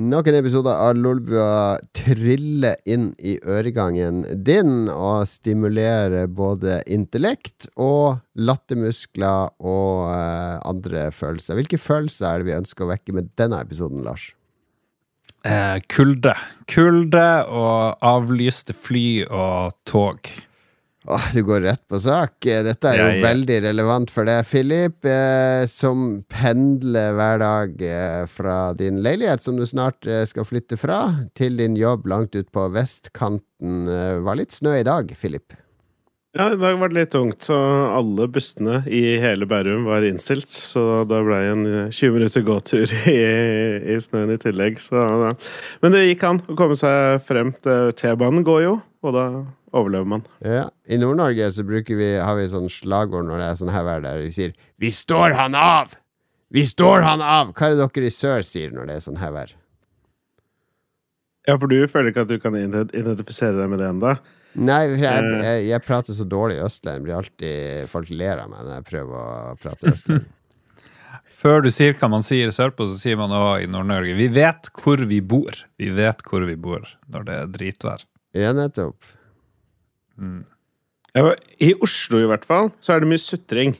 Nok en episode av Lolbua triller inn i øregangen din og stimulerer både intellekt og lattermuskler og uh, andre følelser. Hvilke følelser er det vi ønsker å vekke med denne episoden, Lars? Eh, kulde. Kulde og avlyste fly og tog. Åh, du går rett på sak. Dette er jo Ja, ja. veldig relevant for deg, Philip, eh, som pendler hver dag eh, fra din leilighet, som du snart eh, skal flytte fra, til din jobb langt ut på vestkanten. Eh, var litt snø i dag, Philip. Ja, i dag var det litt tungt, så alle bussene i hele Bærum var innstilt. Så da ble det en eh, 20 minutter gåtur i, i snøen i tillegg. Så, ja. Men det gikk an å komme seg frem. T-banen går jo, og da overlever man. Ja, I Nord-Norge så vi, har vi sånn slagord når det er sånn her vær der vi sier 'Vi står han av! Vi står han av!' Hva er det dere i sør sier når det er sånn her vær? Ja, for du føler ikke at du kan identifisere deg med det ennå? Nei, jeg, Eh. jeg, jeg prater så dårlig østlending. Blir alltid Folk ler av meg når jeg prøver å prate østlending. Før du sier hva man sier sørpå, så sier man òg i Nord-Norge Vi vet hvor vi bor. Vi vet hvor vi bor når det er dritvær. Ja, nettopp. Ja, I Oslo i hvert fall, så er det mye sutring.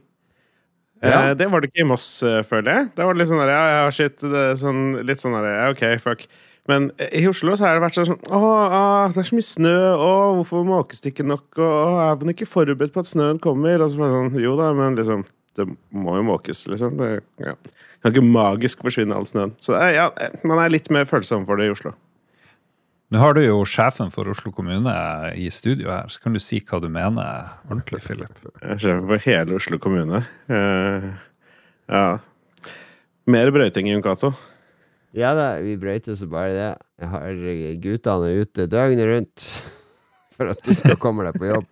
Ja. Eh, det var det ikke i Moss, eh, føler jeg. Da var det litt sånn der, ja, shit, det sånn, litt sånn der, ja, ok, fuck. Men eh, i Oslo så har det vært sånn Å, ah, det er så mye snø. Å, hvorfor måkes det ikke nok? Å, er man ikke forberedt på at snøen kommer? Og så bare sånn, jo da, men liksom Det må jo måkes, liksom. Det ja. kan ikke magisk forsvinne all snøen. Så ja, eh, man er litt mer følsom for det i Oslo. Nå har du jo sjefen for Oslo kommune i studio her, så kan du si hva du mener ordentlig, Philip. Jeg er sjef for hele Oslo kommune. Uh, ja. Mer brøyting i Junkato. Ja da, vi brøyter så bare det. Jeg har guttene ute døgnet rundt for at du skal komme deg på jobb.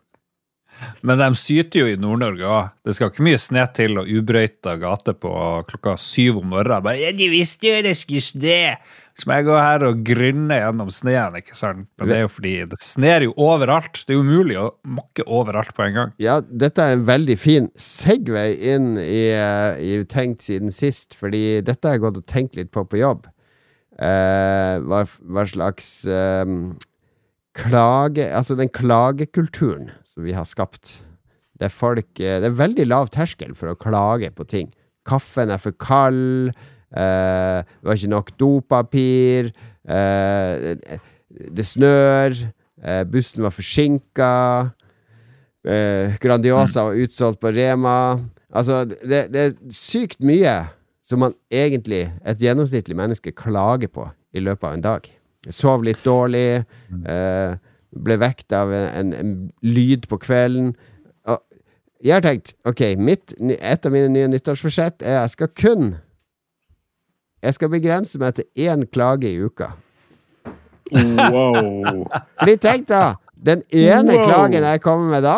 Men de syter jo i Nord-Norge òg. Det skal ikke mye sne til å ubrøyta gate på klokka syv om morgenen. Bare, ja, de visste jo det skulle sne! Så må jeg gå her og grynne gjennom sneen, ikke sant? Men det er jo fordi det sner jo overalt. Det er umulig å mokke overalt på en gang. Ja, dette er en veldig fin segway inn i, i Tenkt siden sist, fordi dette har jeg gått og tenkt litt på på jobb. Eh, hva, hva slags eh, klage Altså den klagekulturen som vi har skapt. Det er folk eh, Det er veldig lav terskel for å klage på ting. Kaffen er for kald. Eh, det var ikke nok dopapir. Eh, det snør. Eh, bussen var forsinka. Eh, Grandiosa var utsolgt på Rema. Altså, det, det er sykt mye som man egentlig, et gjennomsnittlig menneske, klager på i løpet av en dag. Sov litt dårlig, eh, ble vekt av en, en, lyd på kvelden. Og jeg har tenkt, ok, mitt, et av mine nye nyttårsforsett er jeg skal kun Jeg skal begrense meg til én klage i uka. Wow! Fordi tenk da, den ene Wow. klagen jeg kommer med da,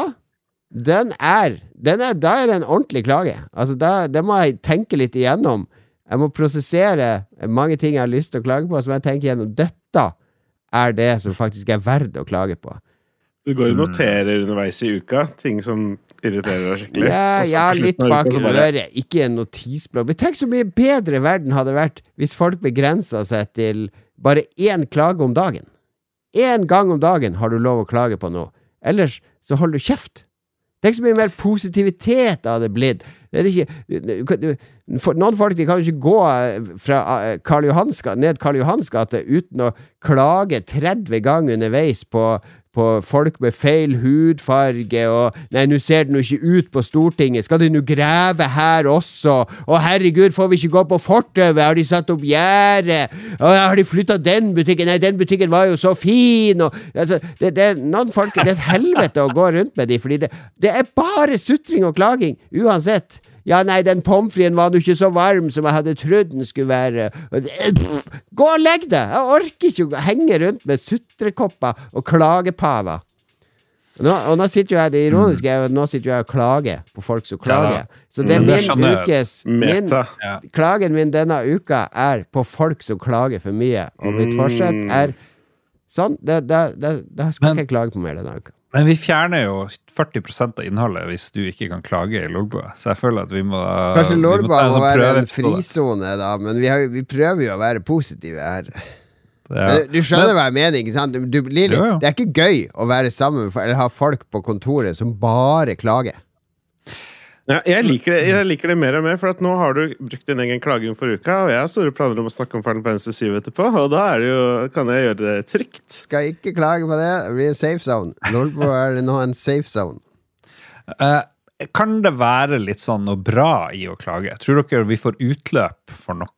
den er, den er Da er det en ordentlig klage. Altså, da, det må jeg tenke litt igjennom. Jeg må prosessere mange ting jeg har lyst til å klage på, som jeg tenker igjennom dette er det som faktisk er verdt å klage på. Du går og noterer underveis i uka ting som irriterer deg skikkelig. Ja, ja, litt bak øret, ikke en notisblokk. Men tenk så mye bedre verden hadde vært hvis folk begrensa seg til bare én klage om dagen. Én gang om dagen har du lov å klage på noe. Ellers så holder du kjeft. Tenk så mye mer positivitet det hadde blitt. Det er ikke, noen folk de kan jo ikke gå eh, fra eh, Karl ned Karl Johans gate uten å klage 30 ganger underveis på, på folk med feil hudfarge og Nei, nå ser det nå ikke ut på Stortinget. Skal de nå grave her også? Å, herregud, får vi ikke gå på fortauet? Har de satt opp gjerde? Har de flytta den butikken? Nei, den butikken var jo så fin! Og, altså, det, det noen folk Det er et helvete å gå rundt med de, fordi det, det er bare sutring og klaging, uansett. Ja, nei, den pommes fritesen var nå ikke så varm som jeg hadde trodd den skulle være. Pff, Gå og legg deg! Jeg orker ikke å henge rundt med sutrekopper og klagepaver. Nå, og nå sitter jo jeg, Det ironiske er jo at nå sitter jeg og klager på folk som klager. Så det er min ukes min, Klagen min denne uka er på folk som klager for mye, og mitt forsett er sånn. Da det, det, det skal ikke jeg klage på mer denne uka. Men vi fjerner jo 40 av innholdet hvis du ikke kan klage i Lolbua. Så jeg føler at vi må Kanskje vi må en må sånn være en frisone, da, men vi, har, vi prøver jo å være positive her. Ja. Men Du skjønner hva jeg mener, ikke sant? Du, Lili, Jo, jo. Det er ikke gøy å være sammen eller ha folk på kontoret som bare klager. Ja, jeg, liker det, jeg liker det mer og mer, for at nå har du brukt din egen klaging for uka, og jeg har store planer om å snakke om Final Fantasy 7 etterpå, og da er det jo, kan jeg gjøre det trygt. Skal jeg ikke klage på det. Det blir safe zone. Lolbo er nå en safe zone. Uh, kan det være litt sånn noe bra i å klage? Tror dere vi får utløp for noe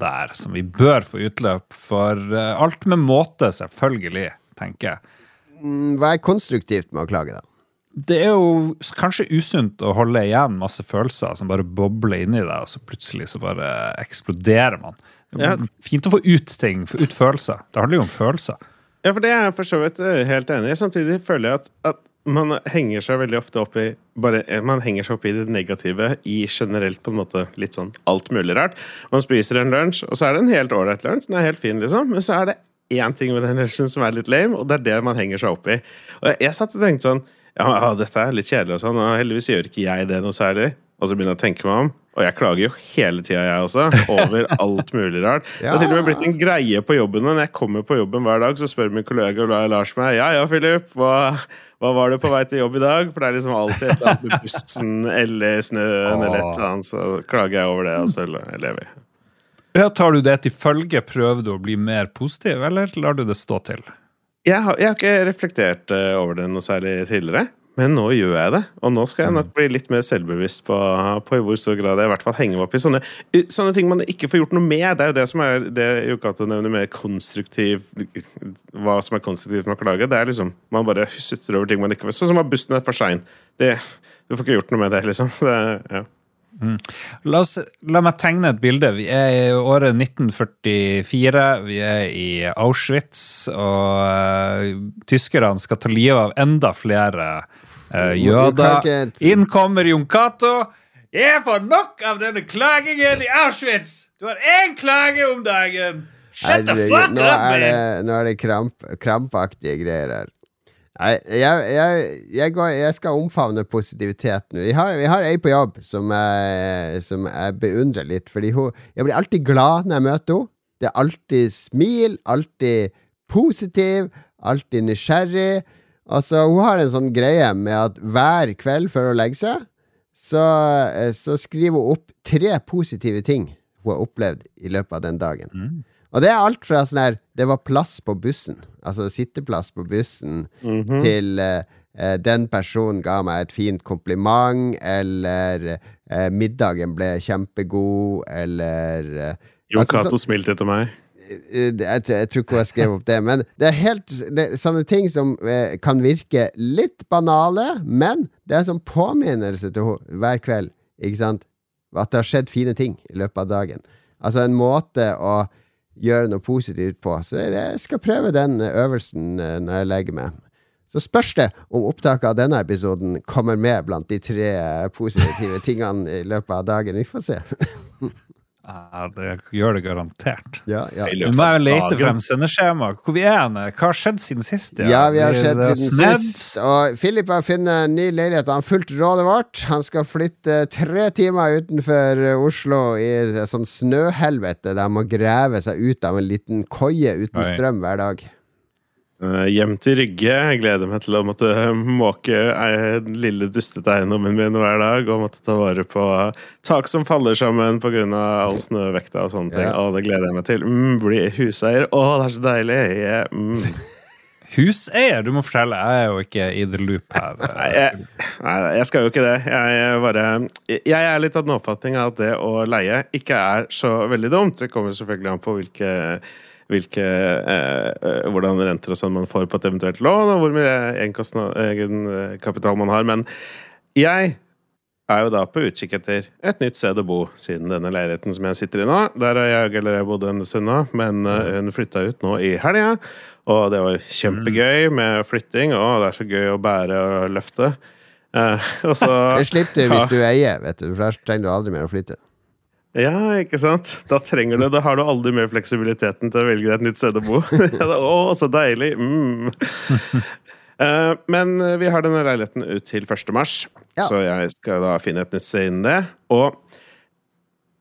der som vi bør få utløp for? Uh, alt med måte, selvfølgelig, tenker jeg. Mm, Hva er konstruktivt med å klage, da? Det er jo kanskje usunt å holde igjen masse følelser som bare bobler inni deg, og så plutselig så bare eksploderer man. Det er. Fint å få ut ting, få ut følelser. Det handler jo om følelser. Ja, for det er jeg for så vidt eh, helt enig i. Samtidig føler jeg at, at man henger seg veldig ofte opp i bare, eh, Man henger seg opp i det negative i generelt på en måte litt sånn alt mulig rart. Man spiser en lunsj, og så er det en helt ålreit lunsj. Den er helt fin, liksom. Men så er det én ting med den lunsjen som er litt lame, og det er det man henger seg opp i. Og jeg, jeg satt og tenkte sånn Ja, dette er litt kjedelig og sånn, og heldigvis gjør ikke jeg det noe særlig. Og så begynner jeg å tenke meg om, og jeg klager jo hele tida, jeg også, over alt mulig rart. Det har til og med blitt en greie på jobben. Når jeg kommer på jobben hver dag, så spør min kollega Lars meg Ja, ja, Philip, hva, hva var du på vei til jobb i dag? For det er liksom alltid et eller annet med bussen eller snøen eller et eller annet. Så klager jeg over det, og så lever jeg. Ja, tar du det til følge? Prøver du å bli mer positiv, eller lar du det stå til? Jeg har, jeg har ikke reflektert eh, over det noe særlig tidligere. Men nå gjør jeg det, og nå skal jeg nok bli litt mer selvbevisst på, på i hvor stor grad jeg i hvert fall henger meg opp i sånne, sånne ting man ikke får gjort noe med. Det er jo det som er det Jokato nevner med konstruktiv Hva som er konstruktivt med å klage. Det er liksom Man bare sutter over ting man ikke får Sånn som at bussen er for sein. Det- Du får ikke gjort noe med det, liksom. Det, ja. La, oss, la meg tegne et bilde. Vi er i året 1944. Vi er i Auschwitz, og uh, tyskerne skal ta livet av enda flere uh, jøder. ikke- Inn kommer Jon Cato. Jeg får nok av denne klagingen i Auschwitz! Du har én klage om dagen! Shut the fuck nå up, er det, nå er det kramp, krampaktige greier her. Jeg, jeg, jeg, går, jeg skal omfavne positiviteten. Vi har, vi har ei på jobb som jeg, som jeg beundrer litt, fordi hun Jeg blir alltid glad når jeg møter henne. Det er alltid smil, alltid positiv, alltid nysgjerrig. Altså, hun har en sånn greie med at hver kveld før hun legger seg, så, eh, så skriver hun opp tre positive ting hun har opplevd i løpet av den dagen. Og det er alt fra sånn her Det var plass på bussen, altså sitteplass på bussen, til eh, eh, den personen ga meg et fint kompliment, eller eh, middagen ble kjempegod, eller eh, Jon altså, Cato altså, smilte til meg. Eh, jeg, tror- jeg tror ikke har skrevet opp det, men det er helt det, sånne ting som eh, kan virke litt banale, men det er som påminnelse til henne hver kveld, ikke sant? At det har skjedd fine ting i løpet av dagen. Altså en måte å gjøre noe positivt på. Så jeg, skal prøve den øvelsen eh, når jeg legger meg. Så spørs det om opptaket av denne episoden kommer med blant de tre eh, positive tingene i løpet av dagen. Vi får se. Ja, det gjør det garantert. ja, ja. Du må jo lete frem sendeskjema. Hvor vi er hen? Hva har skjedd siden sist? Ja, vi har skjedd siden sned? sist. Og Philip har funnet en ny leilighet. Han har fulgt rådet vårt. Han skal flytte tre timer utenfor Oslo i et sånn snøhelvete der han må grave seg ut av en liten koie uten strøm hver dag. Eh, Hjem til Rygge. Jeg gleder meg til å måtte måke eh, den lille dustete eiendommen min hver dag. Og måtte ta vare på tak som faller sammen pga. all snøvekta og sånne ting. Ja. Å, det gleder jeg meg til. Mm, bli huseier. Å, det er så deilig! Yeah, mm. Huseier, du må fortelle. Jeg er jo ikke i the loop her. Nei, jeg, nei, jeg skal jo ikke det. Jeg, jeg bare Jeg er litt av den oppfatning at det å leie ikke er så veldig dumt. Det kommer selvfølgelig an på hvilke hvilke, eh, eh, hvordan renter og sånn man får på et eventuelt lån, og hvor mye egenkapital man har. Men jeg er jo da på utkikk etter et nytt sted å bo, siden denne leiligheten som jeg sitter i nå. Der har jeg eller jeg bodd en stund nå, men eh, hun flytta ut nå i helga. Og det var kjempegøy med flytting, og det er så gøy å bære og løfte. Eh, og så Det slipper du hvis du eier, vet du, for da trenger du aldri mer å flytte. Ja, ikke sant? Da trenger du, da har du aldri mer fleksibiliteten til å velge deg et nytt sted å bo. Å, så deilig! Mm. Eh, men vi har denne leiligheten ut til 1. mars, Ja. så jeg skal da finne et nytt sted innen det. Og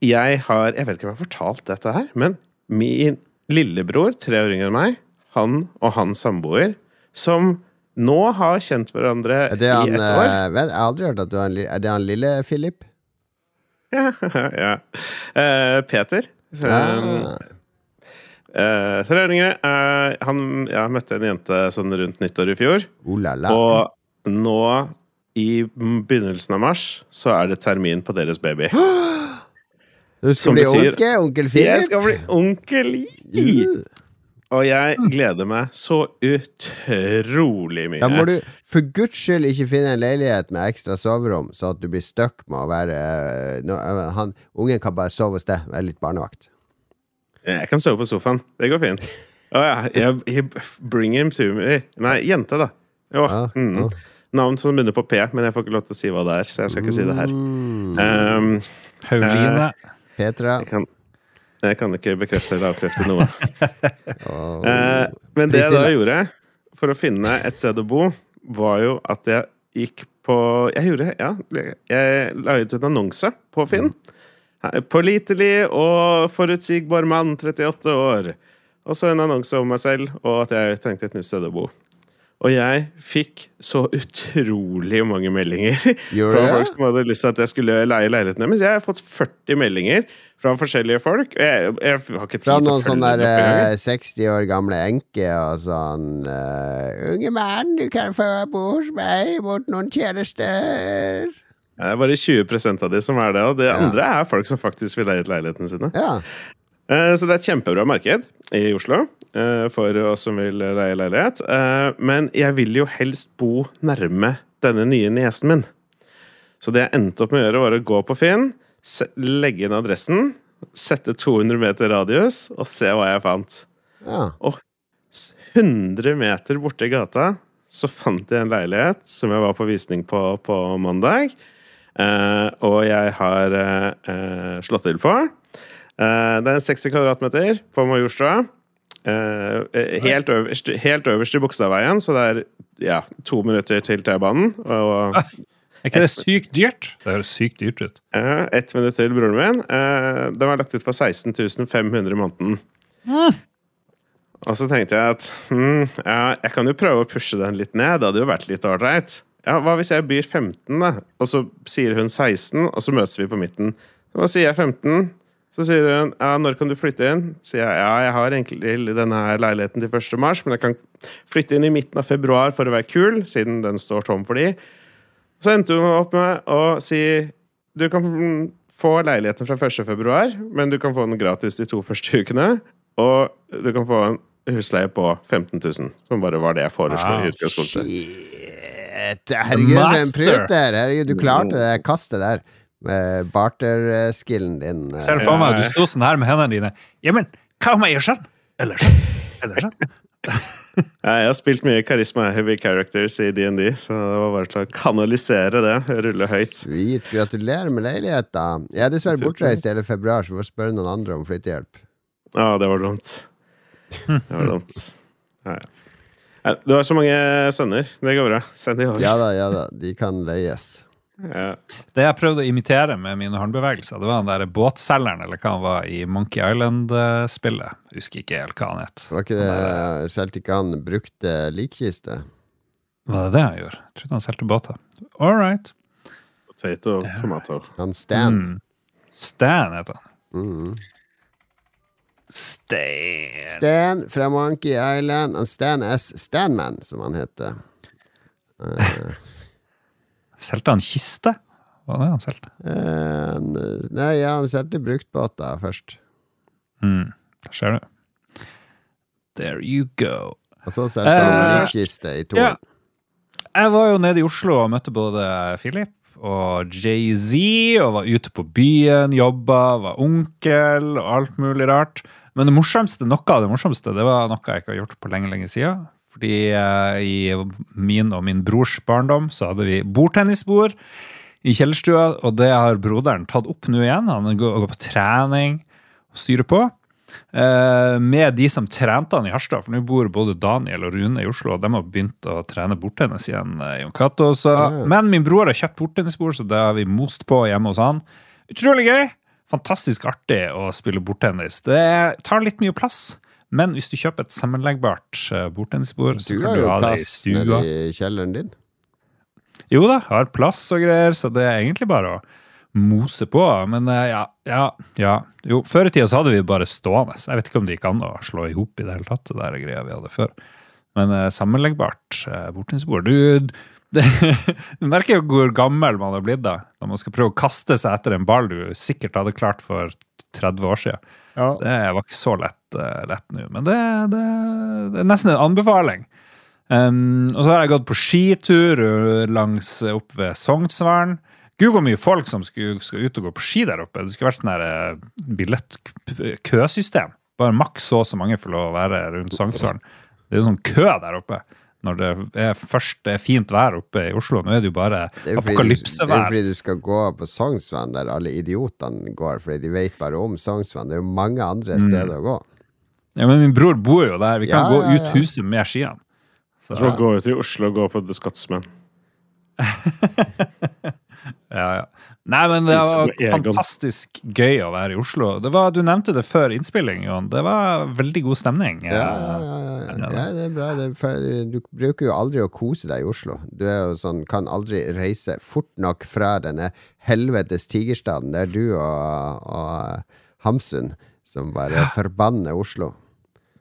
jeg har Jeg vet ikke om jeg har fortalt dette her, men min lillebror, tre år yngre enn meg, han og hans samboer, som nå har kjent hverandre han, i ett år. eh, vet, jeg har aldri hørt at du har en Er det han lille Philip? ja. Uh, Peter. Ah. Eh, tre år yngre. Eh, han ja, møtte en jente sånn rundt nyttår i fjor. La la. Og nå, i begynnelsen av mars, så er det termin på deres baby. Du skal som bli betyr- onkel? Onkel Jeg skal bli onkel i! Uh. Og jeg gleder meg så utrolig mye. Da må du for guds skyld ikke finne en leilighet med ekstra soverom, så at du blir stuck med å være eh, eh, han, Ungen kan bare sove hos deg, være litt barnevakt. Jeg kan sove på sofaen. Det går fint. Å ja. Jeg, jeg bring him to me. Nei, jente, da. Jo, Ja, mm. ja. Navn som begynner på P, men jeg får ikke lov til å si hva det er. Så jeg skal ikke si det her. Mm. Um, Pauline. Petra. jeg, kan, jeg kan ikke bekrefte eller avkrefte noe. og Eh, men det jeg da gjorde for å finne et sted å bo, var jo at jeg gikk på Jeg gjorde, ja, jeg la ut en annonse på Finn. Pålitelig og forutsigbar mann, 38 år. Og så en annonse om meg selv, og at jeg trengte et nytt sted å bo. Og jeg fikk så utrolig mange meldinger fra folk som hadde lyst til at jeg skulle leie leiligheten deres. Jeg har fått 40 meldinger fra forskjellige folk. Jeg, jeg har ikke tid Fra noen sånne der opp engang. eh, 60 år gamle enke og sånn uh, 'Unge mann, du kan få bo hos meg mot noen tjenester'. Det er bare 20% av de som er det, og det Ja. andre er folk som faktisk vil leie ut leilighetene sine. Ja. Eh, Så det er et kjempebra marked i Oslo eh, for oss som vil leie leilighet. Eh, Men jeg vil jo helst bo nærme denne nye niesen min. Så det jeg endte opp med å gjøre, var å gå på Finn, legge inn adressen, sette 200 meter radius, og se hva jeg fant. ja. Og 100 meter borte i gata så fant jeg en leilighet som jeg var på visning på på mandag. Og jeg har slått til på. Eh, det er en 60 kvadratmeter på Majorstua. Eh, eh, helt, øverst, helt øverst i Bogstadveien, så det er ja, to minutter til T-banen. Og Er ikke det sykt dyrt? Det høres sykt dyrt ut. eh, ett minutt til broren min. Eh, den var lagt ut for 16 500 i måneden. Og så tenkte jeg at hm, ja, jeg kan jo prøve å pushe den litt ned. Det hadde jo vært litt ålreit. Ja, hva hvis jeg byr 15, da? Og så sier hun 16, og så møtes vi på midten. Så sier jeg 15. Så sier hun ja, når kan du flytte inn? Sier jeg ja, jeg har egentlig denne her leiligheten til 1. mars, men jeg kan flytte inn i midten av februar for å være kul, siden den står tom for de. Så endte hun opp med å si du kan få leiligheten fra 1. februar, men du kan få den gratis de to første ukene. Og du kan få en husleie på 15 000, som bare var det jeg foreslo i utgangspunktet. Shit. Herregud, for en pruter! Herregud, du klarte det kastet der. Med barter-skillen din. eh. Ser for meg, du sto sånn her med hendene dine. Jamen, hva om jeg gjør sånn? Eller sånn? Eller sånn? Jeg har spilt mye karisma heavy Characters i DND, så det var bare til å kanalisere det. Rulle høyt. Sweet. Gratulerer med leilighet, da. Jeg er dessverre bortreist i hele februar, så vi får spørre noen andre om flyttehjelp. Ja, det var dumt. Det var dumt. Ja, ja. Ja, Du har så mange sønner. Det går bra. Send de over. Ja da, ja da. De kan leies. Ja. Det jeg prøvde å imitere med mine håndbevegelser, det var den der båtselgeren, eller hva han var, i Monkey Island-spillet. Husker ikke helt hva han het. Var ikke det Solgte ikke han brukte likkiste? Var det det han gjorde? Jeg trodde han solgte båter. All right. Potato, tomater. Han Stan. Mm. Stan heter han. Mm. Stan. Stan fra Monkey Island. Han Stan S. Stanman, som han heter. Solgte han kiste? Hva var det han solgte? Eh, nei, ja, han solgte bruktbåter først. Mm. Der ser du. There you go. Og så solgte han Eh, kiste i to ja. Jeg var jo nede i Oslo og møtte både Philip og Jay-Z, og var ute på byen, jobba, var onkel og alt mulig rart. Men det morsomste, noe av det morsomste det var noe jeg ikke har gjort på lenge lenge siden. Fordi eh, i min og min brors barndom så hadde vi bordtennisbord i kjellerstua, og det har broderen tatt opp nå igjen. Han går, går på trening og styrer på. Eh, med de som trente han i Harstad, for nå bor både Daniel og Rune i Oslo, og de har begynt å trene bordtennis igjen. eh, Jon Cato. Men min bror har kjøpt bordtennisbord, så det har vi most på hjemme hos han. Utrolig gøy! Fantastisk artig å spille bordtennis. Det tar litt mye plass, Men hvis du kjøper et sammenleggbart uh, bordtennisbord, så Du har du jo ha det i plass nede i kjelleren din. Jo da, har plass og greier, så det er egentlig bare å mose på. Men eh, ja, ja, ja. Jo, før i tida så hadde vi bare stående. Jeg vet ikke om det gikk an å slå i hop i det hele tatt, det der greia vi hadde før. Men eh, sammenleggbart uh, bordtennisbord Du, det, du merker jo hvor gammel man har blitt da, når man skal prøve å kaste seg etter en ball du sikkert hadde klart for 30 år siden. Det var ikke så lett, eh, lett nå, men det, det, det er nesten en anbefaling. Um, og så har jeg gått på skitur uh, langs uh, opp ved Sognsvern. Gud, hvor mye folk som skulle, skal ut og gå på ski der oppe. Det skulle vært sånn billettkøsystem. Bare maks så og så mange får lov å være rundt Sognsvern. Det er jo sånn kø der oppe. Når det er først det er fint vær oppe i Oslo. Nå er det jo bare apokalypsevær. det er jo fordi du skal gå på Sognsvann, der alle idiotene går, fordi de vet bare om Sognsvann. Det er jo mange andre Mm. steder å gå. Ja, men min bror bor jo der. Vi kan Ja, gå ja, ut ja. huset med skiene. Så, Så bare gå ut i Oslo og gå på The Scotsman. ja, ja. Nei, men det var fantastisk gøy å være i Oslo. Det var, du nevnte det før innspilling, Jon. Det var veldig god stemning. Ja, ja, ja, ja. ja det er bra. Det er, du bruker jo aldri å kose deg i Oslo. Du er jo sånn, kan aldri reise fort nok fra denne helvetes tigerstaden. Det er du og, og Hamsun som bare forbanner Oslo.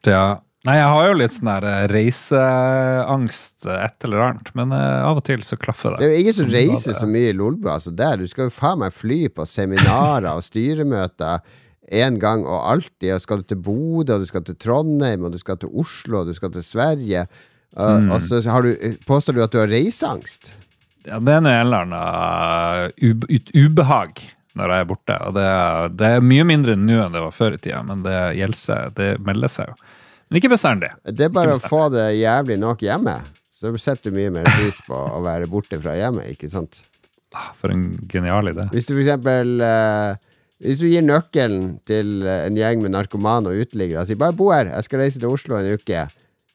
Ja. Nei, jeg har jo litt sånn der eh, reiseangst, eh, et eller annet, men eh, av og til så klaffer Det det. er jo ingen som reiser så mye i Lolbua. Altså der. Du skal jo faen meg fly på seminarer og styremøter én gang og alltid. Og skal du til Bodø, og du skal til Trondheim, og du skal til Oslo, og du skal til Sverige. Uh, Mm. Og så har du, påstår du at du har reiseangst. Ja, det er noe eller ut, ubehag når jeg er borte. Og det, det er mye mindre nå enn det var før i tida, men det gjelder seg, det melder seg jo. Men ikke bestandig. Det er bare å få det jævlig nok hjemme. Så setter du mye mer pris på å være borte fra hjemmet, ikke sant? Ah, For en genial idé. Hvis du for eksempel eh, Hvis du gir nøkkelen til eh, en gjeng med narkomane og uteliggere og sier 'bare bo her, jeg skal reise til Oslo en uke',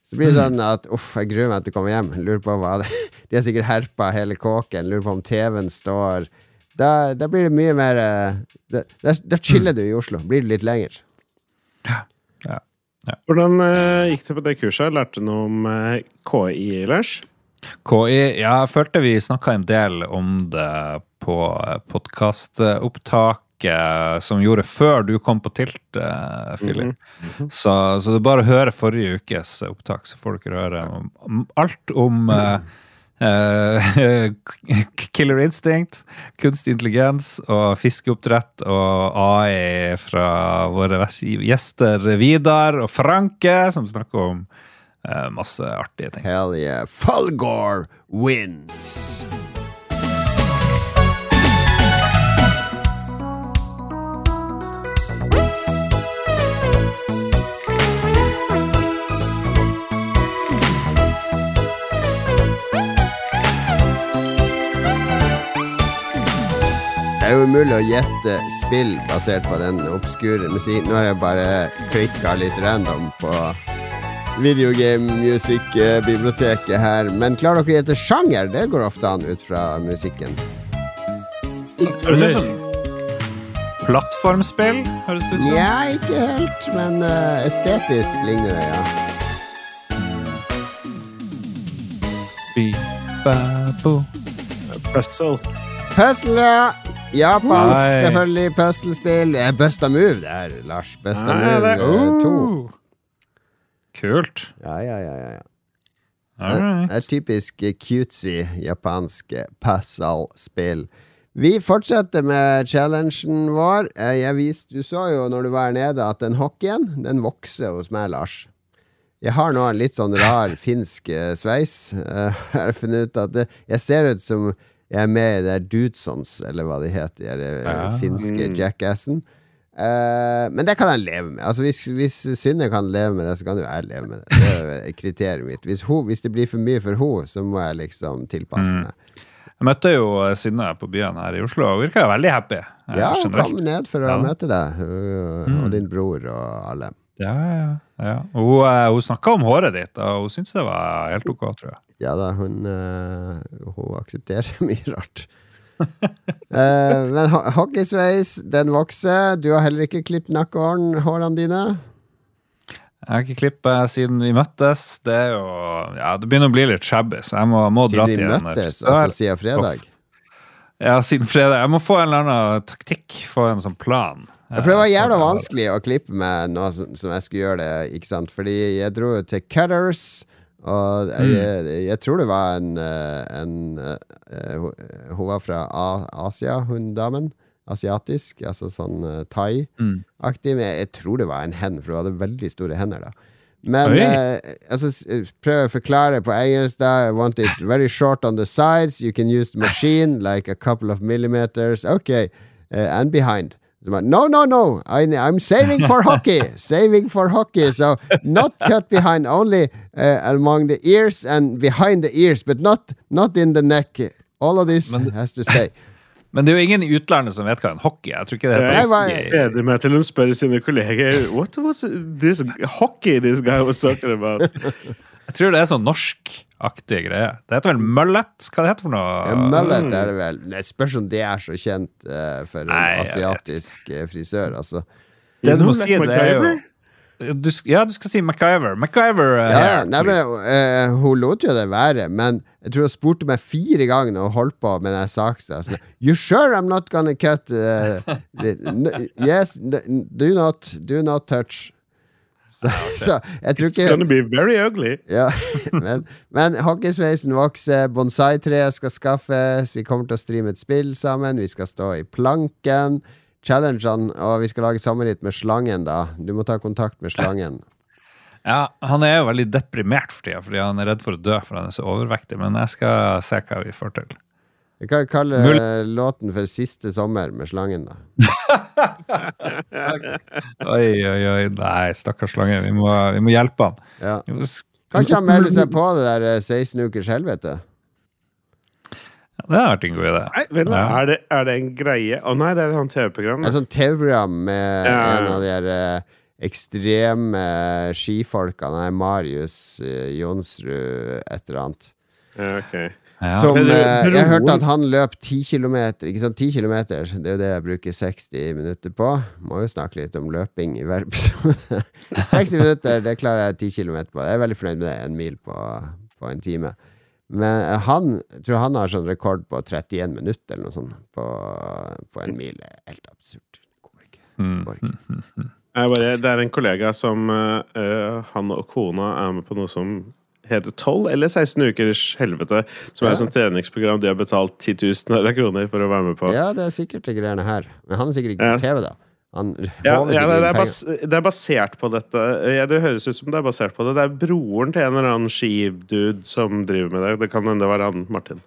så blir det Mm. sånn at 'uff, jeg gruer meg til å komme hjem'. Lurer på hva det De har sikkert herpa hele kåken, lurer på om TV-en står Da, da blir det mye mer eh, Da, da, da chiller du i Oslo. Blir det litt lenger. Hvordan eh, gikk det på det kurset? Lærte du noe om eh, KI, Lars? KI, ja, jeg følte vi snakka en del om det på podkastopptaket som gjorde før du kom på Tilt, eh, Philip. så, så det er bare å høre forrige ukes opptak, så får dere høre alt om eh, Killer Instinct, kunstig intelligens og fiskeoppdrett og AI fra våre gjester Vidar og Franke, som snakker om eh, masse artige ting. Hell yeah. Fulgore wins! Er jo umulig å gjette spill basert på den obskure musikken. Nå har jeg bare klikka litt random på Videogame, musikk, biblioteket her. Men klarer dere å gjette sjanger? Det går ofte an ut fra musikken. Høres ut som plattformspill, høres det ut som. Ja, ikke helt, men uh, estetisk ligner det, ja. Bi-ba-bo. Pretzel. Puzzle, ja. Japansk, Nei. selvfølgelig. Puslespill. Eh, Busta Move, det her, Lars. Busta Nei, Move det- eh, to. Oh. Kult. Ja, ja, ja, ja, Det er typisk eh, cutesy japansk eh, puzzle-spill. Vi fortsetter med challengen vår. Eh, Jeg viste, du så jo når du var her nede, at den hockeyen den vokser hos meg, Lars. Jeg har nå en litt sånn rar finsk eh, sveis. Eh, Jeg har funnet ut at det, jeg ser ut som jeg er med i det Dudesons, eller hva de heter, de der, eh, Ja. finske jackassen. Uh, men det kan jeg leve med. Altså Hvis, hvis Synne kan leve med det, så kan jo jeg leve med det. Det er kriteriet mitt. Hvis, hun, hvis det blir for mye for henne, så må jeg liksom tilpasse Mm. meg. Jeg møtte jo eh, Synne på byen her i Oslo, og virka veldig happy. Ja, hun kom ned for å Ja. Mm. møte deg, og, og din bror og alle. Ja, ja, ja. Og Hun, eh, hun snakka om håret ditt, og hun syntes det var helt ok, tror jeg. Ja da, hun, eh, hun aksepterer mye rart. Eh, men ho hockeysveis, den vokser. Du har heller ikke klippet nakkehårene dine. Jeg har ikke klippet siden vi møttes. Det er jo Ja, det begynner å bli litt shabby, så jeg må, må dra Siden vi møttes, altså siden fredag. Ja, siden fredag. Jeg må få en eller annen taktikk, få en sånn plan. Ja, for det var Eh, jævla vanskelig å klippe med nå som, som jeg skulle gjøre det, ikke sant? Fordi jeg dro til Cutters, og jeg, Mm. jeg, tror det var en, eh, en eh, hun, var fra A Asia, hun damen. Asiatisk, altså sånn uh, thai-aktig. Men jeg, jeg tror det var en hen, for hun hadde veldig store hender da. Men eh, altså, eh, prøv å forklare på engelsk da. I want it very short on the sides. You can use the machine like a couple of millimeters. Ok. Uh, and behind. Så bare, No, no, no. I, I'm saving for hockey. saving for hockey. So not cut behind, only uh, among the ears and behind the ears, but not, not in the neck. All of this has to stay. Men det er jo ingen i utlandet som vet hva en hockey er. Jeg tror ikke det Jeg heter hva- hockey. gleder meg til hun spør sine kolleger What was this hockey this guy was talking about? Jeg tror det er sånn norskaktig greie. Det heter vel møllet? Hva det heter for noe? Ja, mullet er det vel. Det spørs om det er så kjent uh, for en Nei, asiatisk eh, frisør, altså. Det du må si, det er jo du, Ja, du skal si MacGyver. MacGyver uh, Ja, nei, men, eh, hun lot jo det være, men jeg tror hun spurte meg fire ganger når hun holdt på med den saksa. Sånn, you sure I'm not gonna cut uh, the, Yes, do not, do not touch. Så, så jeg tror It's ikke gonna be very ugly. ja, men, men hockeysveisen vokser, bonsai-treet skal skaffes, vi kommer til å streame et spill sammen, vi skal stå i planken. Challengene, og vi skal lage sommerritt med slangen, da. Du må ta kontakt med slangen. Ja, han er jo veldig deprimert for tida, fordi han er redd for å dø for han er så overvektig. Men jeg skal se hva vi får til. Vi kan kalle Mul- låten for 'Siste sommer' med slangen, da. Oi, oi, oi. Nei, stakkars slange. Vi må, vi må hjelpe han. Ja. Må Kan ikke han melde seg på det der eh, 16 ukers helvete? Ja, det har vært en god idé. Nei, vel, Ja. er, det, er det en greie? Å nei, det er et TV-program. Et sånt TV-program med Ja. en av de her eh, ekstreme eh, skifolkene. Nei, Marius eh, Jonsrud, et eller annet. Ja, ok. Ja. Som eh, Jeg hørte at han løp 10 kilometer. Ikke sant, 10 kilometer, det er jo det jeg bruker 60 minutter på. Må jo snakke litt om løping i hver episode. 60 minutter, det klarer jeg 10 kilometer på. Jeg er veldig fornøyd med det. En mil på, på en time. Men eh, han jeg tror han har sånn rekord på 31 minutter eller noe sånt på, på en mil. Det er Helt absurd. Går ikke. Mm. Går ikke. Jeg bare, det er en kollega som eh, eh, Han og kona er med på noe som heter 12 eller 16 ukers helvete. Som er et sånt treningsprogram de har betalt titusener av kroner for å være med på. Ja, det er sikkert de greiene her. Men han er sikkert ikke Ja. på TV, da. Han Ja, ja det, er bas, det er basert på dette. Ja, det høres ut som det er basert på det. Det er broren til en eller annen skidude som driver med det. Det kan hende det var han Martin.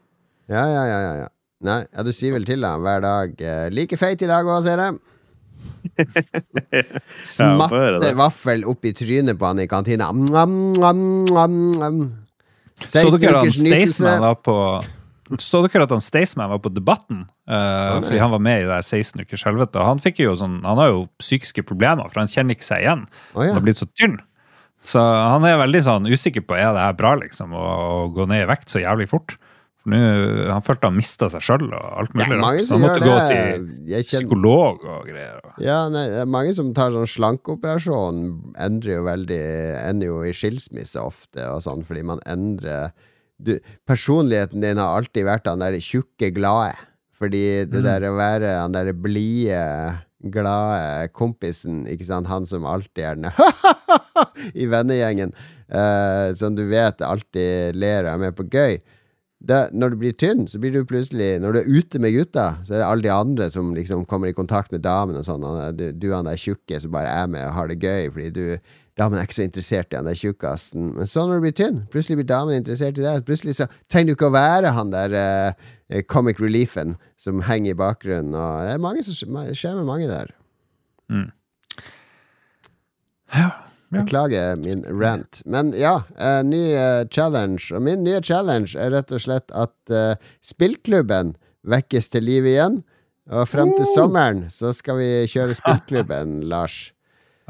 Ja, ja, ja, ja, ja. Nei, ja, du sier vel til da. hver dag eh, 'Like feit i dag òg, ser jeg'. Ja, Smatte vaffel opp i trynet på han i kantina. Mwam, mwam, mwam. Så 16 dere nytelse. Staysman var på så dere at han Staysman var på Debatten? eh, fordi han var med i det 16 ukers helvete. Han, sånn, han har jo psykiske problemer, for han kjenner ikke seg igjen. Oh, ja. Han har blitt så tynn. Så han er veldig sånn usikker på er det her bra, liksom, å, å gå ned i vekt så jævlig fort. For nå, Han følte han mista seg sjøl og alt mulig. Ja, så som han måtte gå til kjenner, psykolog og greier. ja, nei, det er mange som tar sånn slankeoperasjon, ender jo veldig Ender jo i skilsmisse ofte, og sånn, fordi man endrer du, Personligheten din har alltid vært han der tjukke, glade. Fordi det der å være han der blide, glade kompisen, ikke sant, han som alltid er den i vennegjengen, uh, som du vet alltid ler og er med på gøy. Det, når du blir tynn, så blir du plutselig Når du er ute med gutta, så er det alle de andre som liksom kommer i kontakt med damen og sånn. Du, du han der tjukke som bare er med og har det gøy, fordi du Damen er ikke så interessert i han der tjukkasen. Men så når du blir tynn, plutselig blir damen interessert i deg. Plutselig så trenger du ikke å være han der eh, comic reliefen som henger i bakgrunnen. Og det er mange som skjer med mange der. Ja. Beklager min rant. Men ja, uh, ny uh, challenge. Og min nye challenge er rett og slett at uh, spillklubben vekkes til liv igjen. Og frem til sommeren så skal vi kjøre spillklubben, Lars.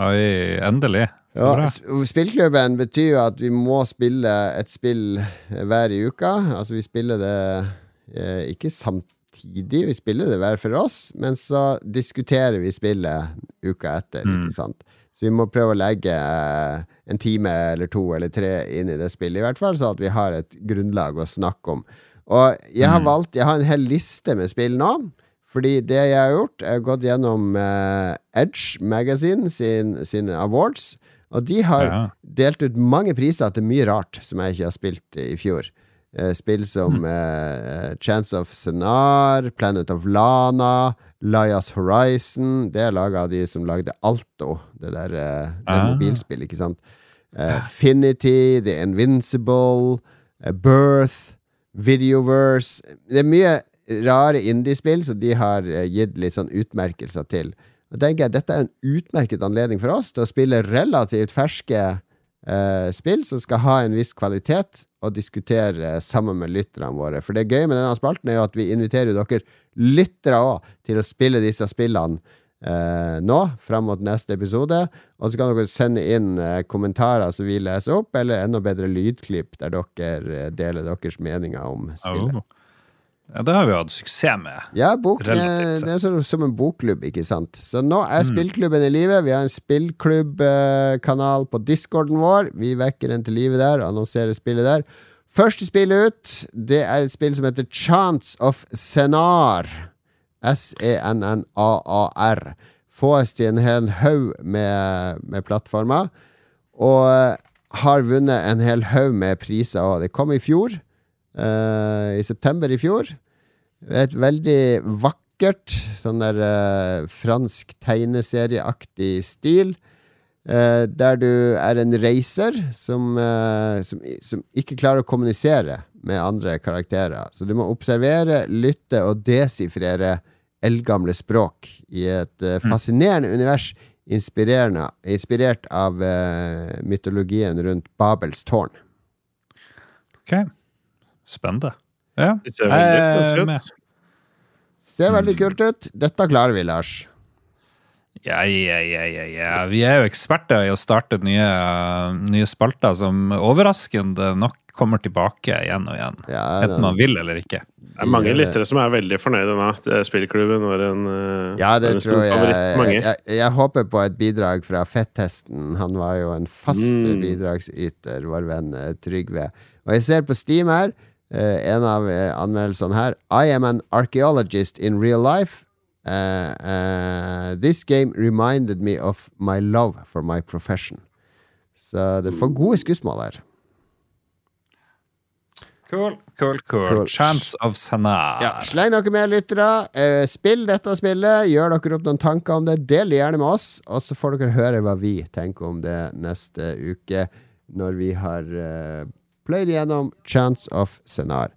Oi, endelig. Ja, spillklubben betyr jo at vi må spille et spill hver i uka. Altså, vi spiller det eh, ikke samtidig, vi spiller det hver for oss, men så diskuterer vi spillet uka etter, ikke sant. Så vi må prøve å legge eh, en time eller to eller tre inn i det spillet, i hvert fall, så at vi har et grunnlag å snakke om. Og jeg har valgt Jeg har en hel liste med spill nå. Fordi det jeg har gjort, er gått gjennom eh, Edge Magazine sin, sine awards. Og de har Ja. delt ut mange priser til mye rart som jeg ikke har spilt i fjor. Eh, spill som eh, Chance of Senar, Planet of Lana, Lias Horizon. Det er laga av de som lagde Alto, det der eh, det Ah. mobilspillet, ikke sant? Eh, Finity, The Invincible, eh, Birth, Videoverse Det er mye rare indiespill som de har eh, gitt litt sånn utmerkelser til. Og tenker jeg, Dette er en utmerket anledning for oss til å spille relativt ferske eh, spill som skal ha en viss kvalitet, og diskutere sammen med lytterne våre. For det gøye med denne spalten er jo at vi inviterer dere lyttere òg til å spille disse spillene eh, nå, fram mot neste episode. Og så kan dere sende inn eh, kommentarer som vi leser opp, eller enda bedre lydklipp der dere eh, deler deres meninger om spillet. Ja, det har vi hatt suksess med. Ja, bok, eh, det er som, som en bokklubb, ikke sant. Så nå er spillklubben i live. Vi har en spillklubbkanal på discorden vår. Vi vekker den til live der, annonserer spillet der. Første spill ut, det er et spill som heter Chance of Senar. E S-E-N-N-A-A-R. Fås til en hel haug med, med plattformer. Og har vunnet en hel haug med priser òg. Det kom i fjor. Eh, I september i fjor. Et veldig vakkert, sånn der uh, fransk tegneserieaktig stil. Uh, der du er en reiser som, som, som ikke klarer å kommunisere med andre karakterer. Så du må observere, lytte og desifrere eldgamle språk i et eh, fascinerende univers inspirert av mytologien rundt Babels tårn. Ok, Spennende. Ja, Det ser veldig jeg er ut. Ser veldig kult ut. Dette klarer vi, Lars. Ja, ja, ja, ja, ja. Vi er jo eksperter i å starte nye, nye spalter som overraskende nok kommer tilbake igjen og igjen. Ja, Enten man vil eller ikke. Det er mange lyttere som er veldig fornøyde nå. Spillklubben var en, eh, Ja, det en tror jeg. favoritt for mange. Jeg, jeg. håper på et bidrag fra Fettesten. Han var jo en fast Mm. bidragsyter, vår venn eh, Trygve. Og jeg ser på Steam her, eh, en av eh, anmeldelsene her I am an archaeologist in real life. Uh, uh, this game reminded me of my love for my profession. Så det får gode skussmål her. Cool, cool, cool. Cool. Chance of Sanar. Ja, sleng dere med, lyttere. Uh, spill dette spillet. Gjør dere opp noen tanker om det. Del det gjerne med oss, og så får dere høre hva vi tenker om det neste uke, når vi har pløyd igjennom Chance of Senar.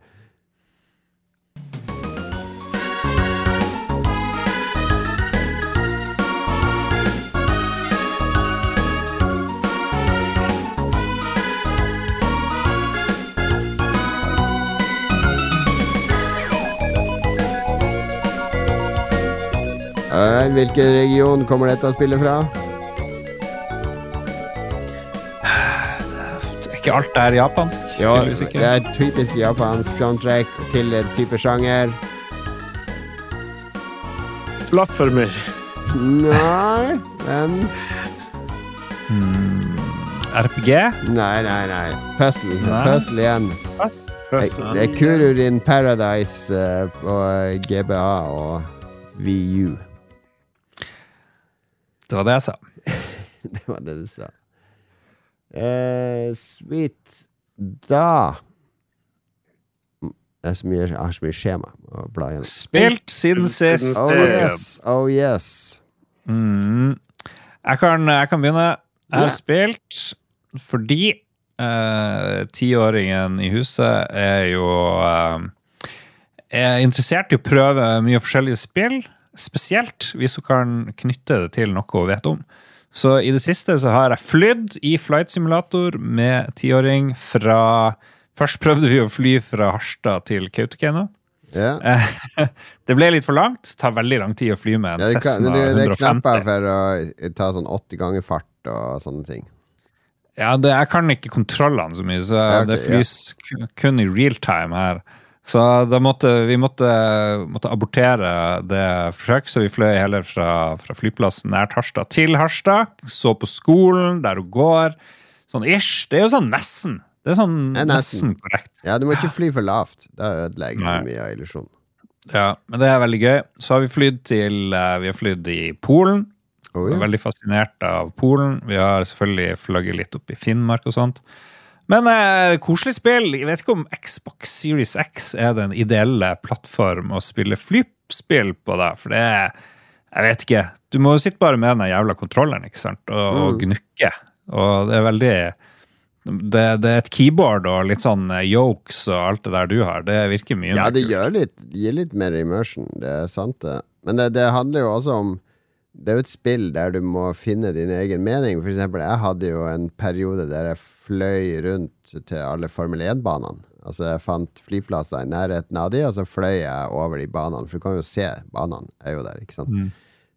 Hvilken region kommer dette spillet fra? Ikke alt er japansk? Ja, det er typisk japansk soundtrack til en type sjanger. Plattformer. Nei, men RPG? Nei, nei, nei. Puzzle. Nei. Puzzle igjen. Puzzle. det er Kurur in Paradise eh, på GBA og VU. Det var det jeg sa. Det var det du sa. Eh, sweet. Da er mye, Jeg har så mye skjema å bla gjennom. Spilt siden sist. Oh yes, oh yes. Mm. Jeg, kan, jeg kan begynne. Jeg har yeah. spilt fordi eh, tiåringen i huset er jo eh, er interessert i å prøve mye forskjellige spill. Spesielt hvis hun kan knytte det til noe hun vet om. Så i det siste så har jeg flydd i flight simulator med tiåring fra Først prøvde vi å fly fra Harstad til Kautokeino. Ja. Eh, det ble litt for langt. Tar veldig lang tid å fly med en Ja, det, Cessna det, det er 150. knapper for å ta sånn 80 ganger fart og sånne ting. Ja, det, jeg kan ikke kontrollene så mye, så Ja, okay, det flys ja. kun i real time her. Så da måtte vi måtte, måtte abortere det forsøket, så vi fløy heller fra, fra flyplassen nært Harstad til Harstad. Så på skolen, der hun går. Sånn ish. Det er jo sånn nesten. Det er sånn Det er nesten. nesten korrekt. Ja, du må ikke fly for lavt. Da ødelegger du mye av illusjonen. Ja, men det er veldig gøy. Så har vi flydd til eh, Vi har flydd i Polen. Oh, ja. Veldig fascinert av Polen. Vi har selvfølgelig fløyet litt opp i Finnmark og sånt. Men eh, koselig spill. Jeg vet ikke om Xbox Series X er den ideelle plattform å spille flyspill på, da. For det er Jeg vet ikke. Du må jo sitte bare med den jævla kontrolleren ikke sant? Og, Mm. og gnukke. Og det er veldig det, det er et keyboard og litt sånn eh, yokes og alt det der du har. Det virker mye Ja, det litt, gir litt mer immersion, det er sant det. Men det, det handler jo også om Det er jo et spill der du må finne din egen mening. For eksempel, jeg hadde jo en periode der jeg fløy rundt til alle Formel 1-banene. Altså, jeg fant flyplasser i nærheten av de, og så fløy jeg over de banene. For du kan jo se banene er jo der, ikke sant. Mm.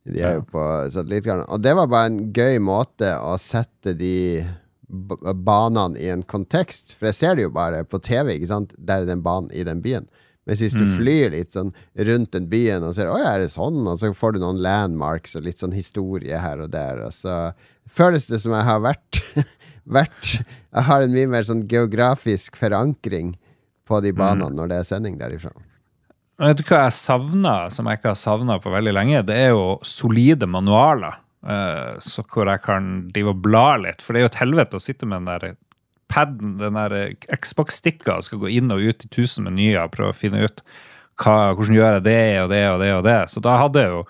De er jo på satellittgarden. Og det var bare en gøy måte å sette de banene i en kontekst. For jeg ser det jo bare på TV, ikke sant. Der er den banen i den byen. Mens hvis du flyr litt sånn rundt den byen og ser Oi, er det sånn? Og så får du noen landmarks og litt sånn historie her og der. Og så føles det som jeg har vært, vært Jeg har en mye mer sånn geografisk forankring på de banene når det er sending derifra. Vet du hva jeg savner, som jeg ikke har savna på veldig lenge? Det er jo solide manualer. eh, så hvor jeg kan drive og bla litt. For det er jo et helvete å sitte med den der paden, den der Xbox-stikka, skal gå inn og ut i tusen menyer og prøve å finne ut hva, hvordan gjør jeg det og det og det og det. Så da hadde jeg jo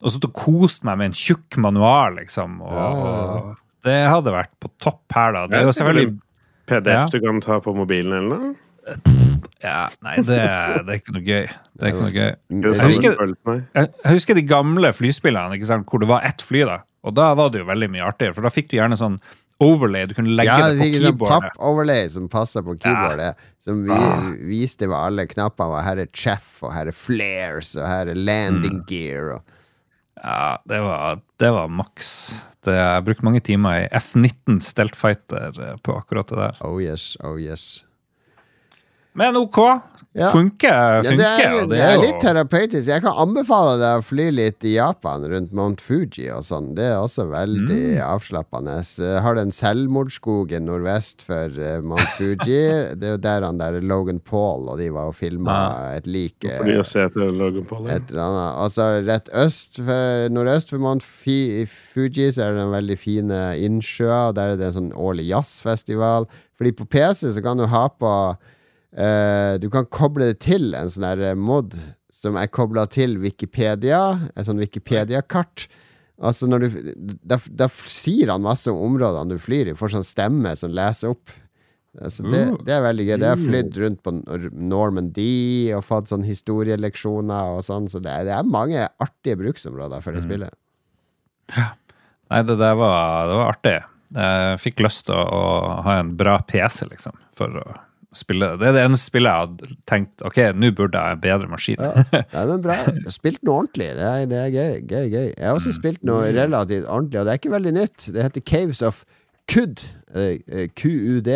og og kost meg med en tjukk manual, liksom. Og, Ja, ja, det hadde vært på topp her, da. Det er jo selvfølgelig PDF Ja. du kan ta på mobilen eller noe? ja, Nei, det, det er ikke noe gøy. Det er ikke noe gøy. Jeg husker- Jeg jeg husker de gamle flyspillene ikke sant, hvor det var ett fly. da Og da var det jo veldig mye artigere, for da fikk du gjerne sånn overlay. Du kunne legge Ja, det på sånn keyboardet. papp-overlay som passer på keyboardet. Som vi, Ah. viste hva alle knappene var. Her er chaff, og her er flares, og her er landing Mm. gear. Og. Ja, det var, det var maks. Det, jeg brukte mange timer i F-19 Stelt Fighter eh, på akkurat det der. Oh yes, oh yes. Men OK. Ja. Funker, Ja, det, er, det er litt terapeutisk. Jeg kan anbefale deg å fly litt i Japan, rundt Mount Fuji og sånn. Det er også veldig Mm. avslappende. Jeg har en selvmordsskog nordvest for eh, Mount Fuji. det er jo der han der Logan Paul og de var og filma Ah. et lik. eh, Fordi å se etter Logan Paul. ja. et eller annet. Altså rett øst for, nordøst for Mount Fuji så er det den veldig fine innsjøen og der er det en sånn årlig jazzfestival. Fordi på PC så kan du ha på eh, Du kan koble det til en sånn der mod som er kobla til Wikipedia, et sånn Wikipedia-kart. Altså når du da, da sier han masse om områdene du flyr i, får sånn stemme som leser opp. Altså det, Uh. det er veldig gøy. Det har flydd rundt på Nor- Normandy og fått sånn historieleksjoner og sånn, så det det er mange artige bruksområder for det spillet. Nei, det der var, det var artig. Jeg fikk lyst til å, å ha en bra PC, liksom, for å spille. Det er det eneste spillet jeg hadde tenkt Ok, nå burde jeg en bedre maskin. Ja, men bra. Spilt noe ordentlig. Det er, det er gøy, gøy, gøy. Jeg har også spilt noe relativt ordentlig, og det er ikke veldig nytt. Det heter Caves of Kud. eh, eh, QUD.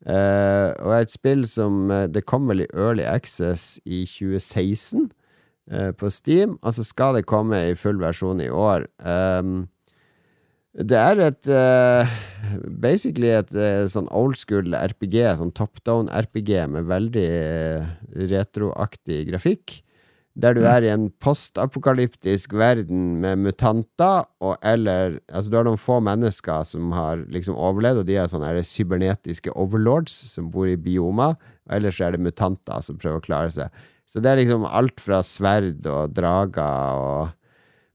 Uh, og er et spill som eh, Det kom vel i Early Access i 2016 uh, på Steam, Altså skal det komme i full versjon i år. Um, det er et uh, Basically et uh, sånn old school RPG, sånn top down-RPG med veldig eh, retroaktig grafikk. Der du er i en postapokalyptisk verden med mutanter, og eller Altså, du har noen få mennesker som har liksom overlevd, og de er sånne her cybernetiske overlords som bor i biomer. Og ellers er det mutanter som prøver å klare seg. Så det er liksom alt fra sverd og drager og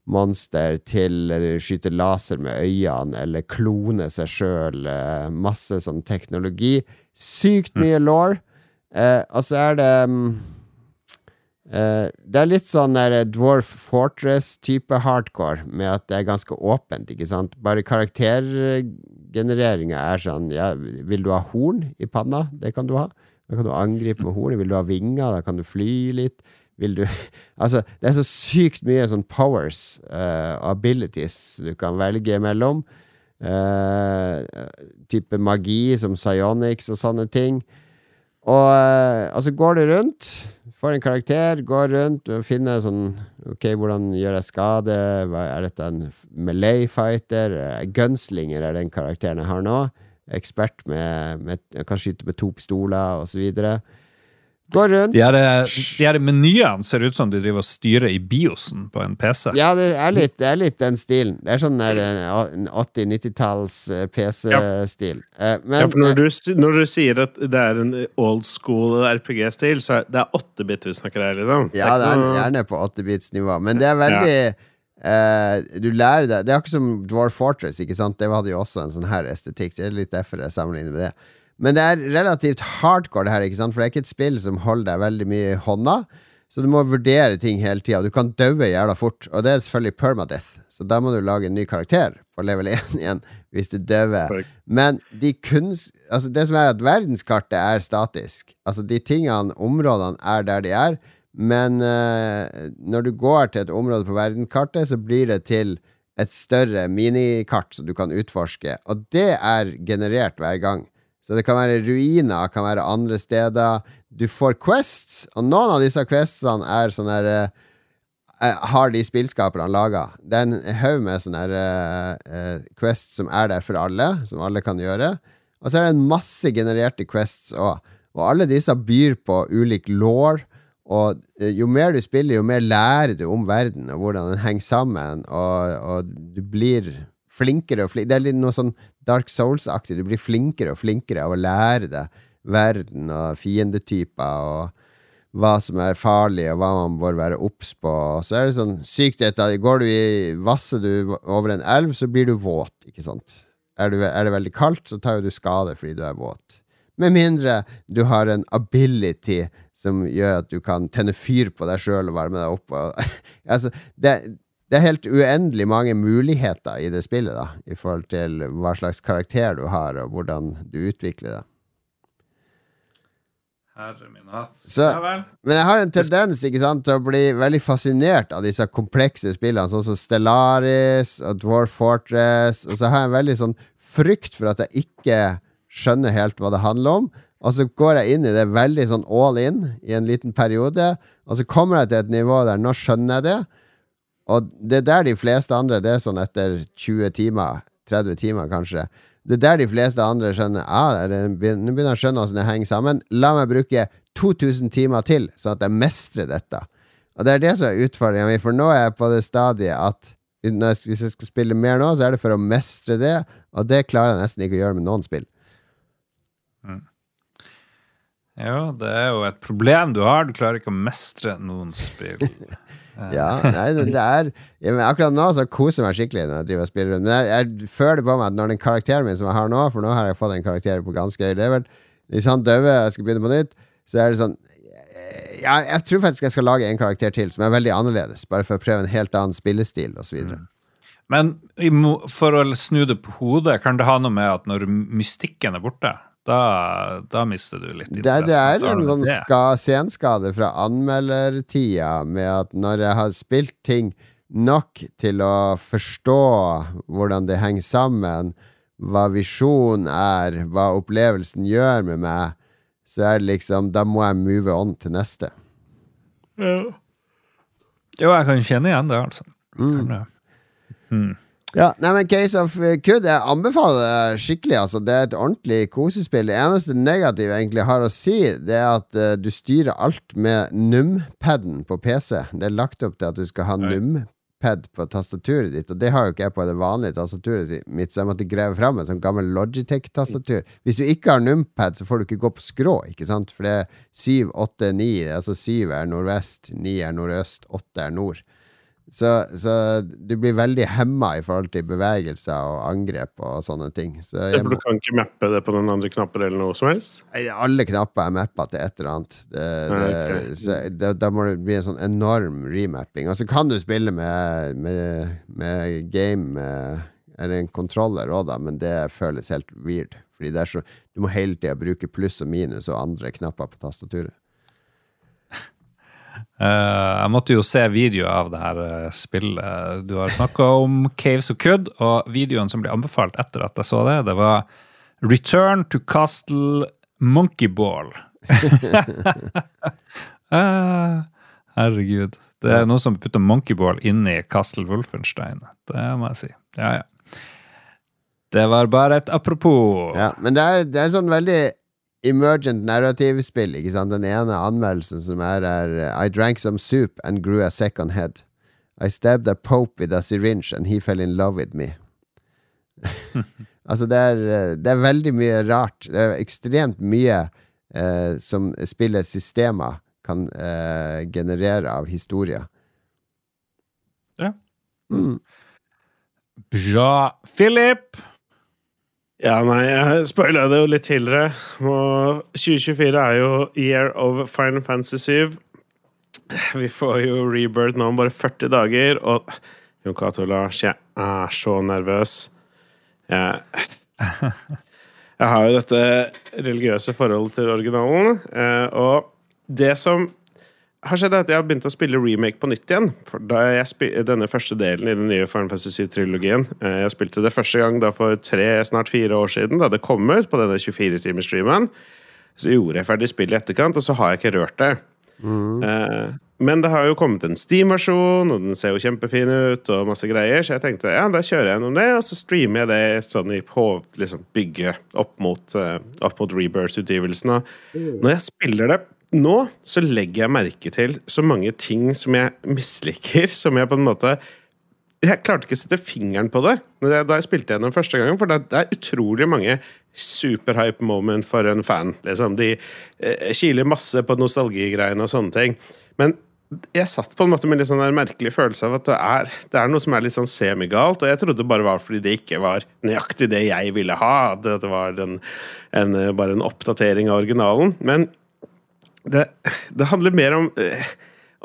monster til eller skyte laser med øynene eller klone seg sjøl. Masse sånn teknologi. Sykt mye law. Eh, og så er det mm, eh, Det er litt sånn der Dwarf Fortress-type hardcore, med at det er ganske åpent, ikke sant. Bare karaktergenereringa er sånn ja, Vil du ha horn i panna? Det kan du ha. Da kan du angripe med hornet. Vil du ha vinger? Da kan du fly litt. Vil du Altså, det er så sykt mye sånn powers uh, abilities du kan velge mellom. Uh, type magi som psionics og sånne ting. Og uh, altså går du rundt, får en karakter, går rundt og finner sånn Ok, hvordan gjør jeg skade? Er dette en Malay fighter? Gunslinger er den karakteren jeg har nå. Ekspert med, med Kan skyte med to pistoler, og så videre. Går rundt. De her, de her menyene ser ut som de driver og styrer i biosen på en PC. Ja, det er litt, det er litt den stilen. Det er sånn der eh, 80-90-talls PC-stil. Ja. Ja, for når du, når du sier at det er en old school RPG-stil, så er det 8-bit vi snakker her, liksom. Ja, det er gjerne på 8-bits-nivå, men det er veldig eh, Du lærer deg Det er akkurat som Dwarf Fortress, ikke sant? Det hadde jo også en sånn her estetikk. Det er litt derfor jeg sammenligner med det. Men det er relativt hardcore, det her, ikke sant? For det er ikke et spill som holder deg veldig mye i hånda. Så du må vurdere ting hele tida. Du kan daue jævla fort, og det er selvfølgelig permadeath. Så da må du lage en ny karakter på level 1 igjen, hvis du dauer. Men de kunst... Altså det som er at verdenskartet er statisk. Altså de tingene, områdene, er der de er. Men uh, når du går til et område på verdenskartet, så blir det til et større minikart som du kan utforske. Og det er generert hver gang. Så det kan være ruiner, kan være andre steder. Du får quests, og noen av disse questene er sånn der eh, eh, har de spillskaperne laga. Det er en haug med sånne her, eh, quests som er der for alle, som alle kan gjøre. Og så er det en masse genererte quests òg. Og alle disse byr på ulik law. Og jo mer du spiller, jo mer lærer du om verden og hvordan den henger sammen. Og, og du blir flinkere og flinkere. Det er litt noe sånn Dark Souls-aktig. Du blir flinkere og flinkere av å lære deg verden og fiendetyper og hva som er farlig, og hva man bør være obs på. Så er det sånn sykt at Går du i Vasser du over en elv, så blir du våt, ikke sant? Er, du, er det veldig kaldt, så tar jo du skade fordi du er våt. Med mindre du har en ability som gjør at du kan tenne fyr på deg sjøl og varme deg opp. Og, altså, det, det er helt uendelig mange muligheter i det spillet, da, i forhold til hva slags karakter du har, og hvordan du utvikler det. Herre min hatt. Så- Men jeg har en tendens ikke sant, til å bli veldig fascinert av disse komplekse spillene, sånn som Stellaris og Dwarf Fortress, og så har jeg en veldig sånn frykt for at jeg ikke skjønner helt hva det handler om. Og så går jeg inn i det veldig sånn all in i en liten periode, og så kommer jeg til et nivå der nå skjønner jeg det. Og det er der de fleste andre Det er sånn etter 20 timer, 30 timer kanskje. Det er der de fleste andre skjønner ah, det- Nå begynner jeg å skjønne hvordan det henger sammen. La meg bruke 2000 timer til, sånn at jeg mestrer dette. Og det er det som er utfordringa mi, for nå er jeg på det stadiet at hvis jeg skal spille mer nå, så er det for å mestre det, og det klarer jeg nesten ikke å gjøre med noen spill. Jo, det er jo et problem du har. Du klarer ikke å mestre noen spill. Ja, nei, det, det er ja, men Akkurat nå så koser jeg meg skikkelig når jeg driver og spiller rundt. Men jeg, jeg føler på meg at når den karakteren min som jeg har nå, for nå har jeg fått en karakter på ganske høy level Hvis han dauer jeg skal begynne på nytt, så er det sånn ja, Jeg tror faktisk jeg skal lage en karakter til som er veldig annerledes, bare for å prøve en helt annen spillestil osv. Men for å snu det på hodet, kan det ha noe med at når mystikken er borte, da, da mister du litt Det, det er en sånn ska, senskade fra anmeldertida med at når jeg har spilt ting nok til å forstå hvordan det henger sammen, hva visjonen er, hva opplevelsen gjør med meg, så er det liksom Da må jeg move on til neste. Ja. Jo, jeg kan kjenne igjen det, altså. Mm. Kan det. Ja, nei, men Case of Kud Jeg anbefaler det skikkelig. Altså. Det er et ordentlig kosespill. Det eneste negative jeg egentlig har å si, Det er at uh, du styrer alt med numpaden på PC. Det er lagt opp til at du skal ha Oi. numpad på tastaturet ditt, og det har jo ikke jeg på det vanlige tastaturet mitt, så jeg måtte grave fram et sånn gammel Logitech-tastatur. Hvis du ikke har numpad, så får du ikke gå på skrå, ikke sant? For det er 7, 8, 9. Altså 7 er nordvest, 9 er nordøst, 8 er nord. Så, så du blir veldig hemma i forhold til bevegelser og angrep og sånne ting. Så jeg du kan ikke mappe det på noen andre knapper eller noe som helst? Alle knapper er mappa til et eller annet. Det, det, Ok. så, da, da må det bli en sånn enorm remapping. Og så kan du spille med, med, med game eller en kontroller òg, da, men det føles helt weird. Fordi det så, du må hele tida bruke pluss og minus og andre knapper på tastaturet. Eh, jeg måtte jo se video av det her eh, spillet. Du har snakka om Caves of Cud, og videoen som ble anbefalt etter at jeg så det, det var Return to Castle Monkeyball. Ah, herregud. Det er noen som putter monkeyball i Castle Wolfenstein. Det må jeg si. Ja, ja. Det var bare et apropos. Ja, men det er, det er sånn veldig emergent narrativspill, ikke sant? Den ene anmeldelsen som er, er I drank some soup and grew a second head. I stabbed a pope with a syringe and he fell in love with me. altså, det er, det er veldig mye rart. Det er ekstremt mye eh, som spillets systemer kan eh, generere av historier. Ja. Mm. Bra. Philip! Ja, nei, jeg spoila det jo litt tidligere. Og 2024 er jo year of Final Fantasy 7. Vi får jo rebirth nå om bare 40 dager, og Jon Cato Lars, jeg er så nervøs. Jeg, jeg har jo dette religiøse forholdet til originalen, eh, og det som har skjedd, er at jeg har begynt å spille remake på nytt igjen. For da jeg denne første delen i den nye Final Fantasy 7-trilogien eh, Jeg spilte det første gang da for tre, snart fire år siden, da det kom ut på denne 24-timersstreamen. Så gjorde jeg ferdig spillet i etterkant, og så har jeg ikke rørt det. Eh, men det har jo kommet en Steam-versjon, og den ser jo kjempefin ut, og masse greier, så jeg tenkte ja, da kjører jeg gjennom det, og så streamer jeg det sånn i på liksom bygget opp mot, uh, mot Rebirth-utgivelsen. Og når jeg spiller det nå, så legger jeg merke til så mange ting som jeg misliker, som jeg på en måte jeg klarte ikke å sette fingeren på det da jeg spilte gjennom første gangen, for det er utrolig mange superhype moment for en fan. Liksom. De eh, kiler masse på nostalgigreiene og sånne ting. Men jeg satt på en måte med en litt sånn merkelig følelse av at det er, det er noe som er litt sånn semigalt, og jeg trodde det bare var fordi det ikke var nøyaktig det jeg ville ha. At det var en, en, bare en oppdatering av originalen. Men det, det handler mer om eh,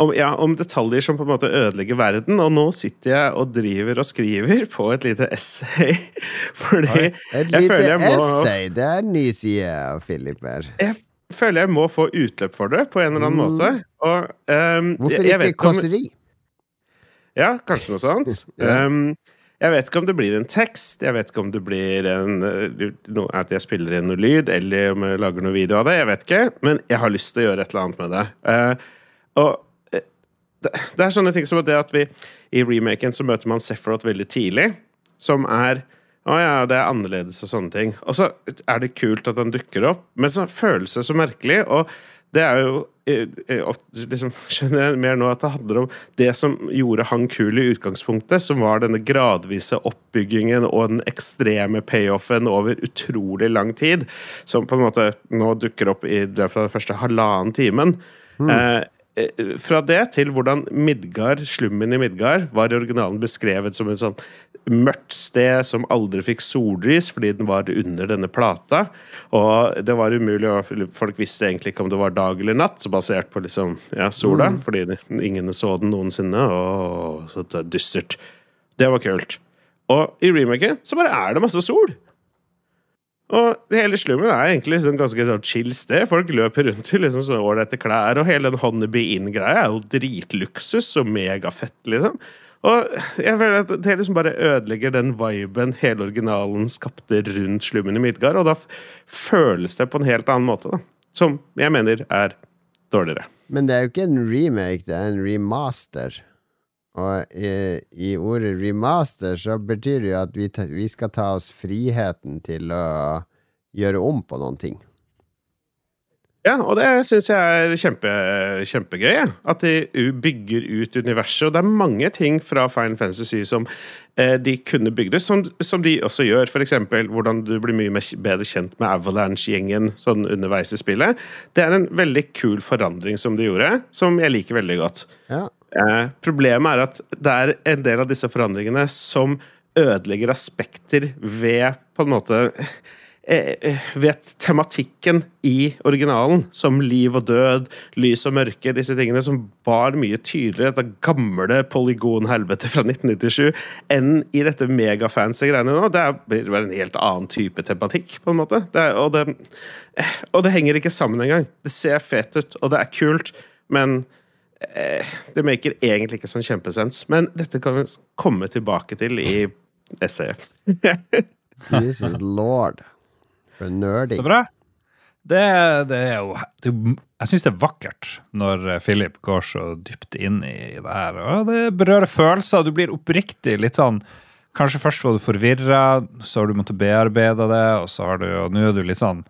om, ja, om, detaljer som på en måte ødelegger verden. Og nå sitter jeg og driver og skriver på et lite essay. Fordi Et lite må, essay? Det er en ny side av Philip her. Jeg føler jeg må få utløp for det på en eller annen mm. måte. Og, um, Hvorfor jeg, jeg ikke kåseri? Ja, kanskje noe sånt. ja. um, jeg vet ikke om det blir en tekst, jeg vet ikke om det blir en, no, at jeg spiller inn noe lyd, eller om jeg lager noe video av det. Jeg vet ikke, men jeg har lyst til å gjøre et eller annet med det. Uh, og det, det er sånne ting som det at vi i remaken så møter man Sephiroth veldig tidlig, som er å ja, det er annerledes og sånne ting. Og så er det kult at han dukker opp, men så føles det så merkelig. Og det er jo eh, eh, liksom, Skjønner jeg mer nå at det handler om det som gjorde han kul i utgangspunktet, som var denne gradvise oppbyggingen og den ekstreme payoffen over utrolig lang tid, som på en måte nå dukker opp i løpet av den første halvannen timen. Mm. Eh, Eh, fra det til hvordan Midgard, slummen i Midgard var i originalen beskrevet som en sånn mørkt sted som aldri fikk sollys fordi den var under denne plata. Og det var umulig, og folk visste egentlig ikke om det var dag eller natt, basert på liksom, ja, sola, mm. fordi ingen så den noensinne. Og så dystert. Det var kult. Og i remaken så bare er det masse sol. Og hele slummen er egentlig liksom ganske sånn chill sted. Folk løper rundt i liksom sånn ålreite klær, og hele den Honeybee Inn-greia er jo dritluksus og megafett, liksom. Og jeg føler at det liksom bare ødelegger den viben hele originalen skapte rundt slummen i Midgard, og da føles det på en helt annen måte, da. Som jeg mener er dårligere. Men det er jo ikke en remake, det er en remaster. Og i, i, ordet remaster så betyr det jo at vi, vi, skal ta oss friheten til å gjøre om på noen ting. Ja, og det syns jeg er kjempe, kjempegøy. At de bygger ut universet. Og det er mange ting fra Final Fantasy som eh, de kunne bygd ut, som, som, de også gjør. F.eks. hvordan du blir mye bedre kjent med Avalanche-gjengen sånn underveis i spillet. Det er en veldig kul forandring som de gjorde, som jeg liker veldig godt. Ja. Eh, problemet er at det er en del av disse forandringene som ødelegger aspekter ved på en måte eh, eh, tematikken i originalen, som liv og død, lys og mørke, disse tingene som var mye tydeligere, dette gamle polygonhelvete fra 1997, enn i dette megafancy greiene nå. Det blir vel en helt annen type tematikk, på en måte. Det er, og, det, og det henger ikke sammen engang. Det ser fet ut, og det er kult, men Eh, det maker egentlig ikke sånn kjempesens, men dette kan vi komme tilbake til i essayet. Jesus lord. Nerding. Så bra. Det, det er jo det, Jeg syns det er vakkert når eh, Philip går så dypt inn i det her. Og det berører følelser. Du blir oppriktig litt sånn Kanskje først var du forvirra, så har du måttet bearbeide det, og så har du, og nå er du litt sånn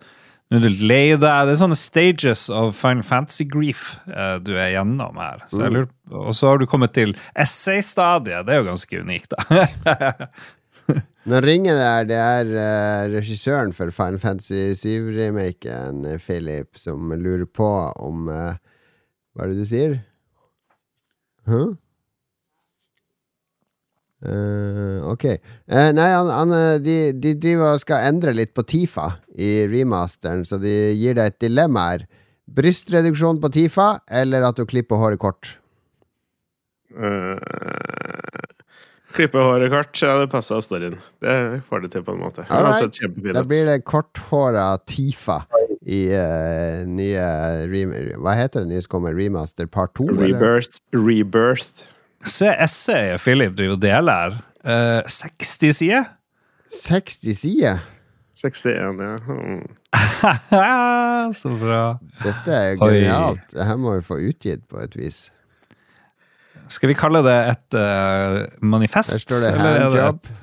nå er du lei deg. Det er sånne stages of Final Fantasy grief eh, du er gjennom her. Så jeg lurer, og så har du kommet til essay-stadiet. Det er jo ganske unikt, da. Når ringer der, det er uh, regissøren for Final Fantasy 7-remaken, uh, Philip, som lurer på om uh, Hva er det du sier? Huh? Uh, ok. Eh, nei, han, han, eh, de, de driver og skal endre litt på Tifa i remasteren, så de gir deg et dilemma her. Brystreduksjon på Tifa, eller at du klipper håret kort? Eh, klippe håret kort. Ja, det passa storyen. Det får det til på en måte. Sett kjempefin Da blir det korthåra Tifa i uh, nye Hva heter det nye som kommer? Remaster part 2? eller? Rebirth. Rebirth. Se essayet Philip driver og deler her. Eh, 60 sider? 60 sider? 61, ja. Mm. så bra. Dette er jo Oi. genialt. Dette må vi få utgitt på et vis. Skal vi kalle det et uh, manifest? Der står det eller det handjob. et-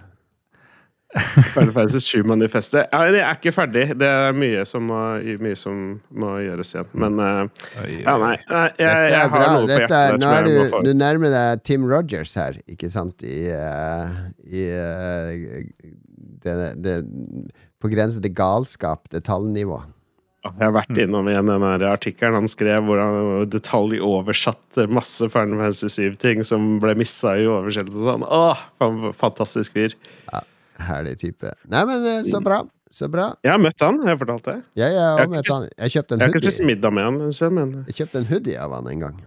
Final Fantasy 7-manifestet. Ja, det er ikke ferdig. Det er mye som må, mye som må gjøres igjen. Men uh, ja, nei. nei jeg, jeg har noe på hjertet er, nå er du, du nærmer deg Tim Rogers her, ikke sant? I, uh, i uh, det, det, På grensen til galskap, detaljnivå. Jeg har vært innom igjen den artikkelen han skrev, hvor han detaljoversatte masse Final Fantasy 7-ting som ble missa i oversettelse. Sånn. Åh, fan- fantastisk fyr. Herlig type. Nei, men eh, så bra. Så bra. Jeg har møtt han, jeg har fortalt det. Jeg, jeg, har jeg, ikke møtt han, jeg kjøpte en Jeg har ikke spist middag med han, men Jeg kjøpte en hoodie av han en gang.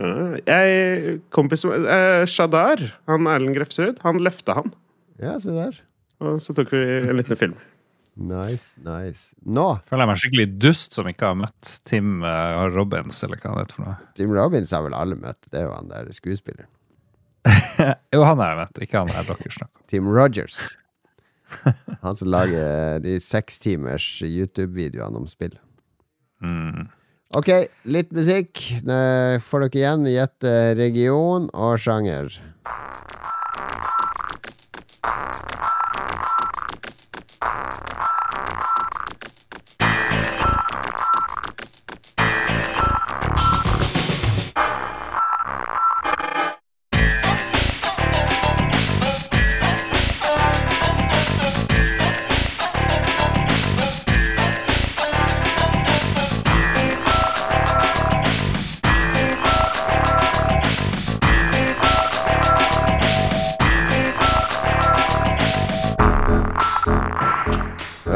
ja, jeg, kompis eh, Shadar, han Erlend Grefsrud, han løfta han. Ja, se der. Og så tok vi en liten film. Nice, nice. Nå, Føler jeg meg skikkelig dust som ikke har møtt Tim uh, Robbins, eller hva det heter for noe. Tim Robins har vel alle møtt. Det er jo han der skuespilleren. Jo, han har jeg møtt, ikke han der dere snakker om. Tim Rogers. Han som lager de sekstimers YouTube-videoene om spill. Mm. Ok, litt musikk. Nå får dere igjen gjette region og sjanger.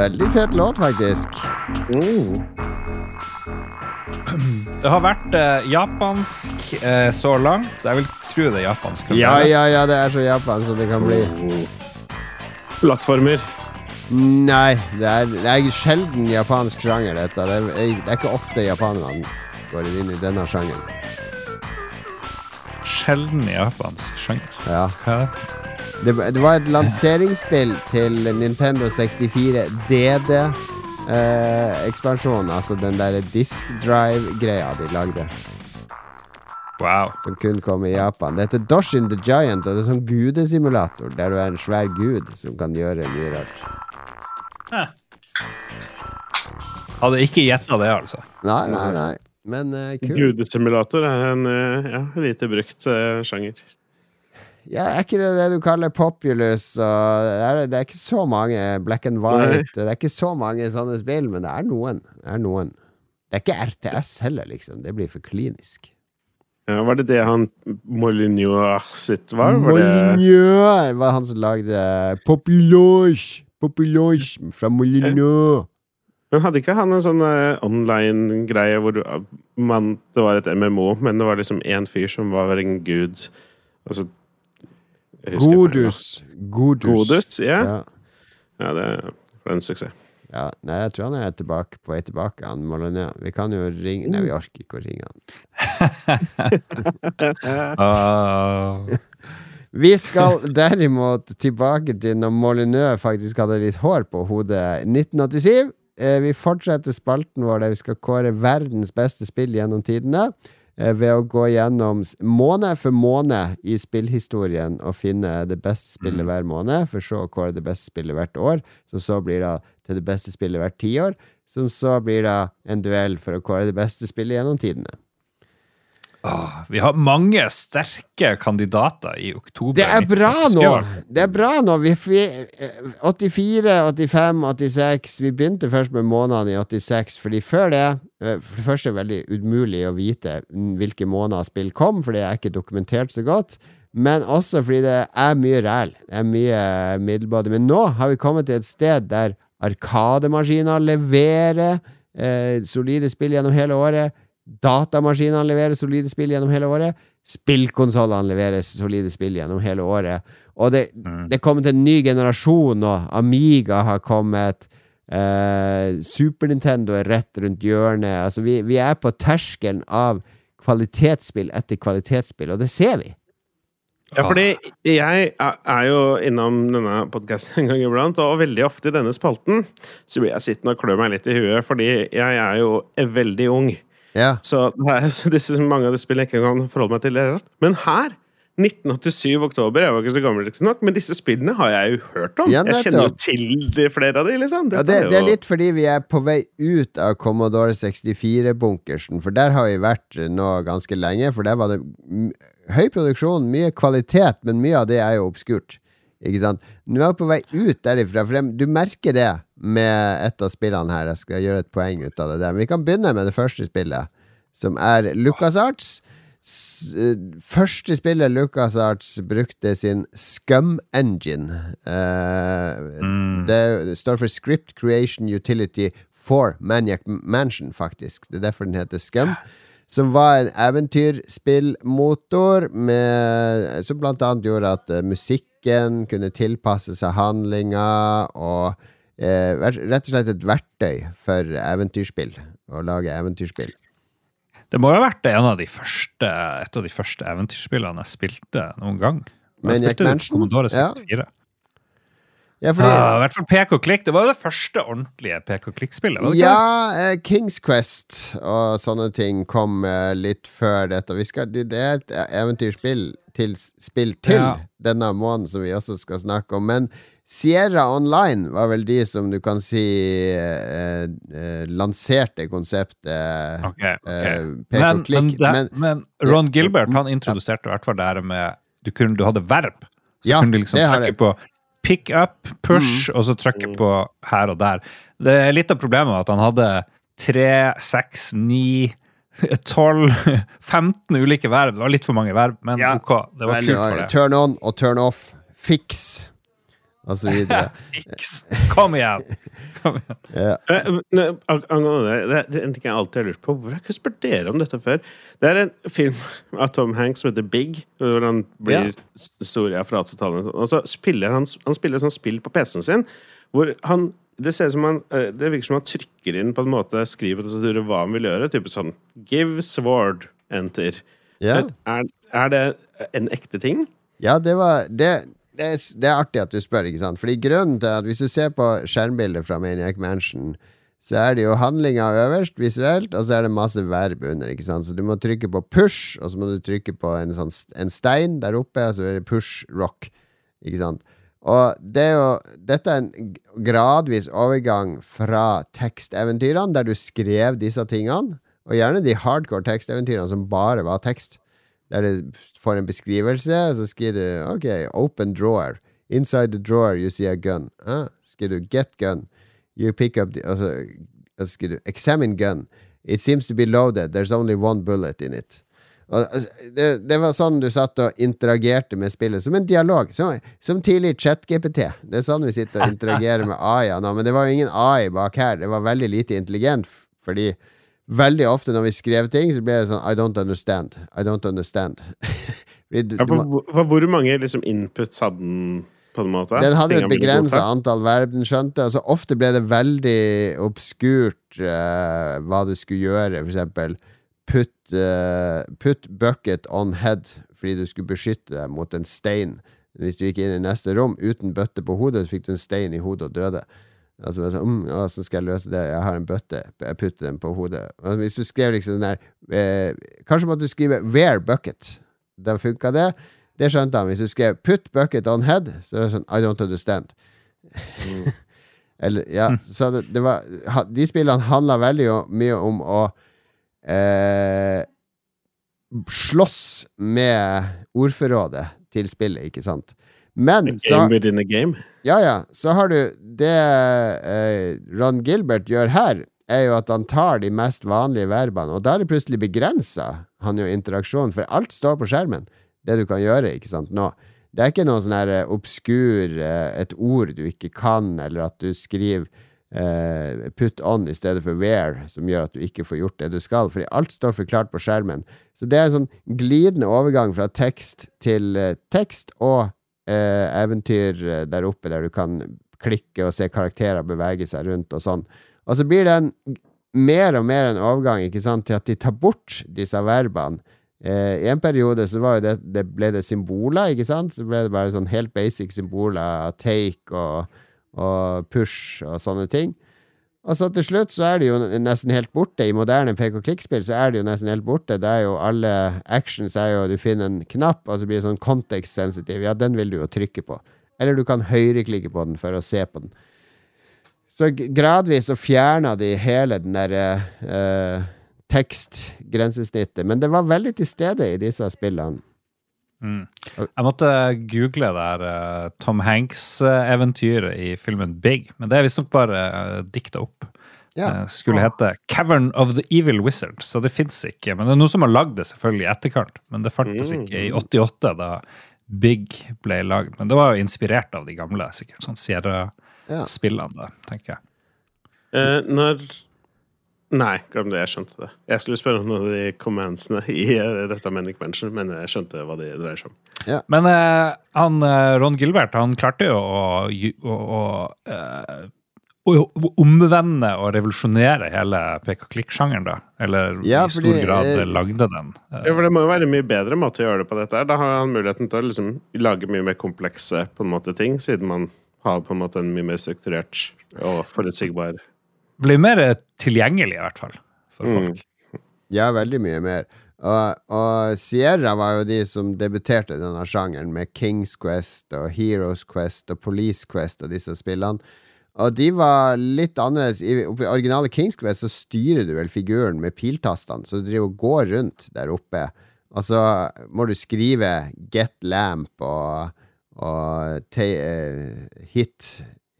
Veldig fet låt, faktisk. Mm. Det har vært eh, japansk eh, så langt. så Jeg vil tro det er japansk. Ja, ja, ja, det er så japansk som det kan bli. Plattformer. Nei, det er, det er sjelden japansk sjanger, dette. Det er, det er ikke ofte japanerne går inn i denne sjangeren. Sjelden japansk sjanger. Ja. Hva er det? Det, det var et lanseringsspill til Nintendo 64 DD. Eh, ekspansjon, altså den der disk drive-greia de lagde, Wow. som kun kom i Japan. Det heter Doshin the Giant, og det er sånn gudesimulator der du er en svær gud som kan gjøre mye rart. Hadde ikke gjetta det, altså. Nei, nei, nei, men uh, kult. Gudesimulator er en uh, ja, lite brukt uh, sjanger. Ja, er ikke det det du kaller populous? Og det, er, det er ikke så mange black and white. Det er ikke så mange sånne spill, men det er noen. Det er noen. Det er ikke RTS heller, liksom. Det blir for klinisk. Ja, var det det han Molyneux sitt var? Molyneux var han som lagde Populous. Populous fra Molyneux. men hadde ikke han en sånn uh, online-greie hvor du, man, det var et MMO, men det var liksom én fyr som var en gud? Altså, feil, da. Godus. Godus. Godus, ja. Ja. ja. det er en suksess. ja. Nei, jeg tror han er tilbake, på vei tilbake, han Molyneux. Vi kan jo ringe Nei, vi orker ikke å ringe han. Vi skal derimot tilbake til når Molyneux faktisk hadde litt hår på hodet. 1987. eh, vi fortsetter spalten vår der vi skal kåre verdens beste spill gjennom tidene. Eh, Ved å gå gjennom måned for måned i spillhistorien og finne det beste spillet hver måned, for så å kåre det beste spillet hvert år, som så blir da til det beste spillet hvert tiår, som så blir da en duell for å kåre det beste spillet gjennom tidene. Åh, vi har mange sterke kandidater i oktober. Det er bra nå! Det er bra nå. Vi, vi, eh, 84, 85, 86 Vi begynte først med månedene i 86, fordi før det eh, For det første er det veldig umulig å vite hvilke måneder spill kom, for det er ikke dokumentert så godt. Men også fordi det er mye ræl. Det er mye middelbody. Men nå har vi kommet til et sted der arkademaskiner leverer eh, solide spill gjennom hele året. Datamaskinene leverer solide spill gjennom hele året. Spillkonsollene leverer solide spill gjennom hele året. Og det, det er kommet en ny generasjon nå. Amiga har kommet. Eh, Super Nintendo er rett rundt hjørnet. Altså, vi, vi er på terskelen av kvalitetsspill etter kvalitetsspill, og det ser vi. Ja, fordi jeg er jo innom denne podkasten en gang iblant, og veldig ofte i denne spalten så blir jeg sittende og klø meg litt i huet, fordi jeg er jo veldig ung. Ja. Så så disse, mange av de spillene jeg ikke kan forholde meg til. det. Men her 1987 oktober, jeg var ikke så gammel nok, men disse spillene har jeg jo hørt om. Ja, jeg kjenner jo til de, flere av de, liksom. Ja, det, det er litt fordi vi er på vei ut av Commodore 64-bunkersen, for der har vi vært nå ganske lenge. For der var det høy produksjon, mye kvalitet, men mye av det er jo obskurt. Ikke sant? Nå er vi på vei ut derifra, for du merker det med et av spillene her. Jeg skal gjøre et poeng ut av det der. Men vi kan begynne med det første spillet, som er LucasArts. S eh, første spillet LucasArts brukte sin Scum Engine. Eh, Det står for Script Creation Utility for Maniac Mansion, faktisk. Det er derfor den heter Scum. Som var en eventyrspillmotor med, som blant annet gjorde at eh, musikken kunne tilpasse seg handlinga, og eh, rett og slett et verktøy for eventyrspill. Å lage eventyrspill. Det må jo ha vært en av de første, et av de første eventyrspillene jeg spilte noen gang. Jeg Men spilte? Commodore Ja. 64. Ja, fordi, Ah, I hvert fall PK Klikk. Det var jo det første ordentlige PK Klikk-spillet. Ja, eh, Kings Quest og sånne ting kom eh, litt før dette. Vi skal, det er et eventyrspill til, spill til Ja. denne måneden som vi også skal snakke om. Men Sierra Online var vel de som du kan si eh, eh, lanserte konseptet okay, ok. eh, Men, pek-og-klikk. men, det, Men, men Ron Gilbert han introduserte i hvert fall det her med du, kunne, du hadde verb. Så Ja, kunne du liksom jeg. på pick up, push, og så trykke på her og der. Det er litt av problemet at han hadde tre, seks, ni 12, 15 ulike verb. Det var litt for mange verb, men Ja, ok. Det var kult for det. Turn on og turn off. Fix. Og så videre. Fiks. Kom igjen! Kom igjen. Ja. Eh, Angående det, det, det er en ting jeg alltid har lurt på. Hvorfor har jeg ikke spurt dere om dette før? Det er en film av Tom Hanks som heter Big, hvor han blir Ja. stor i fra 80-tallet. Og så spiller han, han spiller sånn spill på PC-en sin, hvor han det ser som han, eh, det virker som han trykker inn på en måte skriver på tastaturet hva han vil gjøre. Type sånn Give sword, enter. Ja. Er, er det en ekte ting? Ja, det var det, det, er, det er artig at du spør, ikke sant? Fordi grunnen til at hvis du ser på skjermbildet fra Maniac Mansion, så er det jo handlinga øverst visuelt, og så er det masse verb under, ikke sant? Så du må trykke på push, og så må du trykke på en, sånn, en stein der oppe, og så er det push rock, ikke sant? Og det er jo, dette er en gradvis overgang fra teksteventyrene, der du skrev disse tingene, og gjerne de hardcore teksteventyrene som bare var tekst der du får en beskrivelse, så skriver du OK, open drawer. Inside the drawer you see a gun. Ah, skriver du get gun. You pick up the Altså, altså skriver du examine gun. It seems to be loaded. There's only one bullet in it. Og, altså, det, det var sånn du satt og interagerte med spillet, som en dialog. Som, som tidlig ChatGPT. Det er sånn vi sitter og interagerer med AI-er nå. Men det var jo ingen AI bak her. Det var veldig lite intelligent, fordi Veldig ofte når vi skrev ting, så ble det sånn I don't understand. I don't understand. Fordi du, Ja, du for, for hvor mange liksom, inputs hadde den, på en måte? den hadde et begrensa antall verb den skjønte, Altså, så ofte ble det veldig obskurt uh, hva du skulle gjøre. For eksempel put, uh, put bucket on head, fordi du skulle beskytte deg mot en stein. Hvis du gikk inn i neste rom uten bøtte på hodet, så fikk du en stein i hodet og døde. Altså, så, um, ja, så skal jeg løse det? Jeg har en bøtte. Jeg putter den på hodet. Og hvis du skrev liksom den der eh, Kanskje måtte du skrive 'wear bucket'. Da funka det. Det skjønte han. Hvis du skrev 'put bucket on head', så er det sånn 'I don't understand'. Eller, ja, så det, det var De spillene handla veldig mye om å eh, slåss med ordforrådet til spillet, ikke sant? Men så Game within a game. ja, ja. Så har du Det eh, Ron Gilbert gjør her, er jo at han tar de mest vanlige verbene, og da er det plutselig begrensa, han jo interaksjonen, for alt står på skjermen, det du kan gjøre, ikke sant, nå. Det er ikke noe sånn her eh, obskur, eh, et ord du ikke kan, eller at du skriver eh, put on i stedet for where, som gjør at du ikke får gjort det du skal, fordi alt står forklart på skjermen. Så det er en sånn glidende overgang fra tekst til eh, tekst, og eh, eventyr eh, der oppe der du kan klikke og se karakterer bevege seg rundt og sånn. Og så blir det en, mer og mer en overgang ikke sant, til at de tar bort disse verbene. Eh, I en periode så det, det ble det symboler, ikke sant? Så ble det bare sånn helt basic symboler take og, og push og sånne ting. Og så til slutt så er det jo nesten helt borte. I moderne pek-og-klikk-spill så er det jo nesten helt borte. Det er jo alle actions er jo Du finner en knapp, og så blir det sånn context-sensitive. Ja, den vil du jo trykke på. Eller du kan høyreklikke på den for å se på den. Så gradvis så fjerna de hele den der eh, tekstgrensesnittet. Men det var veldig til stede i disse spillene. Mm. Jeg måtte google det her eh, Tom Hanks-eventyret i filmen Big, men det er visstnok bare uh, dikta opp. Ja. Eh, skulle hete Cavern of the Evil Wizard, så det fins ikke. Men det er noen som har lagd det selvfølgelig i etterkant, men det fantes ikke i 88, da Big ble lagd. Men det var jo inspirert av de gamle, sikkert sånn Sierra-spillene, tenker jeg. Eh, når Nei, glem det. Jeg skjønte det. Jeg skulle spørre om noen av de commandsene i eh, dette Manic Mansion, men jeg skjønte hva de dreier seg om. Men uh, han, eh, Ron Gilbert han klarte jo å, å, å, eh, å omvende og revolusjonere hele pek-og-klikk-sjangeren, da. Eller Ja, i stor fordi, grad eh, lagde den. Ja, for Det må jo være en mye bedre måte å gjøre det på dette. her. Da har han muligheten til å liksom lage mye mer komplekse på en måte ting, siden man har på en måte en mye mer strukturert og forutsigbar Blir mer tilgjengelig, i hvert fall, for Mm. folk. Ja, veldig mye mer. Og, og Sierra var jo de som debuterte denne sjangeren, med Kings Quest og Heroes Quest og Police Quest og disse spillene. Og de var litt annerledes. I originale Kings Quest så styrer du vel figuren med piltastene, så du driver og går rundt der oppe. Og så må du skrive Get Lamp og, og eh, hit,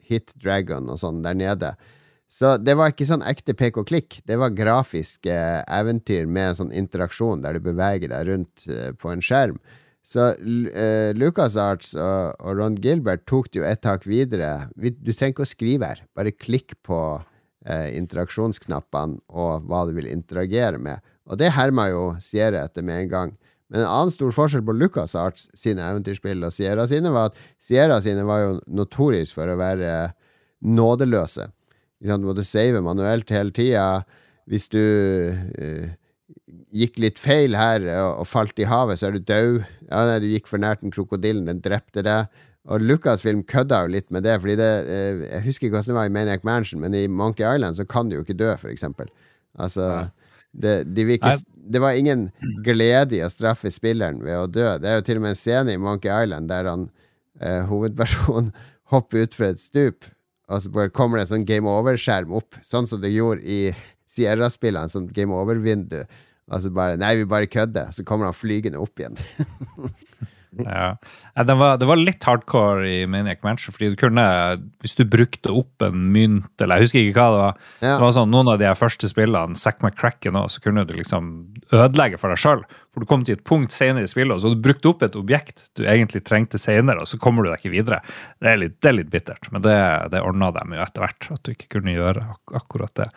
hit Dragon og sånn der nede. Så det var ikke sånn ekte pek-og-klikk. Det var grafiske eventyr med sånn interaksjon der du beveger deg rundt eh, på en skjerm. Så uh, LucasArts og, og Ron Gilbert tok det jo et tak videre. Vi, du trenger ikke å skrive her. Bare klikk på uh, interaksjonsknappene og hva du vil interagere med. Og det herma jo Sierra etter med en gang. Men en annen stor forskjell på LucasArts sine eventyrspill og Sierra sine, var at Sierra sine var jo notorisk for å være nådeløse. Du måtte save manuelt hele tida. Hvis du uh, gikk litt feil her og, falt i havet, så er du død. Ja, nei, du gikk for nært den krokodillen, den drepte deg. Og Lucasfilm kødda jo litt med det, fordi det uh, Jeg husker ikke hvordan det var i Maniac Mansion, men i Monkey Island så kan du jo ikke dø, for eksempel. Altså det, de ikke, det var ingen glede i å straffe spilleren ved å dø. Det er jo til og med en scene i Monkey Island der han uh, hovedpersonen hopper utfor et stup, og så bare kommer det en sånn game over-skjerm opp, sånn som det gjorde i Sierra-spillene, sånn game over-vindu. Og så bare Nei, vi bare kødder. Så kommer han flygende opp igjen. Ja. Det, var, det var litt hardcore i Maniac Mansion, fordi du kunne, hvis du brukte opp en mynt, eller jeg husker ikke hva det var Ja. Det var sånn, Noen av de første spillene, Zack McCracken òg, så kunne du liksom ødelegge for deg sjøl. For du kom til et punkt senere i spillet, og så har du brukt opp et objekt du egentlig trengte senere, og så kommer du deg ikke videre. Det er litt, det er litt bittert, men det, det ordna dem jo etter hvert, at du ikke kunne gjøre ak akkurat det.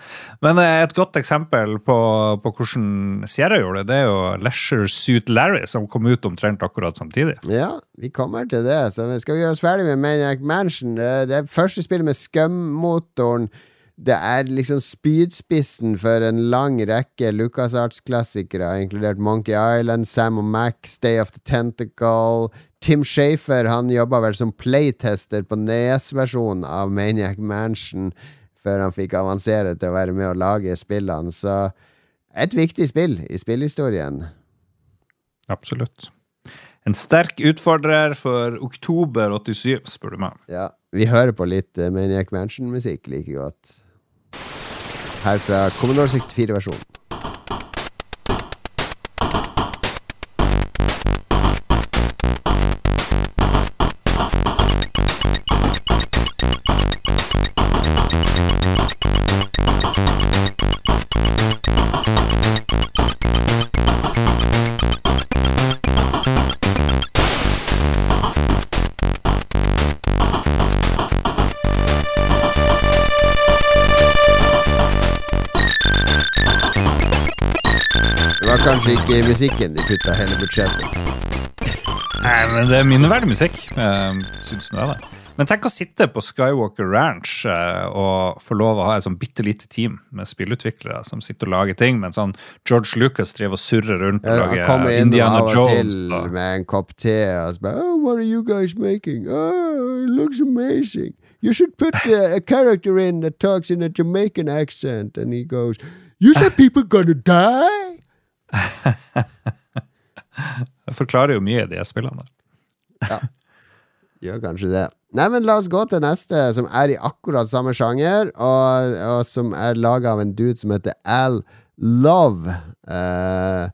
Men eh, et godt eksempel på, på hvordan Sierra gjorde det, det er jo Leisure Suit Larry, som kom ut omtrent akkurat samtidig. Ja, vi kommer til det. Så vi skal gjøre oss ferdig med Maniac Mansion. Det er første spillet med Scum-motoren. Det er liksom spydspissen for en lang rekke LucasArts-klassikere, inkludert Monkey Island, Sam og Max, Stay of the Tentacle, Tim Shafer han jobba vel som playtester på Nes-versjonen av Maniac Mansion før han fikk avansere til å være med å lage spillene. Så et viktig spill i spillhistorien. Absolutt. En sterk utfordrer for oktober 87, spør du meg. Ja, Vi hører på litt eh, Maniac Mansion-musikk like godt. Her fra Commodore 64-versjonen. Det var kanskje ikke musikken de putta hele budsjettet. Nei, men det er minneverdig musikk. Uh, syns nå det. Men tenk å sitte på Skywalker Ranch eh, og få lov å ha et sånn bitte lite team med spillutviklere som sitter og lager ting, mens sånn George Lucas driver og surrer rundt og Ja, han lager kommer inn Indiana av og til Jones. Med en kopp te og så bare Oh, what are you guys making? Oh, it looks amazing. You should put a, a character in that talks in a Jamaican accent. And he goes, You said people gonna die? Det forklarer jo mye, de spillene. ja. Gjør kanskje det. Nei, men la oss gå til neste, som er i akkurat samme sjanger, og, og som er laga av en dude som heter Al Love. Uh,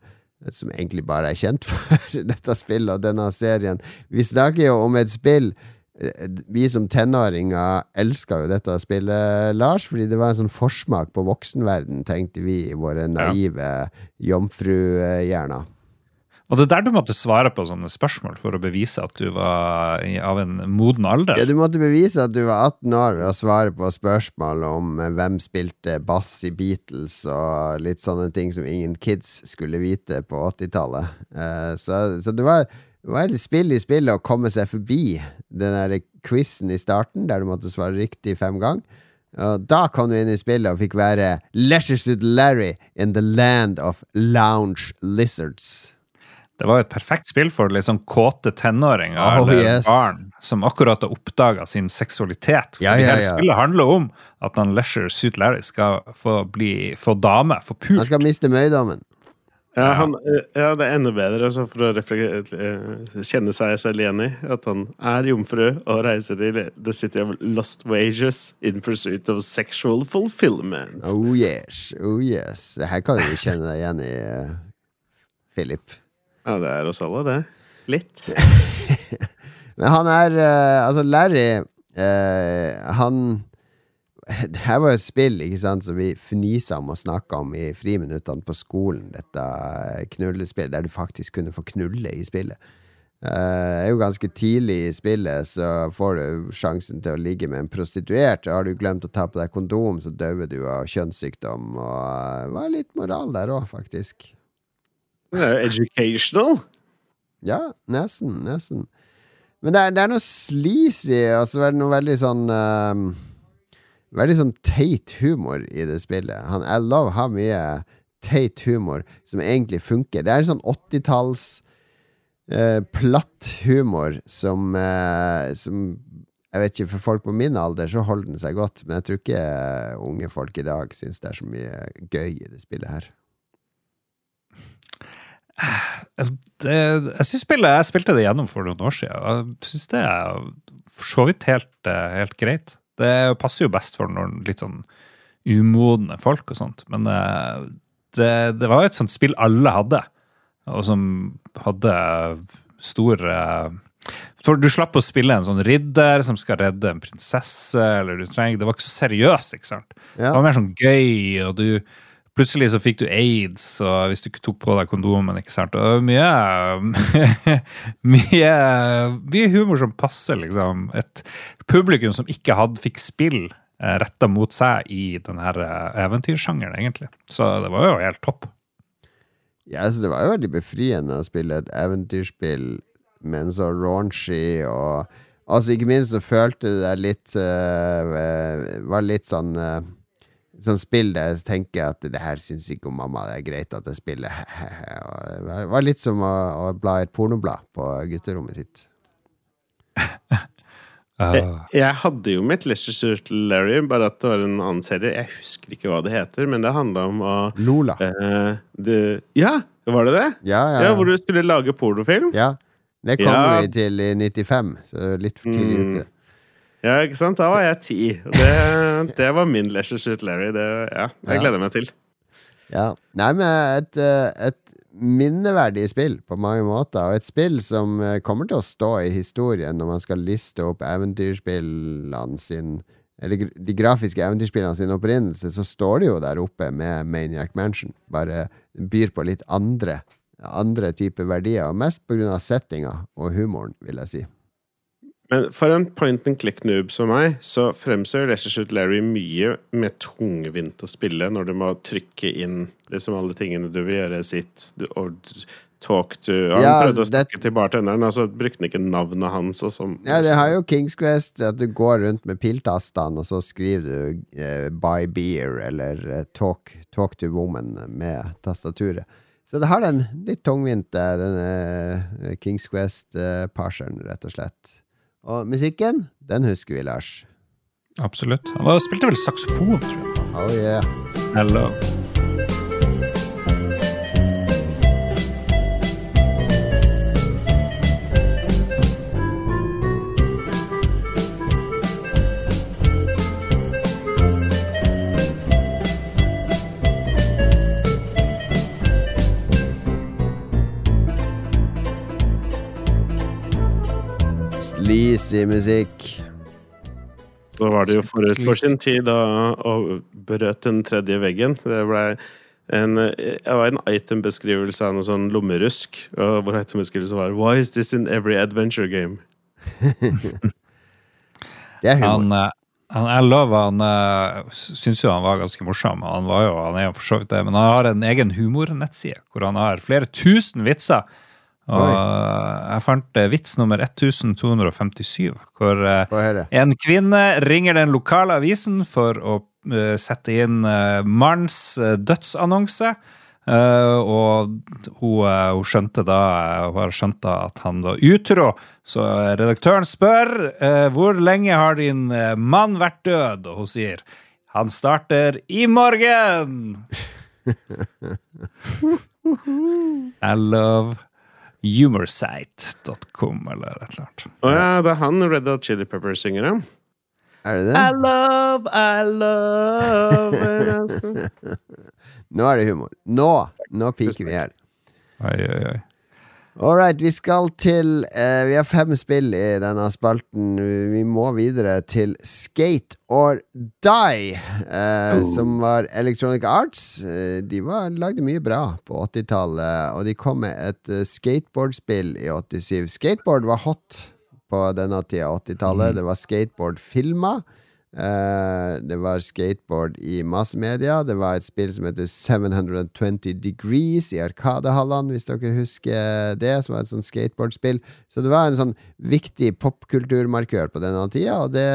som egentlig bare er kjent for dette spillet og denne serien. Vi snakker jo om et spill Vi som tenåringer elska jo dette spillet, Lars, fordi det var en sånn forsmak på voksenverden, tenkte vi i våre naive jomfruhjerner. Og det er der du måtte svare på sånne spørsmål for å bevise at du var av en moden alder. Ja, du måtte bevise at du var 18 år ved å svare på spørsmål om eh, hvem spilte bass i Beatles og litt sånne ting som ingen kids skulle vite på 80-tallet. Eh, så, så det var, det var et spill i spillet å komme seg forbi den der quizen i starten, der du måtte svare riktig fem ganger. Og da kom du inn i spillet og fikk være Leisure Suit Larry in the land of lounge lizards. Det var jo et perfekt spill for sånn kåte tenåringer Oh, eller yes. barn som akkurat har oppdaga sin seksualitet. Ja, ja, hele ja. spillet handler om at han Leisure Suit Larry skal få, bli, få dame, få Han skal miste møydommen. Ja, han, eh, ja, det er enda bedre altså, for å eh, kjenne seg selv igjen i at han er jomfru og reiser til The City of Lost Wages in pursuit of sexual fulfillment. Oh yes, oh yes. Her kan du kjenne deg igjen i, uh, Philip. Ja, det er oss alle, det. Litt. Men han er uh, Altså, Larry uh, Han Det her var jo et spill ikke sant, som vi fnisa om og snakka om i friminuttene på skolen. Dette knullespillet, der du faktisk kunne få knulle i spillet. Eh, Det er jo ganske tidlig i spillet, så får du sjansen til å ligge med en prostituert. Har du glemt å ta på deg kondom, så dauer du av kjønnssykdom. Og eh, det var litt moral der òg, faktisk. Det er jo educational. Ja, nesten, nesten. Men det er, det er noe sleazy, og så er det noe veldig sånn ehm, Veldig sånn teit humor i det spillet. Han I Love har mye teit humor som egentlig funker. Det er en sånn 80-talls eh, platt humor som, eh, som Jeg vet ikke, for folk på min alder så holder den seg godt, men jeg tror ikke eh, unge folk i dag syns det er så mye gøy i det spillet her. Det, jeg synes spillet, jeg spilte det gjennom for noen år siden. Jeg syns det er for så vidt helt, eh, helt greit. Det passer jo best for noen litt sånn umodne folk og sånt. Men eh, det, det var jo et sånt spill alle hadde, og som hadde stor eh, For du slapp å spille en sånn ridder som skal redde en prinsesse, eller du trenger Det var ikke så seriøst, ikke sant? Det var mer sånn gøy, og du Plutselig så fikk du aids, og hvis du ikke tok på deg kondomen, ikke sant. Og mye Mye, mye humor som passer, liksom. Et publikum som ikke hadde, fikk spill eh, retta mot seg i denne eh, eventyrsjangeren, egentlig. Så det var jo helt topp. Ja, så det var jo veldig befriende å spille et eventyrspill, men så raunchy og Altså, ikke minst så følte du deg litt uh, Var litt sånn uh, Sånn spill der jeg tenker at det her syns ikke om mamma det er greit at jeg spiller. Det var- litt som å, å bla i et pornoblad på gutterommet sitt. Jeg, Ah. jeg hadde jo mitt Leisure Suit Larry, bare at det var en annen serie. Jeg husker ikke hva det heter, men det handla om å Lola. Uh, du, Ja, var det det? Ja, ja. Ja, Hvor du skulle lage pornofilm? ja. Det kom Ja. vi til i 95, så litt for tidlig Mm. Ja, ikke sant? Da var jeg ti. Det, det var min Leisure Suit Larry. Det, ja, jeg gleder meg til. Ja. Nei, men et, eh, et minneverdig spill på mange måter, og et spill som eh, kommer til å stå i historien når man skal liste opp eventyrspillene sin Eller de grafiske eventyrspillene sin opprinnelse, så står det jo der oppe med Maniac Mansion. Bare byr på litt andre andre typer verdier, og mest pga. settinga og humoren, vil jeg si. Men for en point and click-noob som meg, så fremstår Suit Larry mye mer tungvint å spille når du må trykke inn liksom alle tingene du vil gjøre sitt, du- og talk to Han Ja, prøvde å det- snakke til bartenderen, og så brukte han ikke navnet hans sånn. Ja, det har jo Kings Quest, at du går rundt med piltastene, og så skriver du uh, 'buy beer' eller uh, talk, 'talk to woman' med tastaturet. Så det har den litt tungvinte, den eh, Kings Quest-parseren, rett og slett. Og musikken, den husker vi, Lars. Absolutt. Han spilte vel saksofon, tror jeg. Oh yeah. Hello. Sleazy musikk. Så var det jo forut for sin tid da, og brøt den tredje veggen. Det ble en, det var en itembeskrivelse av noe sånn lommerusk, og hvor itembeskrivelsen var Why is this in every adventure game? Det er humor. Han, eh, han, jeg lover han uh, syns jo han var ganske morsom. Han var jo, han er jo for så vidt det, men han har en egen humornettside hvor han har flere tusen vitser. Og Oi. jeg fant eh, vits nummer 1257, hvor eh, en kvinne ringer den lokale avisen for å eh, sette inn mannens dødsannonse. Og hun, hun skjønte da Hun har skjønt da at han var utro, så redaktøren spør hvor lenge har din mann vært død, og hun sier han starter i morgen! I love humorsite.com eller et eller annet. Å ja, det er han Red Hot Chili Peppers synger ja. Er det det? love, I love Nå er det humor. Nå! Nå piker vi her. Oi, oi, oi. All right, vi skal til eh, Vi har fem spill i denne spalten. Vi må videre til Skate or Die, eh, som var Electronic Arts. Eh, de var, lagde mye bra på 80-tallet, og de kom med et eh, skateboardspill i 87. Skateboard var hot på denne tida 80-tallet. Det var skateboardfilmer. Eh, det var skateboard i massemedia. Det var et spill som heter 720 Degrees i Arkadehallene, hvis dere husker det, som var et sånt skateboardspill. Så det var en sånn viktig popkulturmarkør på denne tida, og det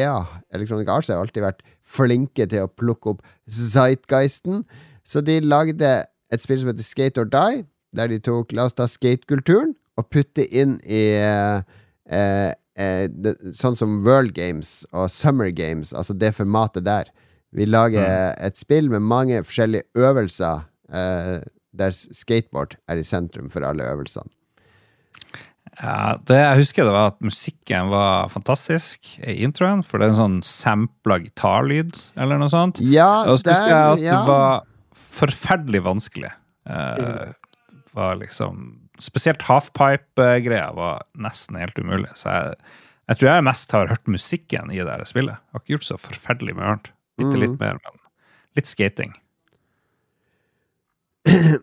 ja, Electronic Arts har alltid vært flinke til å plukke opp Zeitgeisten. Så de lagde et spill som heter Skate or Die, der de tok, la oss ta skatekulturen, og putte inn i eh, eh, det, sånn som World Games og Summer Games, altså det formatet der. Vi lager et spill med mange forskjellige øvelser, eh, der skateboard er i sentrum for alle øvelsene. Ja, det jeg husker det var at musikken var fantastisk i introen, for det er en sånn sampla gitarlyd eller noe sånt. Ja, Og så husker jeg at ja. det var forferdelig vanskelig. Eh, var liksom Spesielt halfpipe-greia var nesten helt umulig. Så jeg, jeg tror jeg mest har hørt musikken i det spillet. Jeg har ikke gjort så forferdelig mye annet. Bitte litt mer, men litt skating.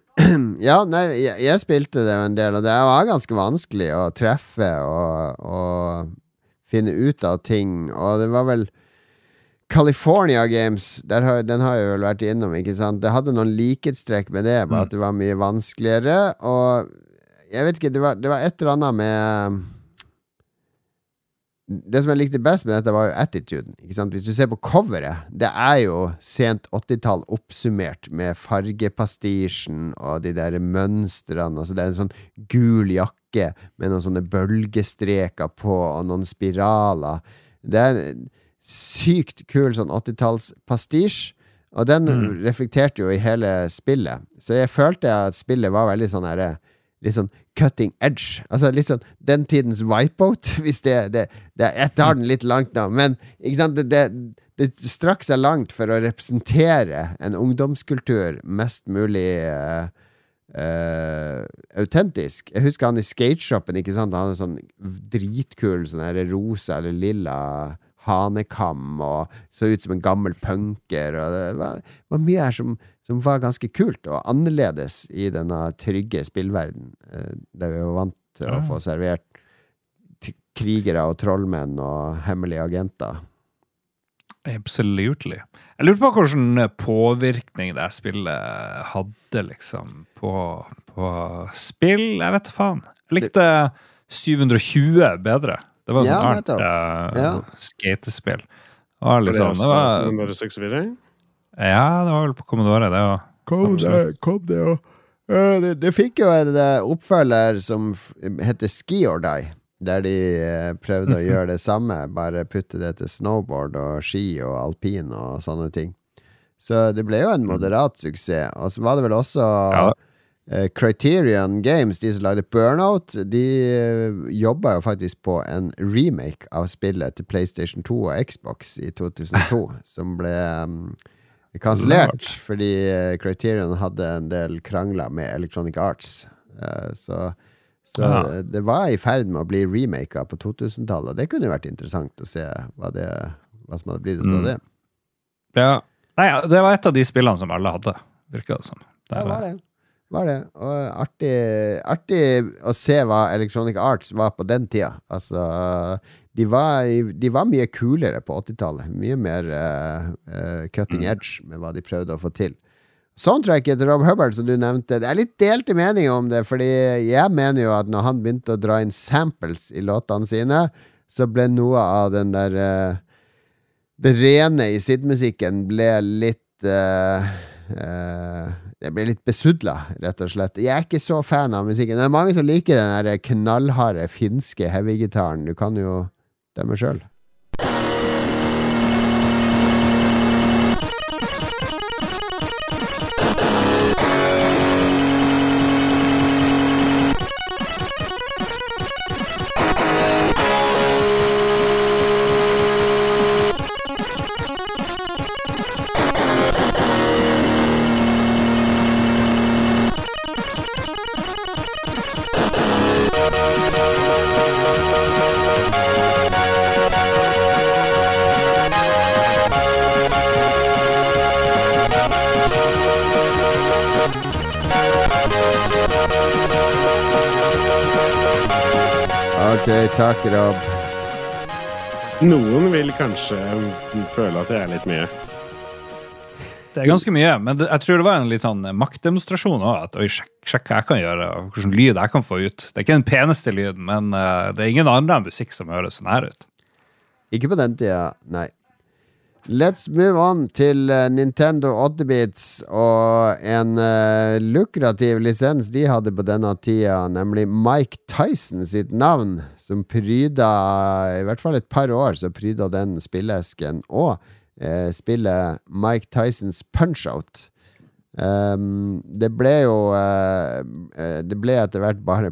Ja, nei, jeg, jeg spilte det en del, og det var ganske vanskelig å treffe og, og finne ut av ting. Og det var vel California Games, har, den har jeg vel vært innom, ikke sant. Det hadde noen likhetstrekk med det, bare at det var mye vanskeligere. Og jeg vet ikke, det var, det var et eller annet med det som jeg likte best med dette, var jo attituden. Ikke sant? Hvis du ser på coveret, det er jo sent 80-tall oppsummert med fargepastisjen og de der mønstrene. Altså det er en sånn gul jakke med noen sånne bølgestreker på, og noen spiraler. Det er en sykt kul sånn 80-tallspastisj. Og den reflekterte jo i hele spillet. Så jeg følte at spillet var veldig sånn herre Litt sånn cutting edge. Altså litt sånn den tidens wipeout, hvis det, det, det Jeg tar den litt langt nå, men ikke sant, det, det, strakk seg langt for å representere en ungdomskultur mest mulig uh, uh, autentisk. Jeg husker han i skateshoppen, ikke sant, han hadde sånn dritkul sånn her rosa eller lilla hanekam og så ut som en gammel punker. Og det var, var mye her som, som, var ganske kult og annerledes i denne trygge spillverden eh, der vi var vant til å få servert krigere og trollmenn og hemmelige agenter. Absolutely. Jeg lurer på hvilken påvirkning det spillet hadde, liksom, på, på spill. Jeg vet da faen. Jeg likte 720 bedre. Det var Ja, sånt artig uh, Ja. skatespill. Det var litt Var det sånn, det var, Commodore 64? Ja, det var vel på Commodore, det òg. Kom det, kom det, òg. det, det fikk jo en eh, oppfølger som heter Ski or Die. Der de eh, prøvde å gjøre det samme, bare putte det til snowboard og ski og alpin og sånne ting. Så det ble jo en moderat suksess. Og så var det vel også Ja. eh, Criterion Games, de som lagde Burnout, de uh, jobba jo faktisk på en remake av spillet til PlayStation 2 og Xbox i 2002, som ble um, kansellert fordi eh, Criterion hadde en del krangler med Electronic Arts. Eh, så så det var i ferd med å bli remaka på 2000-tallet. Det kunne jo vært interessant å se hva, det, hva som hadde blitt ut av Mm. det. Ja. Nei, det var et av de spillene som alle hadde, virka det som. Det Ja, er- var det. Var det. Og artig, artig å se hva Electronic Arts var på den tida. Altså, de var, de var mye kulere på 80-tallet. Mye mer uh, uh, cutting edge med hva de prøvde å få til. Soundtracket til Rob Hubbard, som du nevnte, det er litt delte meninger om det, fordi jeg mener jo at når han begynte å dra inn samples i låtene sine, så ble noe av den der uh, Det rene i SID-musikken ble litt Det ble litt besudla, rett og slett. Jeg er ikke så fan av musikken. Det er mange som liker den knallharde finske heavy-gitaren. Du kan jo dømme sjøl. Rob. Noen vil kanskje føle at det er litt mye. Det er ganske mye, men jeg tror det var en litt sånn maktdemonstrasjon òg. At oi, sjekk, sjekk hva jeg kan gjøre, og hvilken lyd jeg kan få ut. Det er ikke den peneste lyden, men eh, det er ingen annen musikk som høres sånn her ut. Ikke på den tida, nei. Let's move on til eh, Nintendo 8-bits og en uh, lukrativ lisens de hadde på denne tida, nemlig Mike Tyson sitt navn, som pryda I hvert fall et par år så pryda den spillesken, og uh, spillet Mike Tysons Punch-Out. Um, det ble jo uh, Det ble etter hvert bare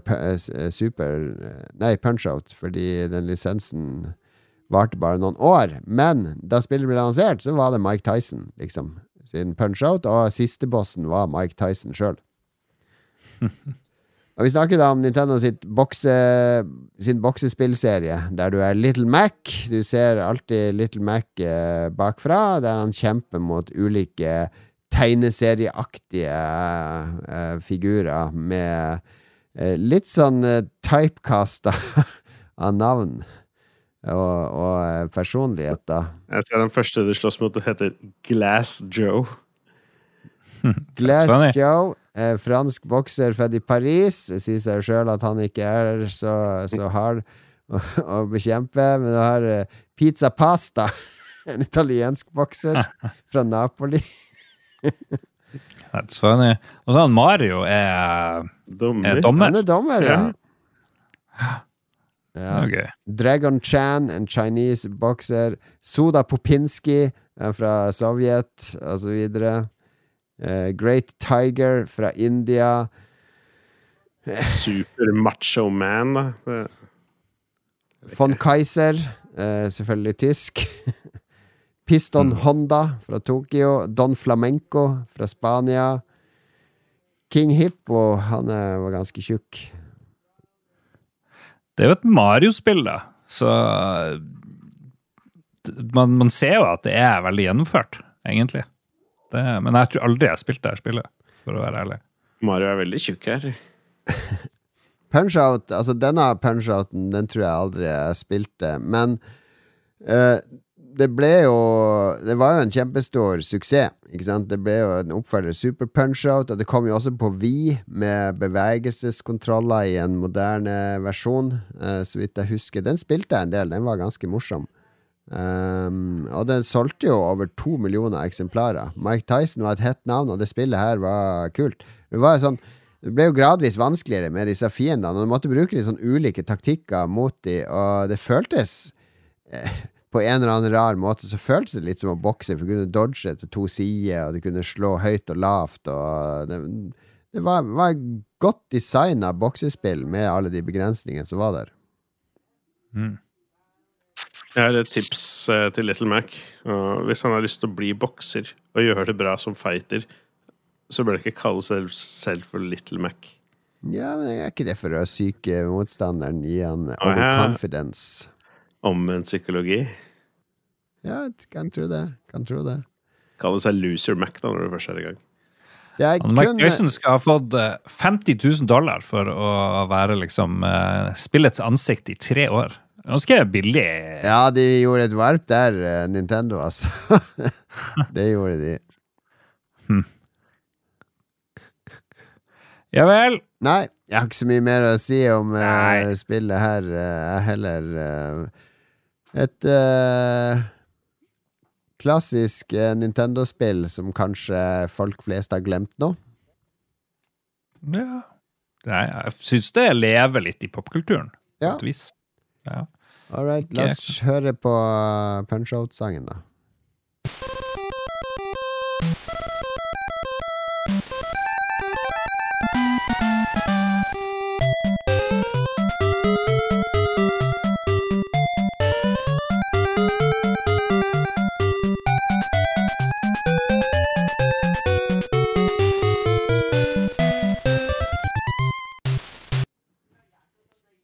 super Nei, Punch-Out, fordi den lisensen varte bare noen år. Men da spillet ble lansert, så var det Mike Tyson, liksom. Sin punch-out, og sistebossen var Mike Tyson sjøl. og vi snakker da om Nintendo sitt bokse, sin boksespillserie, der du er Little Mac. Du ser alltid Little Mac eh, bakfra, der han kjemper mot ulike tegneserieaktige eh, figurer med eh, litt sånn eh, typecasta av navn og, og personligheter. personlighet, da. Jeg ser den første du slåss mot, heter Glass Joe. Glass Funny. Joe, eh, fransk bokser født i Paris, sier seg sjøl at han ikke er så, så hard. å, å bekjempe. Men du har eh, Pizza Pasta, en italiensk bokser fra Napoli. That's funny. Og så han Mario er, er dommer. Han er dommer, ja. ja. Ok. Dragon Chan, en Chinese bokser. Soda Popinski er fra Sovjet, og så videre. Eh, Great Tiger fra India. Super macho man, da. Von Kaiser, uh, selvfølgelig tysk. Piston Honda fra Tokyo. Don Flamenco fra Spania. King Hippo, han er, var ganske tjukk. Det er jo et Mario-spill, da, så man, man ser jo at det er veldig gjennomført, egentlig. Det, men jeg tror aldri jeg har spilt det her spillet, for å være ærlig. Mario er veldig tjukk her. Punch-Out, altså denne Punch-Outen, den tror jeg aldri jeg spilte, men eh, det ble jo Det var jo en kjempestor suksess, ikke sant? Det ble jo en oppfølger Super Punch-Out, og det kom jo også på Vi med bevegelseskontroller i en moderne versjon, uh, så vidt jeg husker. Den spilte jeg en del, den var ganske morsom. Um, og den solgte jo over to millioner eksemplarer. Mike Tyson var et hett navn, og det spillet her var kult. Det var jo sånn det ble jo gradvis vanskeligere med disse fiendene, og du måtte bruke litt sånn ulike taktikker mot dem, og det føltes eh, På en eller annen rar måte så føltes det litt som å bokse, for du kunne dodge til to sider, og du kunne slå høyt og lavt, og det, det var, var et godt designa boksespill med alle de begrensningene som var der. Jeg har et tips eh, til Little Mac. Hvis han har lyst til å bli bokser og gjøre det bra som fighter, så bør han ikke kalle seg selv for Little Mac. Ja, men er ikke det for å syke motstanderen Gi han ja. overconfidence? Omvendt psykologi. Ja, kan tro det. Kan tro det. Kaller seg Loser Mac da, når du først er i gang. Det Mike Tyson skal ha fått eh, 50 000 dollar for å være liksom eh, spillets ansikt i tre år. Ganske billig. Ja, de gjorde et varp der, eh, Nintendo, altså. det gjorde de. Ja vel. Nei, jeg har ikke så mye mer å si om uh, spillet her. eh, Jeg uh, heller eh, et uh, klassisk uh, Nintendo-spill som kanskje folk flest har glemt nå. Ja. Nei, jeg syns det lever litt i popkulturen, på Ja. et vis. Ja. All right, la oss høre på uh, Punch-Out-sangen, da.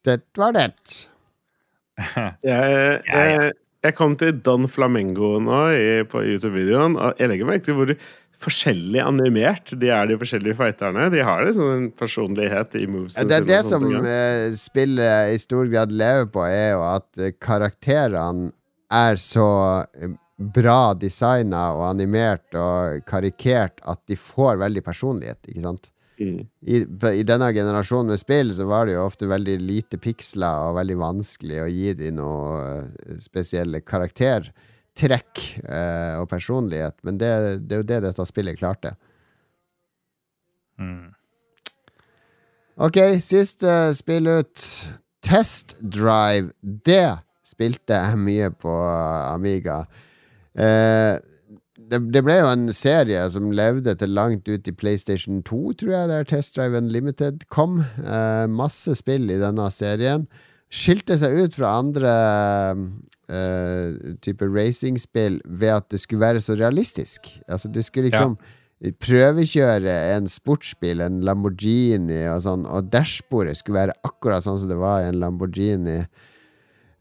Det var det. Jeg, jeg, jeg kom til Don Flamengo nå i, på YouTube-videoen, og jeg legger merke til hvor forskjellig animert de er, de forskjellige fighterne. De har liksom en personlighet i movesene Det er det som ja. eh, spillet i stor grad lever på, er jo at eh, karakterene er så eh, bra designa og animert og karikert at de får veldig personlighet, ikke sant? Mm. I, I denne generasjonen med spill så var det jo ofte veldig lite piksler og veldig vanskelig å gi dem noe eh, spesielle karaktertrekk eh, og personlighet, men det, det er jo det dette spillet klarte. Mm. Ok, siste spill ut. Test Drive. Det spilte jeg mye på Amiga. Eh, det, det ble jo en serie som levde til langt ut i PlayStation 2, tror jeg, der Test Drive Unlimited kom. Eh, masse spill i denne serien. Skilte seg ut fra andre eh, typer racingspill ved at det skulle være så realistisk. Altså, du skulle liksom prøvekjøre en sportsbil, en Lamborghini og sånn, og dashbordet skulle være akkurat sånn som det var i en Lamborghini.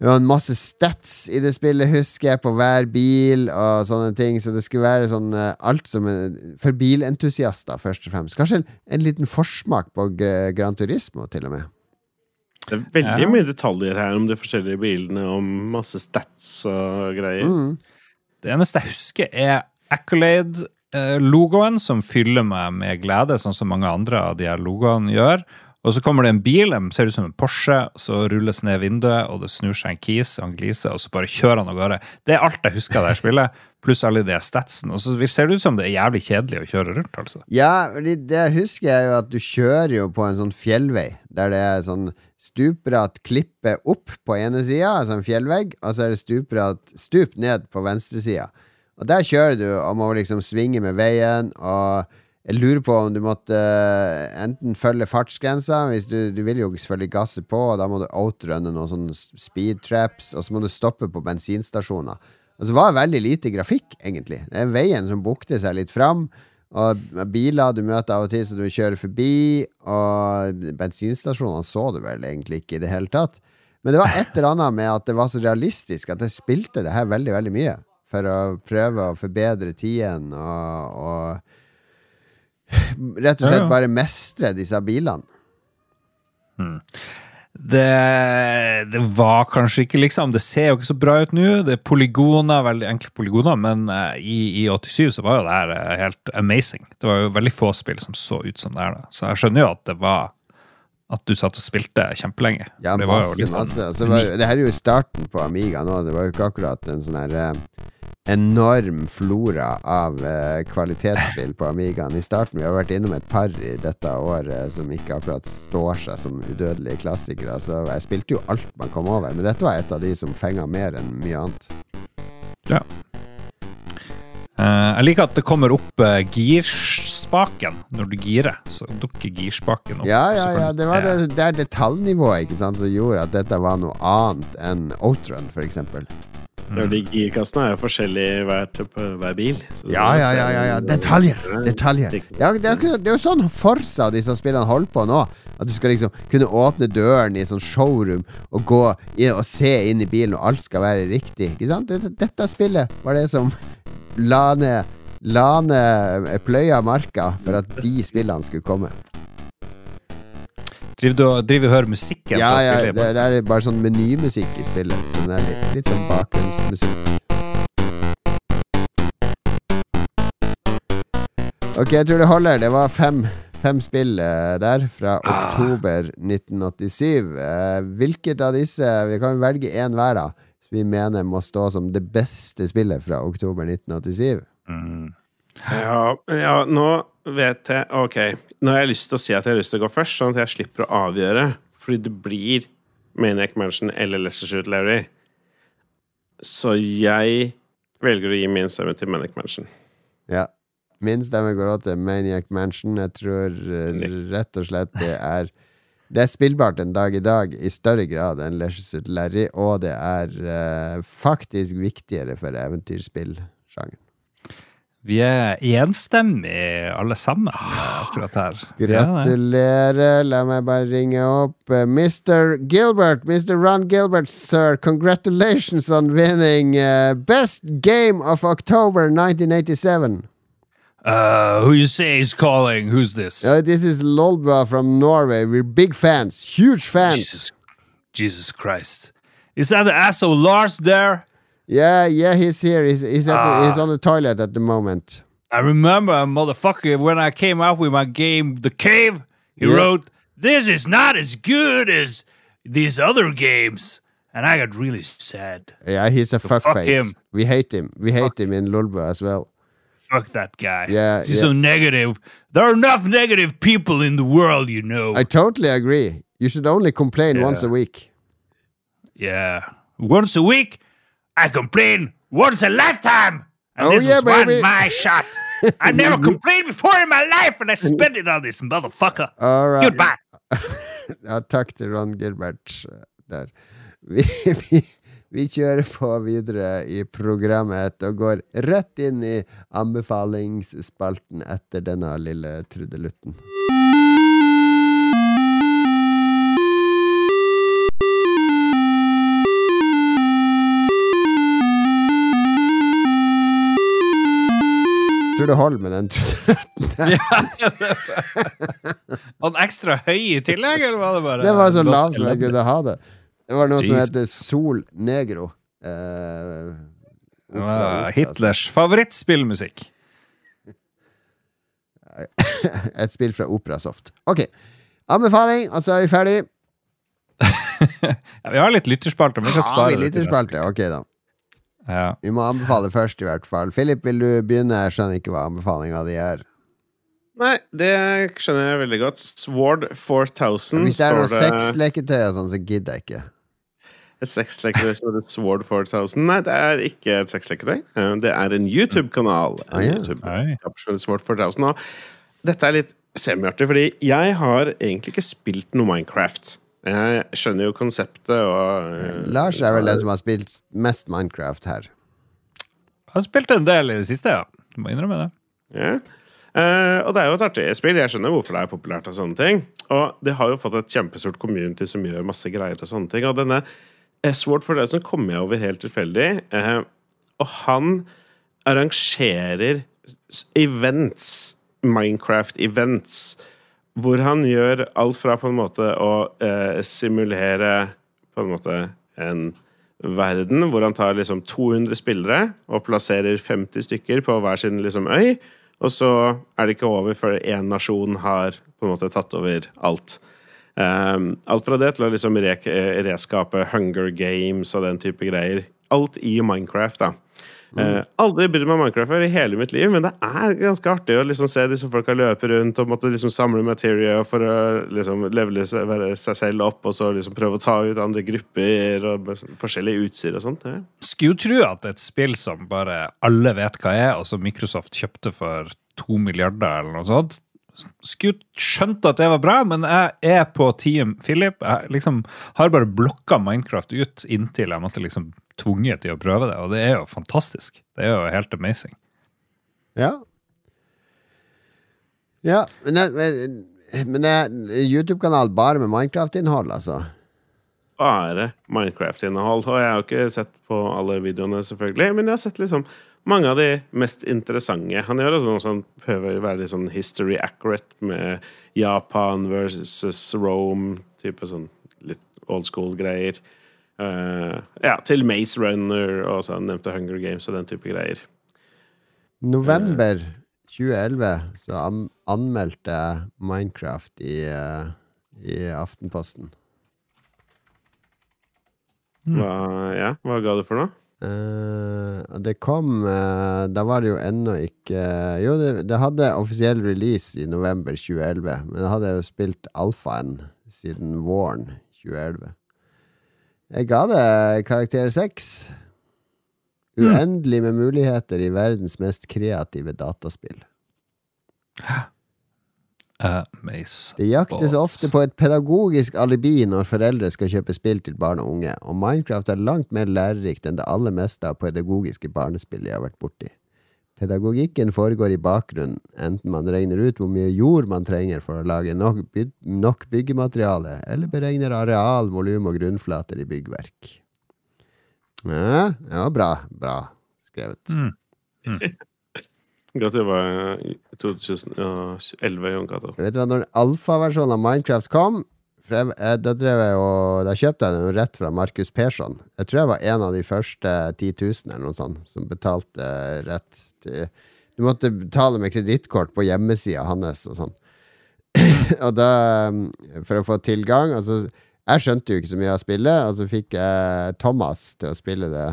Det var en masse stats i det spillet, husker jeg, på hver bil og sånne ting, så det skulle være sånn eh, alt som en- For bilentusiaster, først og fremst. Kanskje en, en liten forsmak på Gran Turismo, til og med. Det er veldig Ja. mye detaljer her om de forskjellige bilene, om masse stats og greier. Mm. Det eneste jeg husker, er Accolade-logoen, som fyller meg med glede, sånn som mange andre av de her logoene gjør. Og så kommer det en bil, den ser ut som en Porsche, så rulles ned vinduet, og det snur seg en kis, han gliser, og så bare kjører han av gårde. Det er alt jeg husker av det spillet, pluss alle de statsen. Og så ser det ut som det er jævlig kjedelig å kjøre rundt, altså. Ja, det husker jeg jo at du kjører jo på en sånn fjellvei, der det er sånn stupbratt klippe opp på ene sida, altså en fjellvegg, og så er det stupbratt stup ned på venstre sida. Og der kjører du og må liksom svinge med veien, og jeg lurer på om du måtte eh, enten følge fartsgrensa hvis du, du vil jo selvfølgelig gasse på, og da må du outrunne noen sånne speed traps, og så må du stoppe på bensinstasjoner. Og så var det veldig lite grafikk, egentlig. Det er veien som bukter seg litt fram. Og biler du møter av og til så du kjører forbi, og bensinstasjonene så du vel egentlig ikke i det hele tatt. Men det var et eller annet med at det var så realistisk at jeg spilte det her veldig, veldig mye. For å prøve å forbedre tiden og, og rett og slett bare mestre disse bilene. Det, det var kanskje ikke liksom Det ser jo ikke så bra ut nå. Det er polygoner, veldig enkle polygoner, men eh, i, i 87 så var jo det her eh, helt amazing. Det var jo veldig få spill som så ut som det her. da. Så jeg skjønner jo at det var At du satt og spilte kjempelenge. Ja, masse, det var jo liksom masse. Altså, det, var, det her er jo starten på Amiga nå. Det var jo ikke akkurat en sånn her eh, enorm flora av uh, kvalitetsspill på Amigaen i starten. Vi har vært innom et par i dette året som ikke akkurat står seg som udødelige klassikere. Så jeg spilte jo alt man kom over, men dette var et av de som fenga mer enn mye annet. Ja. Uh, jeg liker at det kommer opp uh, girspaken når du girer. Så dukker girspaken opp. Ja, ja, ja. Det var det, det detaljnivået ikke sant, som gjorde at dette var noe annet enn Outrun, for de girkassene er jo forskjellige hver, hver bil. så Ja, ja, ja, ja, ja. Detaljer. Detaljer. Ja, det, er, det jo sånn Forsa og disse spillene holder på nå. At du skal liksom kunne åpne døren i sånn showroom og gå og se inn i bilen, og alt skal være riktig. Ikke sant? Dette, dette spillet var det som la ned La ned pløya marka for at de spillene skulle komme. Driver du og driver og hører musikken? Ja, ja, det, det er bare sånn menymusikk i spillet. Så det er litt, litt sånn bakgrunnsmusikk. Ok, jeg tror det holder. Det var fem, fem spill uh, der fra oktober 1987. Uh, hvilket av disse Vi kan velge én hver, da. Som vi mener må stå som det beste spillet fra oktober 1987. Mm. Ja, ja, nå vet jeg Ok, nå har jeg lyst til å si at jeg har lyst til å gå først, sånn at jeg slipper å avgjøre. Fordi det blir Maniac Mansion eller Lesser Shoot Larry. Så jeg velger å gi min stemme til Maniac Mansion. Ja. Min stemme går også til Maniac Mansion. Jeg tror eh, rett og slett det er Det er spillbart en dag i dag i større grad enn Lesher Suit Larry, og det er uh, faktisk viktigere for eventyrspillsjangeren. Vi er enstemmige alle sammen akkurat her. Gratulerer. La meg bare ringe opp eh, Mr. Gilbert. Mr. Ron Gilbert, sir. Congratulations on winning eh, Best Game of October 1987. Uh, who you say is calling? Who's this? Uh, this is Lolba from Norway. We're big fans, huge fans. Jesus, Jesus Christ. Is that the asshole Lars there? Yeah, yeah, he's here. He's he's, at the, Ah. he's on the toilet at the moment. I remember, motherfucker, when I came out with my game, The Cave, he Yeah. wrote, This is not as good as these other games. And I got really sad. Yeah, he's a fuck fuckface. him. We hate him. We hate him in Lolbua as well. Fuck that guy. Yeah, He's yeah. so negative. There are enough negative people in the world, you know. I totally agree. You should only complain Yeah. once a week. yeah. Once a week, I complain once a lifetime. And Oh, this yeah, was one my shot. I never complained before in my life, and I spent it on this motherfucker. All right. Goodbye. Ja, takk til Ron Gilbert eh, der. Vi, vi, vi kjører på videre i programmet og går rett inn i anbefalingsspalten etter denne lille trudelutten. Tror det holder med den trudelutten. Var den ekstra høy i tillegg, eller var det bare Det var så lav som jeg kunne ha det. Det var noe som heter Sol Negro. Eh, Ufra, Ufra, Hitlers favorittspillmusikk. Et spill fra Operasoft. Ok. Anbefaling, og så er vi ferdig. Ja, vi har litt lytterspalte, Har vi lytterspalte? Ok, da. Ja. Vi må anbefale først, i hvert fall. Philip, vil du begynne? Jeg skjønner ikke hva anbefalinga di er. Nei, det skjønner jeg veldig godt. Sword 4000 Hvis det er noe står det sexleketøy og sånn, så gidder jeg ikke. Et sexleketøy som heter Sword 4000. Nei, det er ikke et sexleketøy. Eh, Det er en YouTube-kanal. Ah, ja. YouTube-skap som Sword 4000. Og dette er litt semiartig, fordi jeg har egentlig ikke spilt noe Minecraft. Jeg skjønner jo konseptet og uh, Lars er vel den som har spilt mest Minecraft her. Jeg har spilt en del i det siste, ja. Du må innrømme det. Ja. Uh, og det er jo et artig spill. Jeg skjønner hvorfor det er populært. Og sånne ting Og det har jo fått et kjempestort community som gjør masse greier. Og sånne ting Og denne S-Word for Dødsen kom jeg over helt tilfeldig. Uh, og han arrangerer events, Minecraft-events, hvor han gjør alt fra på en måte å eh, simulere på en måte en verden hvor han tar liksom 200 spillere og plasserer 50 stykker på hver sin liksom øy. Og så er det ikke over før én nasjon har på en måte tatt over alt. Um, alt fra det til å liksom re reskape Hunger Games og den type greier. Alt i Minecraft, da. Eh, aldri brydd meg om Minecraft før i hele mitt liv, men det er ganske artig å liksom se disse folka løpe rundt og måtte liksom samle materia for å liksom levele seg, selv opp, og så liksom prøve å ta ut andre grupper og forskjellige utstyr og sånt. Ja. Skulle tro at et spill som bare alle vet hva er, og som Microsoft kjøpte for to milliarder eller noe sånt, skulle skjønt at det var bra, men jeg er på Team Philip. Jeg liksom har bare blokka Minecraft ut inntil jeg måtte liksom tvunget til å prøve det, og det er jo fantastisk. Det er jo helt amazing. Ja. Ja, men det, men det er YouTube-kanal bare med Minecraft-innhold, altså. Bare Minecraft-innhold. Og jeg har jo ikke sett på alle videoene, selvfølgelig, men jeg har sett liksom mange av de mest interessante. Han gjør Altså noe som prøver å være litt sånn history accurate med Japan versus Rome, type sånn litt old school-greier. Uh, ja, til Maze Runner og så han nevnte Hunger Games og den type greier. November 2011 så an anmeldte jeg Minecraft i, uh, i Aftenposten. Hva, ja, hva ga du for noe? Eh, det kom uh, Da var det jo ennå ikke Jo, det, det hadde offisiell release i november 2011, men da hadde jeg jo spilt alfaen siden våren 2011. Jeg ga det karakter seks. Uendelig med muligheter i verdens mest kreative dataspill. Amaze. Det jaktes ofte på et pedagogisk alibi når foreldre skal kjøpe spill til barn og unge, og Minecraft er langt mer lærerikt enn det aller meste av pedagogiske barnespill jeg har vært borti. Pedagogikken foregår i bakgrunnen, enten man regner ut hvor mye jord man trenger for å lage nok, by nok byggemateriale, eller beregner areal, volum og grunnflater i byggverk. Ja, ja bra. Bra skrevet. Mm. Godt det var i 2011, Jon Cato. Vet du hva, når alfaversjonen av Minecraft kom jeg, Da og Da kjøpte jeg den rett fra Markus Persson. Jeg tror jeg var en av de første 10 000 eller noe sånt som betalte rett til Du måtte betale med kredittkort på hjemmesida hans og sånn. og da For å få tilgang altså, Jeg skjønte jo ikke så mye av spillet, og så fikk jeg Thomas til å spille det.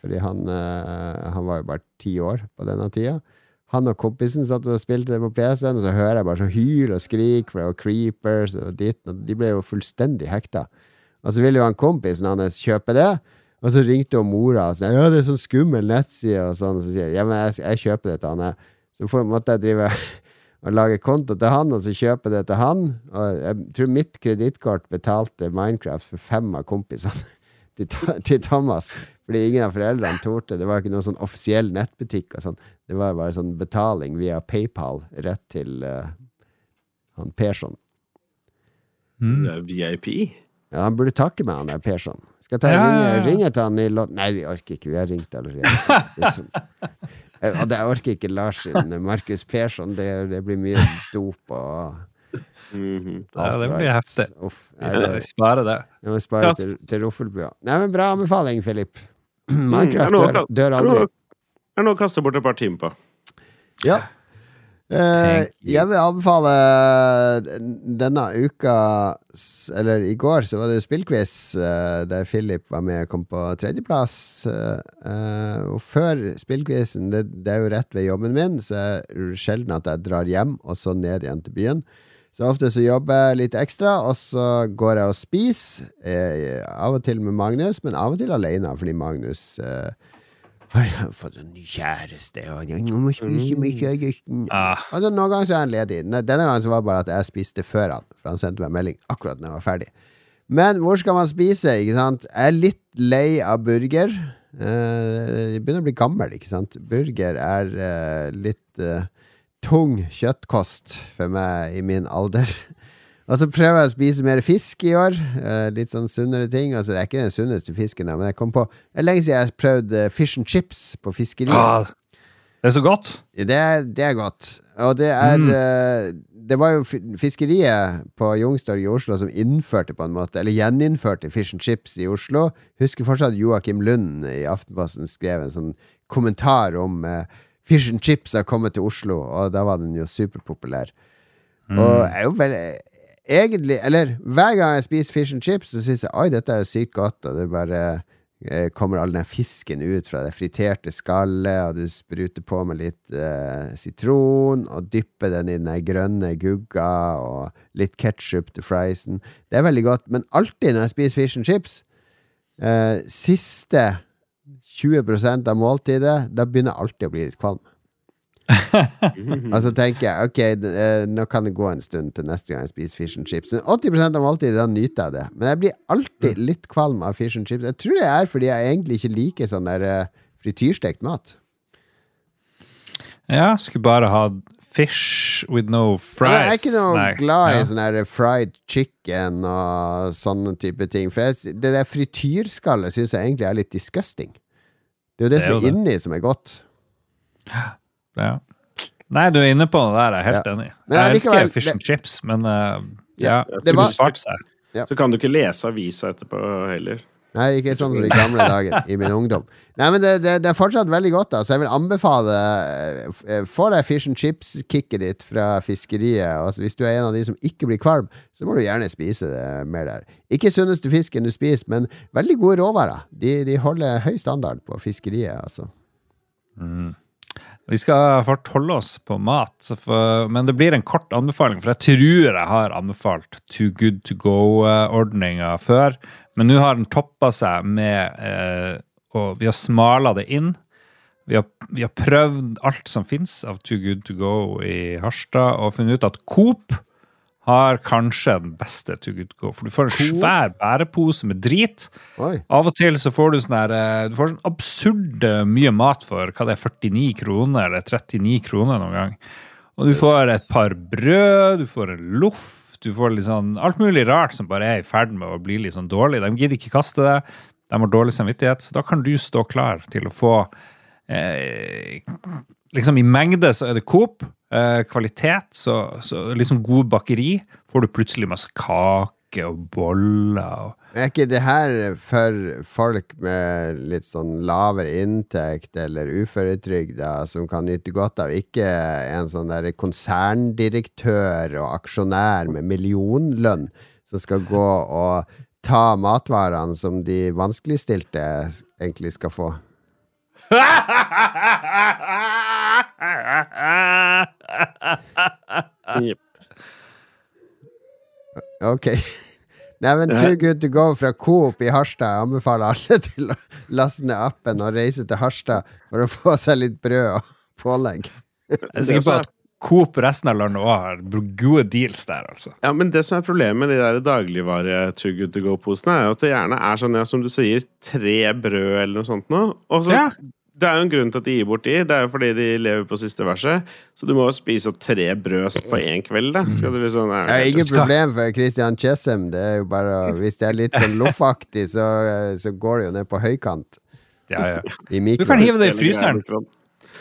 Fordi han, eh, han var jo bare ti år på denne tida. Han og kompisen satt og spilte det på PC-en, og så hører jeg bare så hyl og skrik, var creepers og ditt, og de ble jo fullstendig hekta. Og så ville jo han kompisen hans kjøpe det, og så ringte jo mora og sa ja, det er sånn skummel nettside, og sånn, og så sier jeg ja, men jeg, jeg kjøper det til han, jeg. Så måtte jeg drive og lage konto til han, og så kjøpe det til han. Og jeg tror mitt kredittkort betalte Minecraft for fem av kompisene til, til Thomas. Fordi ingen av foreldrene torde. Det var ikke noen sånn offisiell nettbutikk. og sånn. Det var bare sånn betaling via PayPal rett til uh, han Persson. Mm. VIP. Ja, han burde takke meg, han der Persson. Skal jeg ta Ja, ringe, ja, ja. ringe til han i låt... Nei, vi orker ikke. Vi har ringt allerede. Det sånn. Og det- orker ikke Lars sin Markus Persson. Det, det blir mye dop og Mhm. Ja, det blir heftig. Vi Uff, nei, det, Vi sparer det. jeg må spare Ja. til, til Roffelbua. Nei, men bra anbefaling, Philip. Mm, Minecraft det noe- dør, dør aldri. det er noe å kaste bort et par timer på. Ja. Eh, jeg vil anbefale denne uka Eller i går så var det spillquiz eh, der Philip var med og kom på tredjeplass. Eh, eh, og før spillquizen, det, det er jo rett ved jobben min, så er det sjelden at jeg drar hjem og så ned igjen til byen. Så ofte så jobber jeg litt ekstra, og så går jeg og spiser. Eh, av og til med Magnus, men av og til alene, fordi Magnus eh, har fått en ny kjæreste, og jeg må spise mye. Ah, Altså, noen ganger så er han ledig. Denne gangen så var det bare at jeg spiste før han, for han sendte meg melding akkurat når jeg var ferdig. Men hvor skal man spise, ikke sant? Jeg er litt lei av burger. Eh, Jeg begynner å bli gammel, ikke sant? Burger er eh, litt eh, tung kjøttkost for meg i min alder. Og så prøver jeg å spise mer fisk i år. eh, litt sånn sunnere ting. Altså, det er ikke den sunneste fisken, men jeg kom på Det er lenge siden jeg har prøvd eh, fish and chips på fiskeriet. ah, det er så godt. Det, er- det er godt. Og det er Mm. eh, Det var jo fiskeriet på Youngstorget i Oslo som innførte på en måte Eller gjeninnførte fish and chips i Oslo. Husker fortsatt Joakim Lund i Aftenposten skrev en sånn kommentar om eh, fish and chips har kommet til Oslo, og da var den jo superpopulær. Mm. Og jeg er jo veldig Egentlig, eller hver gang jeg spiser fish and chips, så syns jeg oi, dette er jo sykt godt, og det bare eh, kommer all den fisken ut fra det friterte skallet, og du spruter på med litt eh, sitron, og dypper den i den grønne gugga, og litt ketsjup til friesen. Det er veldig godt, men alltid når jeg spiser fish and chips, eh, siste 20% av måltidet, da begynner jeg alltid å bli litt kvalm. Og så tenker jeg ok, eh, nå kan det gå en stund til neste gang jeg spiser fish and chips. Men 80 av måltidet, da nyter jeg det. Men jeg blir alltid litt kvalm av fish and chips. Jeg tror det er fordi jeg egentlig ikke liker sånn der eh, frityrstekt mat. Ja, skulle bare ha fish with no fries. Jeg er ikke noe Nei. glad i Ja. sånn der fried chicken og sånne type ting. For jeg, det der frityrskallet syns jeg egentlig er litt disgusting. Det er jo det, Det er som er det. inni som er godt. Ja. Nei, du er inne på det der, jeg er helt Ja. enig. Men Jeg allikevel, elsker fish and chips, men uh, Ja, ja, det det var- spart seg. Så kan du ikke lese avisa etterpå heller. Nei, ikke sånn som i gamle dager, i min ungdom. Nei, men det, det, det er fortsatt veldig godt, da, så jeg vil anbefale eh, eh, Få deg fish and chips-kicket ditt fra fiskeriet. Altså, hvis du er en av de som ikke blir kvalm, så må du gjerne spise det mer der. Ikke sunneste fisken du spiser, men veldig gode råvarer. De, de holder høy standard på fiskeriet, altså. Vi skal fort holde oss på mat, for, men det blir en kort anbefaling. For jeg tror jeg har anbefalt Too Good To Go-ordninga før. Men nå har den toppa seg med eh, Og vi har smala det inn. Vi har, vi har prøvd alt som fins av Too Good To Go i Harstad, og funnet ut at Coop har kanskje den beste to Good Go. For du får en svær bærepose med drit. Oi. Av og til så får du sånn her eh, Du får sånn absurd mye mat for hva det er, 49 kroner eller 39 kroner noen gang. Og du får et par brød, du får en loff, du får litt sånn alt mulig rart som bare er i ferd med å bli litt sånn dårlig. De gidder ikke kaste det. De har dårlig samvittighet, så da kan du stå klar til å få eh, Liksom i mengde så er det Coop. Eh, kvalitet, så, så liksom god bakeri, får du plutselig masse kake og boller. og Er ikke det her for folk med litt sånn lavere inntekt eller uføretrygd, da, som kan nyte godt av, ikke en sånn der konserndirektør og aksjonær med millionlønn som skal gå og ta matvarene som de vanskeligstilte egentlig skal få? Jepp. Ok. Nei, men Too good to go fra Coop i Harstad. Jeg anbefaler alle til å laste ned appen og reise til Harstad for å få seg litt brød og pålegg. Jeg er sikker på at Coop resten av landet òg har gode deals der, altså. Ja, men det som er problemet med de der dagligvare Too Good To Go-posene, er jo at det gjerne er sånn, ja, som du sier, tre brød eller noe sånt noe. Og så, Ja. Det er jo en grunn til at de gir bort de. Det er jo fordi de lever på siste verset. Så du må jo spise tre brød på én kveld, da. Skal du liksom Det er ingen problem for Christian Chessem. Det er jo bare Hvis det er litt sånn loffaktig, så, så går det jo ned på høykant Ja, ja. i Du kan hive det i fryseren.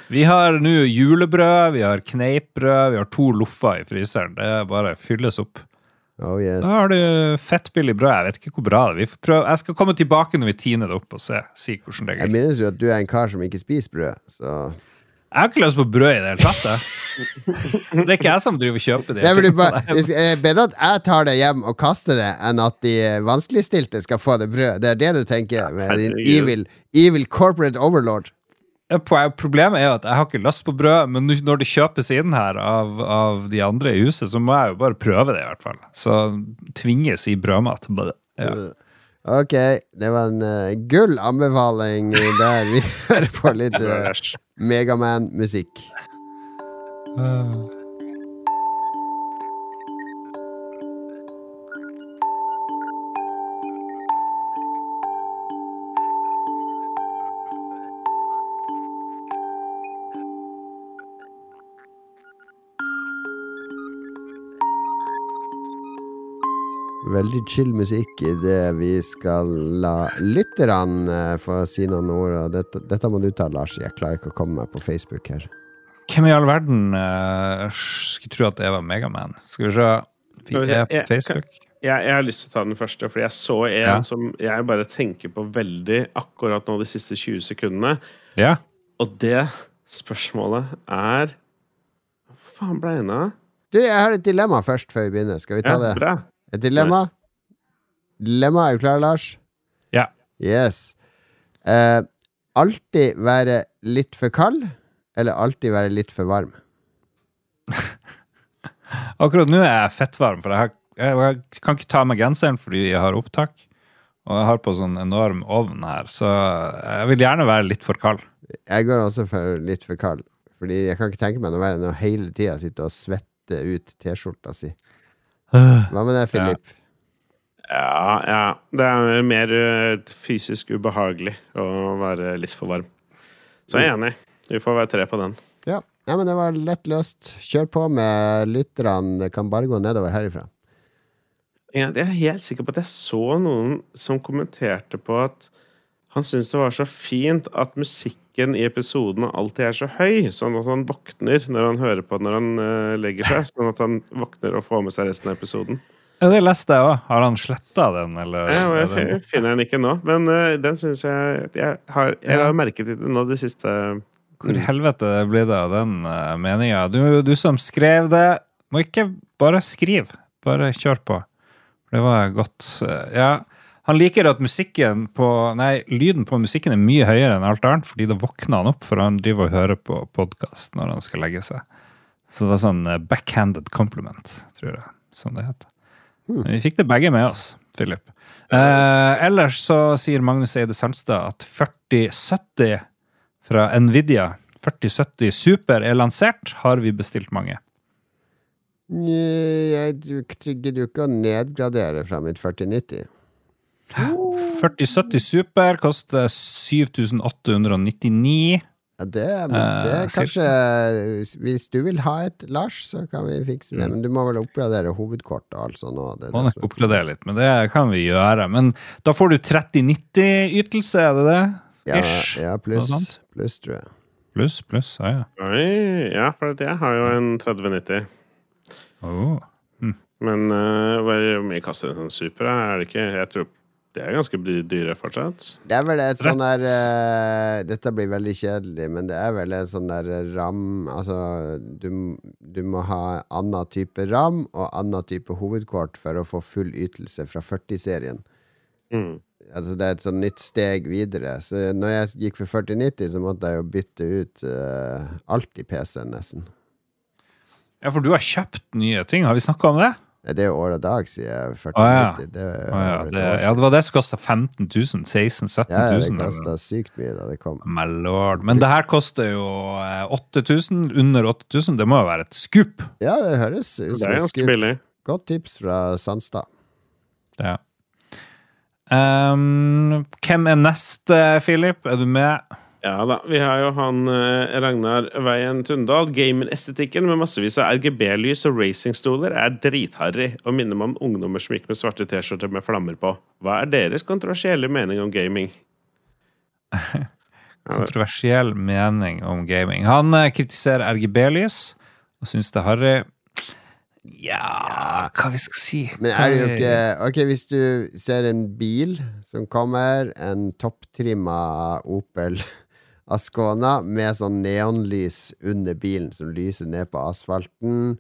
Vi har nå julebrød, vi har kneippbrød, vi har to loffer i fryseren. Det bare fylles opp. Oh yes. Da har du fettbillig brød. Jeg vet ikke hvor bra det er. Vi får prøve. Jeg skal komme tilbake når vi tiner det opp og se. Si hvordan det Jeg minnes jo at du er en kar som ikke spiser brød, så Jeg har ikke lyst på brød i det hele tatt. Det er ikke jeg som driver og kjøper de Det bare, det er bedre at jeg tar det hjem og kaster det, enn at de vanskeligstilte skal få det brød. Det er det du tenker med din evil, evil corporate overlord. Problemet er jo at jeg har ikke lyst på brød, men når det kjøpes inn her av, av de andre i huset, så må jeg jo bare prøve det, i hvert fall. Så tvinges i brødmat. Ja. Ok, det var en uh, gull anbefaling der vi hører på litt Megaman musikk uh, Veldig chill musikk i det vi skal la lytterne eh, få si noen ord. Og dette, dette må du ta, Lars. Jeg klarer ikke å komme meg på Facebook her. Hvem i all verden uh, skulle tro at det var Megaman? Skal vi se. Vi jeg er på Facebook. Jeg, jeg har lyst til å ta den første, for jeg så en Ja. som jeg bare tenker på veldig akkurat nå de siste 20 sekundene. Ja. Og det spørsmålet er Hva faen ble det av? Du, jeg har et dilemma først, før vi begynner. Skal vi ta Ja, det? bra. Et dilemma? Dilemma, er du klar, Lars? ja. Yes. Eh, alltid være litt for kald, eller alltid være litt for varm? Akkurat nå er jeg fettvarm, for jeg, har, jeg, jeg kan ikke ta av meg genseren fordi jeg har opptak. Og jeg har på sånn enorm ovn her, så jeg vil gjerne være litt for kald. Jeg går også for litt for kald. Fordi jeg kan ikke tenke meg noe verre enn å hele tida sitte og svette ut T-skjorta si. Hva med det, Philip? Ja, ja. Det er mer eh, fysisk ubehagelig å være litt for varm. Så jeg er enig. Vi får være tre på den. Ja. ja, men det var lett løst. Kjør på med lytterne. Det kan bare gå nedover herifra. Jeg er helt sikker på at jeg så noen som kommenterte på at han syns det var så fint at musikken i episodene alltid er så høy, sånn at han våkner når han hører på når han uh, legger seg. Sånn at han våkner og får med seg resten av episoden. Ja, det leste jeg òg. Har han sletta den, eller? Er jeg den- finner den ikke nå, men uh, den syns jeg Jeg har, jeg har merket det nå de siste Hvor i helvete blir det av den uh, meninga? Du, du som skrev det, må ikke bare skrive. Bare kjør på. Det var godt. eh, ja. Han liker at musikken på Nei, lyden på musikken er mye høyere enn alt annet, fordi da våkner han opp, for han driver og hører på podkast når han skal legge seg. Så det var sånn eh, backhanded compliment, tror jeg, som det heter. Men vi fikk det begge med oss, Philip. Eh, ellers så sier Magnus Eide Sandstad at 4070 fra Nvidia, 4070 Super, er lansert. Har vi bestilt mange? Jeg du- gidder jo ikke å nedgradere fra mitt 4090. 4070 Super koster 7899. Ja, det, det er Eh, kanskje Hvis du vil ha et, Lars, så kan vi fikse det. Men du må vel oppgradere hovedkortet og alt sånt. Det Må nok er- oppgradere litt, men det kan vi gjøre. Men da får du 3090-ytelse, er det det? ja, Ish. ja, pluss, plus, tror jeg. Pluss, pluss. Ja, ja. Oi, ja, for jeg har jo en 3090. Oh. Men uh, hvor mye kaster en sånn Super? Er det ikke Jeg tror det er ganske dyre fortsatt. Det er vel et sånn der uh, Dette blir veldig kjedelig, men det er vel en sånn der ram Altså, du, du må ha annen type ram og annen type hovedkort for å få full ytelse fra 40-serien. Mm. Altså, det er et sånn nytt steg videre. Så når jeg gikk for 4090, så måtte jeg jo bytte ut uh, alt i PC-en, nesten. ja, for du har kjøpt nye ting. Har vi snakka om det? Det er jo år og dag, sier jeg. 40, ah, ja. Det, ah, ja, det, ja, det var det som kosta 15 000. 16 000-17 000? ja, det 000. kosta sykt mye da det kom. My lord. Men det her koster jo eh, 8000. Under 8000. Det må jo være et skup. Ja, det høres ut som et skup. billig. Godt tips fra Sandstad. Ja. Um, hvem er neste, Philip? Er du med? Ja da. Vi har jo han eh, Ragnar Veien Tundal. Gaming-estetikken med massevis av RGB-lys og racingstoler er dritharry og minner meg om ungdommer som gikk med svarte T-skjorter med flammer på. Hva er deres kontroversielle mening om gaming? Kontroversiell mening om gaming. Han eh, kritiserer RGB-lys og syns det er harry. Ja, hva vi skal si? Men er det jo ikke Ok, hvis du ser en bil som kommer, en topptrimma Opel Ascona med sånn neonlys under bilen som lyser ned på asfalten.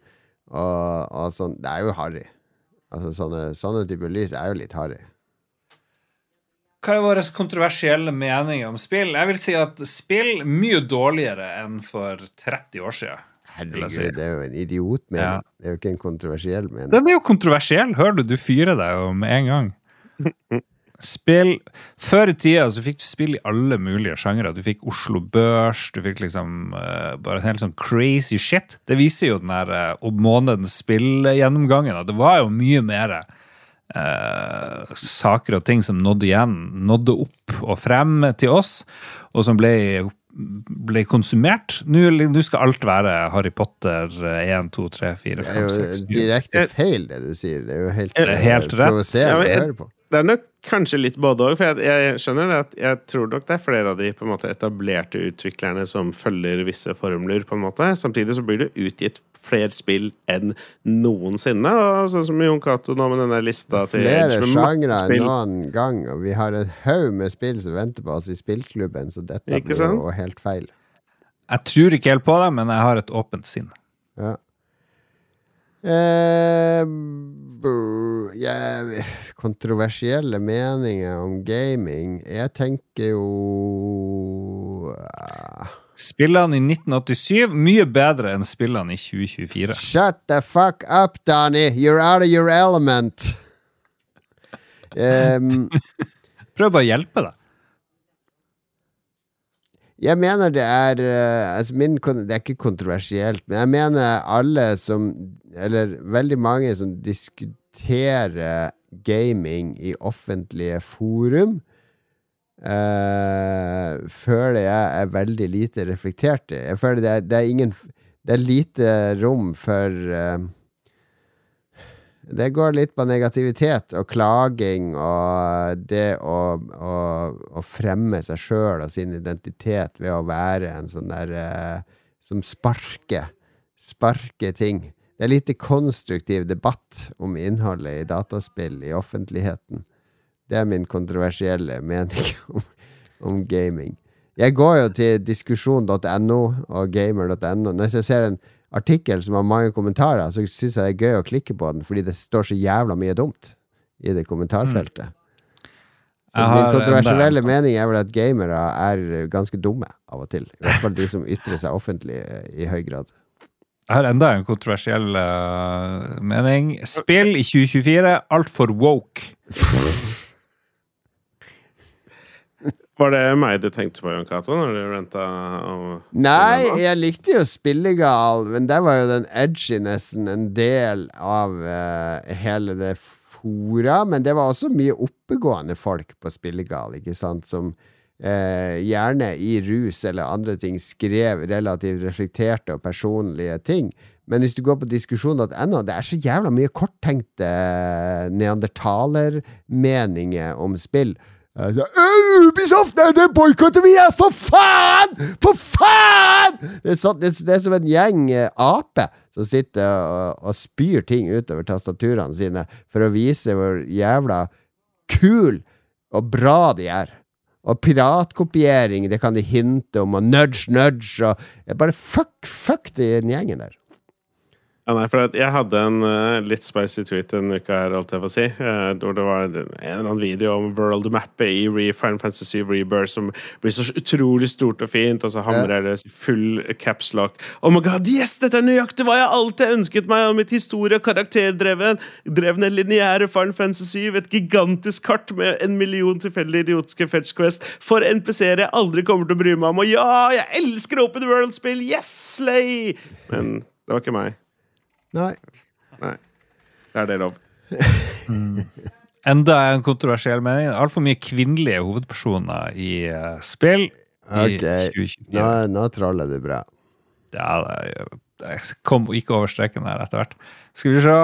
Og, og sånn Det er jo harry. Altså, sånne, sånne typer lys er jo litt harry. Hva er våre kontroversielle meninger om spill? Jeg vil si at spill mye dårligere enn for 30 år siden. Herregud, si. Det er jo en idiotmening. Ja. Det er jo ikke en kontroversiell mening. Den er jo kontroversiell, hører du? Du fyrer deg jo med en gang. Spill Før i tida så fikk du spill i alle mulige sjangere. Du fikk Oslo Børs, du fikk liksom uh, bare en helt sånn crazy shit. Det viser jo den her uh, om månedens spillgjennomgangen. Det var jo mye mer uh, saker og ting som nådde igjen, nådde opp og frem til oss, og som ble ble konsumert. Nå nå skal alt være Harry Potter eh, 1, 2, 3, 4, 5, 6 Det er jo direkte feil, det du sier. Det er jo helt helt eh, rett. provoserende å høre på. Det er nok kanskje litt både òg, for jeg, jeg skjønner det at jeg tror nok det er flere av de på en måte etablerte utviklerne som følger visse formler, på en måte. Samtidig så blir det utgitt flere spill enn noensinne. Og sånn som Jon Cato nå med denne lista til Flere sjangre enn noen gang, og vi har en haug med spill som venter på oss i spillklubben, så dette Ikke blir jo helt feil. Jeg tror ikke helt på det, men jeg har et åpent sinn. Ja. Eh, yeah, kontroversielle meninger om gaming Jeg tenker jo ah, Spillene i 1987 mye bedre enn spillene i 2024. Shut the fuck up, Danny! You're out of your element! Um, Prøv bare å hjelpe deg. Jeg mener det er eh, altså min, Det er ikke kontroversielt, men jeg mener alle som Eller veldig mange som diskuterer gaming i offentlige forum, uh, føler jeg er veldig lite reflektert i. Jeg føler det er, det er ingen Det er lite rom for eh, det går litt på negativitet og klaging og det å, å, å fremme seg sjøl og sin identitet ved å være en sånn der uh, som sparker. Sparker ting. Det er lite konstruktiv debatt om innholdet i dataspill i offentligheten. Det er min kontroversielle mening om, om gaming. Jeg går jo til diskusjon.no og gamer.no. Når jeg ser en artikkel som har mange kommentarer, så syns jeg det er gøy å klikke på den, fordi det står så jævla mye dumt i det kommentarfeltet. Så Jeg min kontroversielle mening er vel at gamere er ganske dumme av og til. I hvert fall de som ytrer seg offentlig eh, i høy grad. Jeg har enda en kontroversiell uh, mening. Spill i 2024 altfor woke. Var det meg du tenkte på, Jon Cato, Nei, jeg likte jo Spillegal, men der var jo den edginessen en del av uh, hele det fora. Men det var også mye oppegående folk på Spillegal, ikke sant, som uh, gjerne i rus eller andre ting skrev relativt reflekterte og personlige ting. Men hvis du går på diskusjon.no, det er så jævla mye korttenkte neandertalermeninger om spill. Så, «Øh, Ubisoft, Det, det boikotter vi! her! for faen! For faen! Det er, så, det, er- det er som en gjeng eh, aper som sitter og, og spyr ting utover tastaturene sine for å vise hvor jævla kul og bra de er. Og piratkopiering, det kan de hinte om, og nudge, nudge, og Bare fuck, fuck den gjengen der. Ja, nei, for jeg hadde en uh, litt spicy tweet en uke her, holdt jeg på å si. hvor det var en eller annen video om world-mappet i Re Final Fantasy Rebirth som blir så utrolig stort og fint, og så hamrer det full capslock. Oh my god, yes! Dette er nøyaktig hva jeg alltid ønsket meg av mitt historie- og karakterdrevne drevne lineære Final Fantasy 7. Et gigantisk kart med en million tilfeldige idiotiske Fetch Quest for NPC-er jeg aldri kommer til å bry meg om. Og ja, jeg elsker open world-spill! Yes, slay! Men det var ikke meg. Nei. Nei. Det er det lov. Enda en kontroversiell mening. Altfor mye kvinnelige hovedpersoner i uh, spill i Ok. 2024. Nå, nå troller du bra. Ja, jeg kom ikke over streken her etter hvert. Skal vi se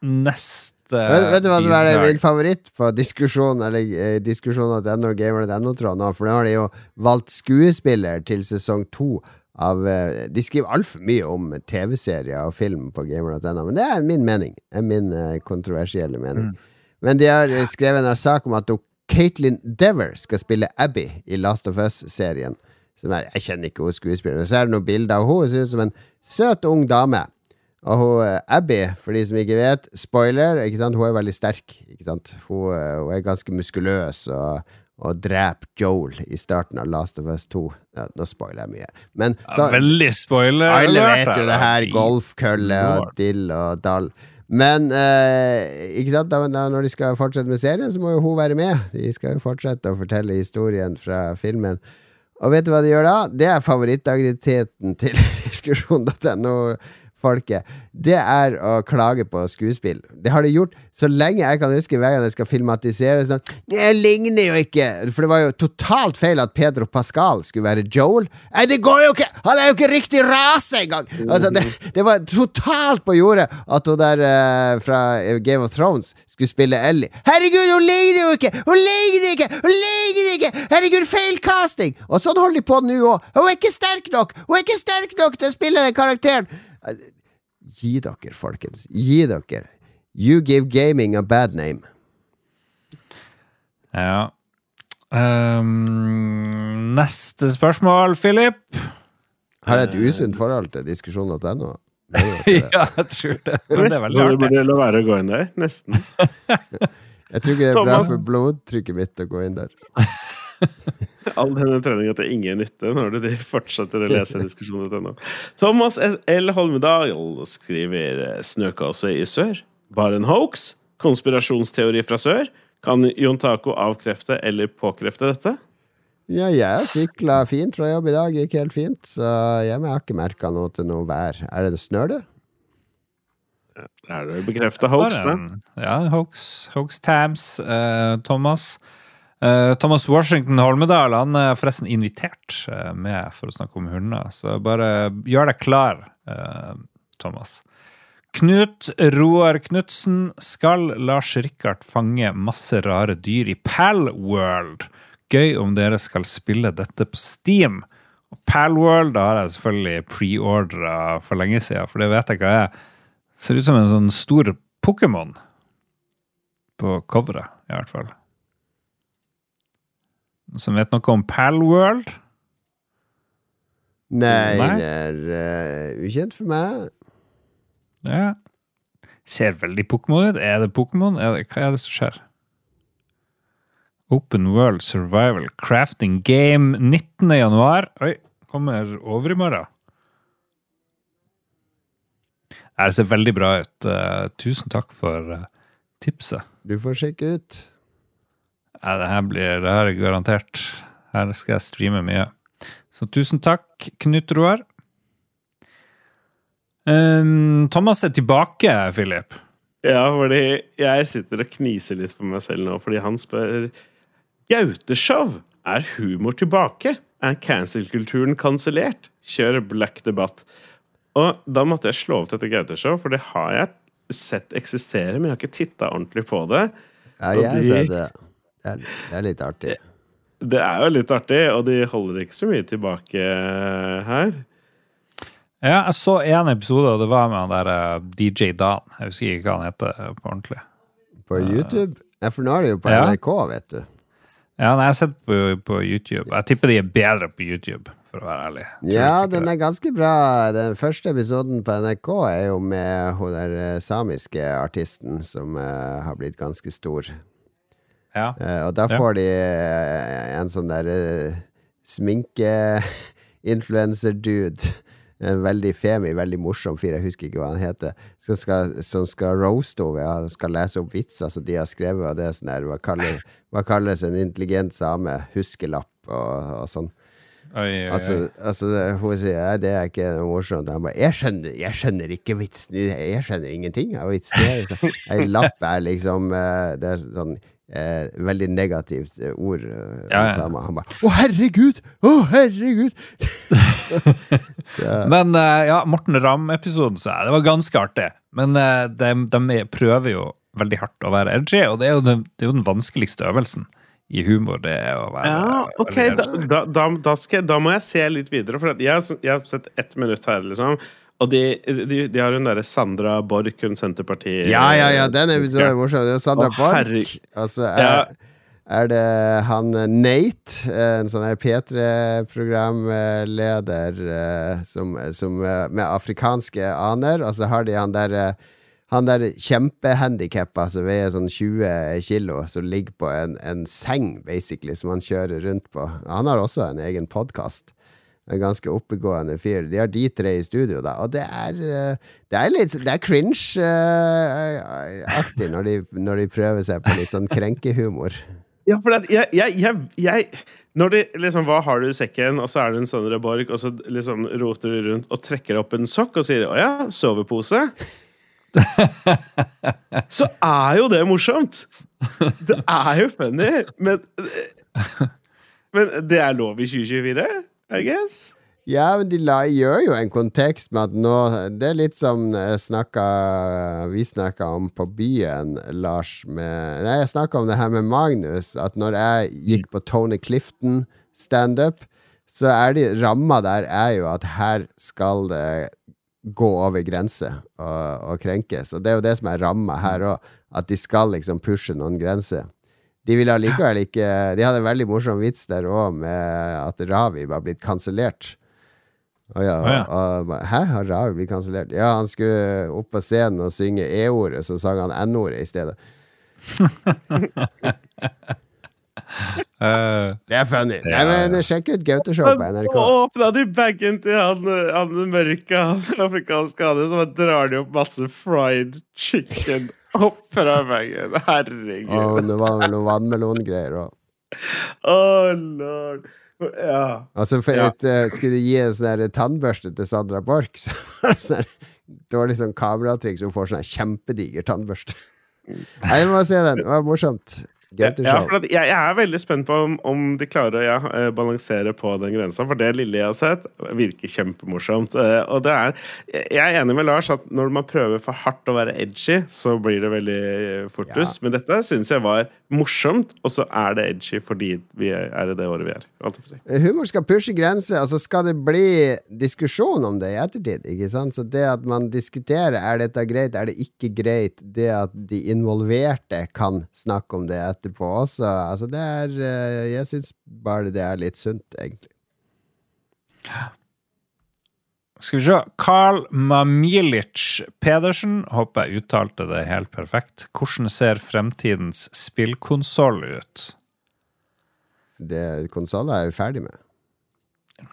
Neste Vet, vet du hva som er det min favoritt på diskusjon Eller eh, diskusjon.no gamer.no, tråd nå? For nå har de jo valgt skuespiller til sesong to av eh, De skriver altfor mye om TV-serier og film på gamer.no, men det er min mening. Det er min eh, kontroversielle mening. Men de har eh, skrevet en sak om at Katelyn Dever skal spille Abby i Last of Us-serien. Er, jeg kjenner ikke hun skuespilleren, så er det noen bilder av henne. Hun ser ut som en søt, ung dame. Og hun Abby, for de som ikke vet, spoiler, ikke sant? hun er veldig sterk. Ikke sant? Hun, hun er ganske muskuløs og, og dreper Joel i starten av Last of Us 2. Ja, nå spoiler jeg mye. Men så, Veldig spoiler. alle vet jo det her. Golfkølle og dill og dall. Men eh, ikke sant? Da, da, når de skal fortsette med serien, så må jo hun være med. De skal jo fortsette å fortelle historien fra filmen. Og vet du hva de gjør da? Det er favorittaktiviteten til diskusjon.no-folket. Det er å klage på skuespill. Det har de gjort så lenge jeg kan huske hver gang jeg skal filmatisere. Sånn, det ligner jo ikke For det var jo totalt feil at Pedro Pascal skulle være Joel. Nei, det går jo ikke! Han er jo ikke riktig rase engang! Altså, det, det var totalt på jordet at hun der uh, fra Game of Thrones skulle spille Ellie. Herregud, hun ligner jo ikke! Hun ligner ikke! Hun ligner ikke! Herregud, feil casting! Og sånn holder de på nå òg. Hun er ikke sterk nok! Hun er ikke sterk nok til å spille den karakteren! Gi dere, folkens. Gi dere. You give gaming a bad name. Ja. um, neste spørsmål, Philip. Har jeg et usunt forhold til diskusjon.no? Ja, jeg tror det. Men det er veldig artig. burde la være å gå inn der. Nesten. jeg tror ikke det er bra for blodtrykket mitt å gå inn der. All denne treninga til ingen nytte når du fortsetter å lese diskusjonen.no. Thomas L. Holmedal skriver 'Snøkaoset i sør. Bare en hoax? Konspirasjonsteori fra sør? Kan Jon Taco avkrefte eller påkrefte dette? Ja, jeg sykla fint fra jobb i dag, gikk helt fint, så jeg har ikke merka noe til noe vær. Er det snør, det? Er det bekrefta hoax, da? Ja, hoax. Hoax tabs, Uh, Thomas. Eh, Thomas Washington Holmedal han er forresten invitert eh, med for å snakke om hunder, så bare gjør deg klar, eh, Thomas. Knut Roar Knutsen skal Lars Rikard fange masse rare dyr i Palworld. Gøy om dere skal spille dette på Steam. Og Palworld har jeg selvfølgelig preordra for lenge siden, for det vet jeg hva er. Ser ut som en sånn stor Pokémon. På coveret, i hvert fall. Som vet noe om Palworld? Nei, Nei. det er uh, ukjent for meg. Ja. Ser veldig Pokémon ut. Er det Pokémon? Hva er det som skjer? Open World Survival Crafting Game 19. januar. Oi, kommer over i morgen. Det ser veldig bra ut. Uh, tusen takk for uh, tipset. Du får sjekke ut. Ja, det her blir det her er garantert. Her skal jeg streame mye. Så tusen takk, Knut Roar. Um, Thomas er tilbake, Philip. Ja, fordi jeg sitter og kniser litt for meg selv nå, fordi han spør Gauteshow, er humor tilbake? Er cancel-kulturen kansellert? Kjør black debatt. Og da måtte jeg slå opp dette Gauteshow, for det har jeg sett eksistere, men jeg har ikke titta ordentlig på det. Ja, jeg de- ser det. Det er, det er litt artig. Det er jo litt artig, og de holder ikke så mye tilbake her. Ja, jeg så en episode, og det var med han der eh, DJ Dan. Jeg husker ikke hva han heter eh, på ordentlig. På YouTube? Ja, for nå er det jo på Ja. NRK, vet du. Ja, nei, jeg har sett på, på YouTube. Jeg tipper de er bedre på YouTube, for å være ærlig. Ja, den er ganske bra. Den første episoden på NRK er jo med hun der eh, samiske artisten som uh, har blitt ganske stor. Ja. Uh, og da Ja. får de uh, en sånn der uh, sminke-influencer-dude. En veldig femi, veldig morsom fyr, jeg husker ikke hva han heter, som skal, som skal roaste henne. Ja, skal lese opp vitser som de har skrevet, og det er sånn der, hva, kaller, hva kalles en intelligent same? Huskelapp og, og sånn. Oi, oi, oi. Altså, altså hun sier «Nei, det er ikke morsomt. Han bare jeg skjønner, jeg skjønner ikke vitsen. Jeg skjønner ingenting av vitsen. Ei lapp er liksom eh, Det er sånn eh, veldig negativt eh, ord. eh, Ja, ja. om samer. Han bare Å, herregud! Å, herregud! Men eh, ja, Morten Ramm-episoden så jeg, det var ganske artig. Men eh, de, de prøver jo veldig hardt å være edgy, og det er jo den, det er jo den vanskeligste øvelsen i humor. Det er å være Ja, ok, da, edgy. da, da, da, skal, da må jeg se litt videre. For jeg, har- jeg har sett ett minutt her, liksom. Og de, de, de har hun derre Sandra Borch, hun Senterpartiet Ja, ja, ja, den er så morsom. Sandra Å, Borch. Altså, er, Ja. er det han eh, Nate, en sånn her P3-programleder som, som, med afrikanske aner. Og så har de han der han der kjempehandikappa som veier sånn 20 kilo, som ligger på en, en, seng, basically, som han kjører rundt på. Han har også en egen podkast. En ganske oppegående fyr. De har de tre i studio, da. Og det er, det er litt Det er cringe-aktig når, de, når de prøver seg på litt sånn krenkehumor. Ja, for jeg, jeg, jeg, jeg når de liksom, Hva har du i sekken? Og så er det en sånn reborg, og så liksom roter du rundt og trekker opp en sokk og sier 'Å ja, sovepose'. så er jo det morsomt! Det er jo funny, men Men det er lov i 2024, I guess? Ja, men de la, gjør jo en kontekst med at nå Det er litt som snakka, vi snakka om på byen, Lars med Nei, jeg snakka om det her med Magnus. At når jeg gikk på Tony Clifton standup, så er de ramma der er jo at her skal det gå over grenser og, og, krenkes. Og det er jo det som er ramma her òg, at de skal liksom pushe noen grenser. De ville allikevel ikke De hadde en veldig morsom vits der òg, med at Ravi var blitt kansellert. Og ja, og, og, Hæ, har Ravi blitt kansellert? Ja, han skulle opp på scenen og synge E-ordet, så sang han N-ordet i stedet. Uh, det er funny. Ja, Nei, men Sjekk ut Gauteshow på NRK. Åpna de bagen til han, han mørke, han afrikanske han, så drar de opp masse fried chicken opp fra bagen. Herregud. Og det var noen vannmelongreier òg. Oh, lord. Ja. Altså, for et, uh, skulle du gi en sånn tannbørste til Sandra Borch, så var det sånn dårlig sånn kameratriks, så hun får sånn kjempediger tannbørste. Nei, du må se den. Det var morsomt. Ja, jeg, jeg, er veldig spent på om, om de klarer å ja, eh, balansere på den grensa. For det lille jeg har sett, virker kjempemorsomt. Eh, og det er Jeg er enig med Lars at når man prøver for hardt å være edgy, så blir det veldig fortus. Ja. Men dette syns jeg var morsomt, og så er det edgy fordi vi er i det året vi er. Si. Humor skal pushe grenser, og så skal det bli diskusjon om det i ettertid. Ikke sant? Så det at man diskuterer er dette greit, er det ikke greit, det at de involverte kan snakke om det etterpå også. Altså det er eh, Jeg syns bare det er litt sunt, egentlig. Skal vi se. Carl Mamilic Pedersen, håper jeg uttalte det helt perfekt. Hvordan ser fremtidens spillkonsoll ut? Det Konsoller er vi ferdig med.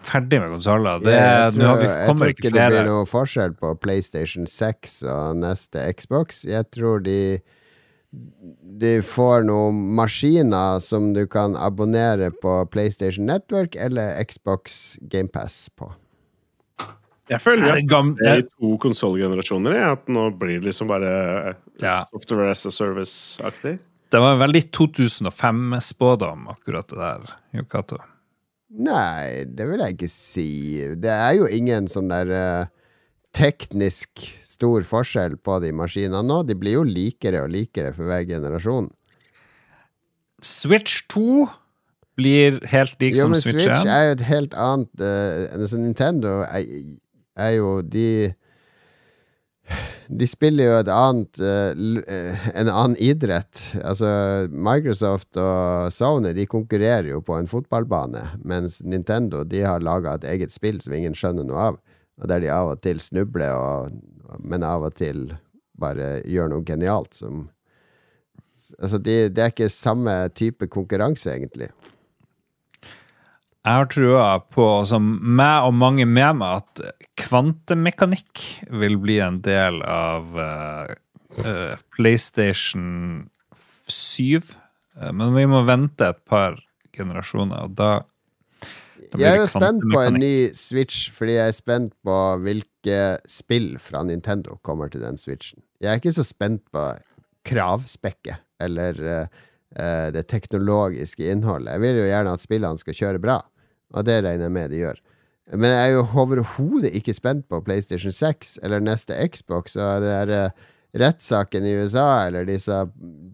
Ferdig med konsoller? Det, jeg tror, jeg tror ikke det blir noe forskjell på PlayStation 6 og neste Xbox. Jeg tror de de får noen maskiner som du kan abonnere på PlayStation Network eller Xbox GamePass på. Jeg føler at det er i to konsollgenerasjoner. At nå blir det liksom bare ja. software as a service-aktig. Det var en veldig 2005-spådom, akkurat det der, Yokato. Nei, det vil jeg ikke si. Det er jo ingen sånn der uh, teknisk stor forskjell på de maskinene nå. De blir jo likere og likere for hver generasjon. Switch 2 blir helt lik jo, som Switch 1. Switch er jo et helt annet uh, Nintendo er, er, jo De De spiller jo et annet uh, en annen idrett. Altså, Microsoft og Sony de konkurrerer jo på en fotballbane, mens Nintendo de har laga et eget spill som ingen skjønner noe av. Og der de av og til snubler, og, men av og til bare gjør noe genialt som Altså, de, det er ikke samme type konkurranse, egentlig. Jeg har trua på, som meg og mange med meg, at kvantemekanikk vil bli en del av uh, PlayStation 7. Uh, men vi må vente et par generasjoner, og da jeg er jo spent på en ny Switch, fordi jeg er spent på hvilke spill fra Nintendo kommer til den Switchen. Jeg er ikke så spent på kravspekket eller uh, det teknologiske innholdet. Jeg vil jo gjerne at spillene skal kjøre bra, og det regner jeg med de gjør. Men jeg er jo overhodet ikke spent på PlayStation 6 eller neste Xbox. Og det er uh, rettssaken i USA, eller disse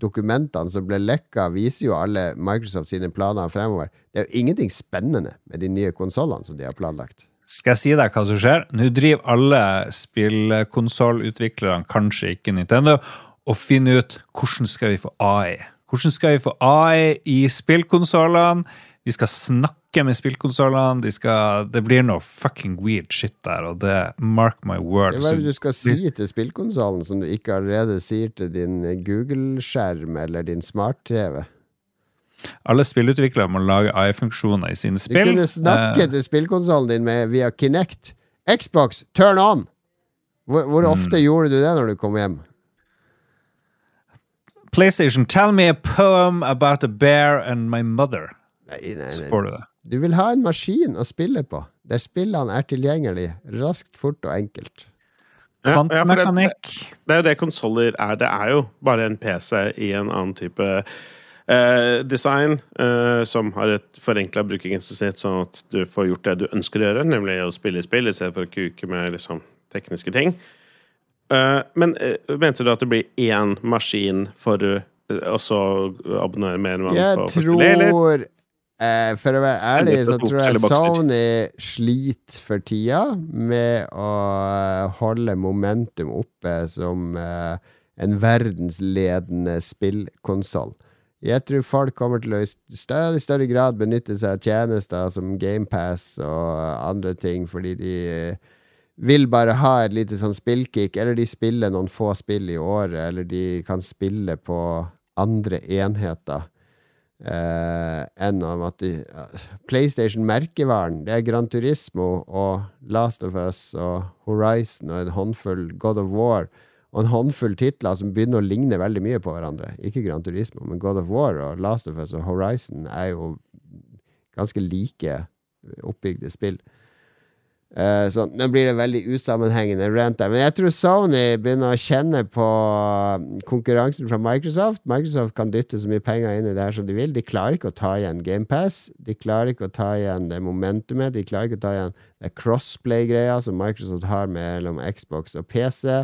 dokumentene som ble lekka, viser jo alle Microsoft sine planer fremover. Det er jo ingenting spennende med de nye konsollene som de har planlagt. Skal jeg si deg hva som skjer? Nå driver alle spillkonsollutviklerne, kanskje ikke Nintendo, og finner ut hvordan skal vi få AI. Hvordan skal vi få AI i spillkonsollene? Vi skal snakke med spillkonsollene. De det blir noe fucking weird shit der, og det Mark my word. Hva er det du skal si til spillkonsollen som du ikke allerede sier til din Google-skjerm eller din smart-TV? Alle spillutviklere må lage AI-funksjoner i sine spill. Du kunne snakke Eh, til spillkonsollen din med, via Kinect. Xbox, turn on! Hvor, hvor Mm. ofte gjorde du det når du kom hjem? PlayStation, tell me a poem about a bear and my mother. Nei, nei, Så får du det. Du vil ha en maskin å spille på, der spillene er tilgjengelig raskt, fort og enkelt. Ja, ja, det- Det er jo det konsoller er. Det er jo bare en PC i en annen type eh, design, eh, som har et forenkla brukergrensesnitt, sånn at du får gjort det du ønsker å gjøre, nemlig å spille spill i stedet for å kuke med liksom, tekniske ting. Eh, men eh, mente du at det blir én maskin for å og så abonnerer mer enn Jeg på Jeg det, tror eh, For å være ærlig, så tror jeg. Sony sliter for tida med å holde momentum oppe som eh, en verdensledende spillkonsoll. Jeg tror folk kommer til å i større, større grad benytte seg av tjenester som GamePass og andre ting, fordi de vil bare ha et lite sånn spillkick, eller de spiller noen få spill i året, eller de kan spille på andre enheter. Eh, enn om at de PlayStation-merkevaren, det er Gran Turismo og Last of Us og Horizon og en håndfull God of War og en håndfull titler som begynner å ligne veldig mye på hverandre. Ikke Gran Turismo, men God of War og Last of Us og Horizon er jo ganske like oppbygde spill. Eh, så nå blir det veldig usammenhengende rant der. Men jeg tror Sony begynner å kjenne på konkurransen fra Microsoft. Microsoft kan dytte så mye penger inn i det her som de vil. De klarer ikke å ta igjen GamePass. De klarer ikke å ta igjen det momentumet. De klarer ikke å ta igjen det crossplay-greia som Microsoft har mellom Xbox og PC.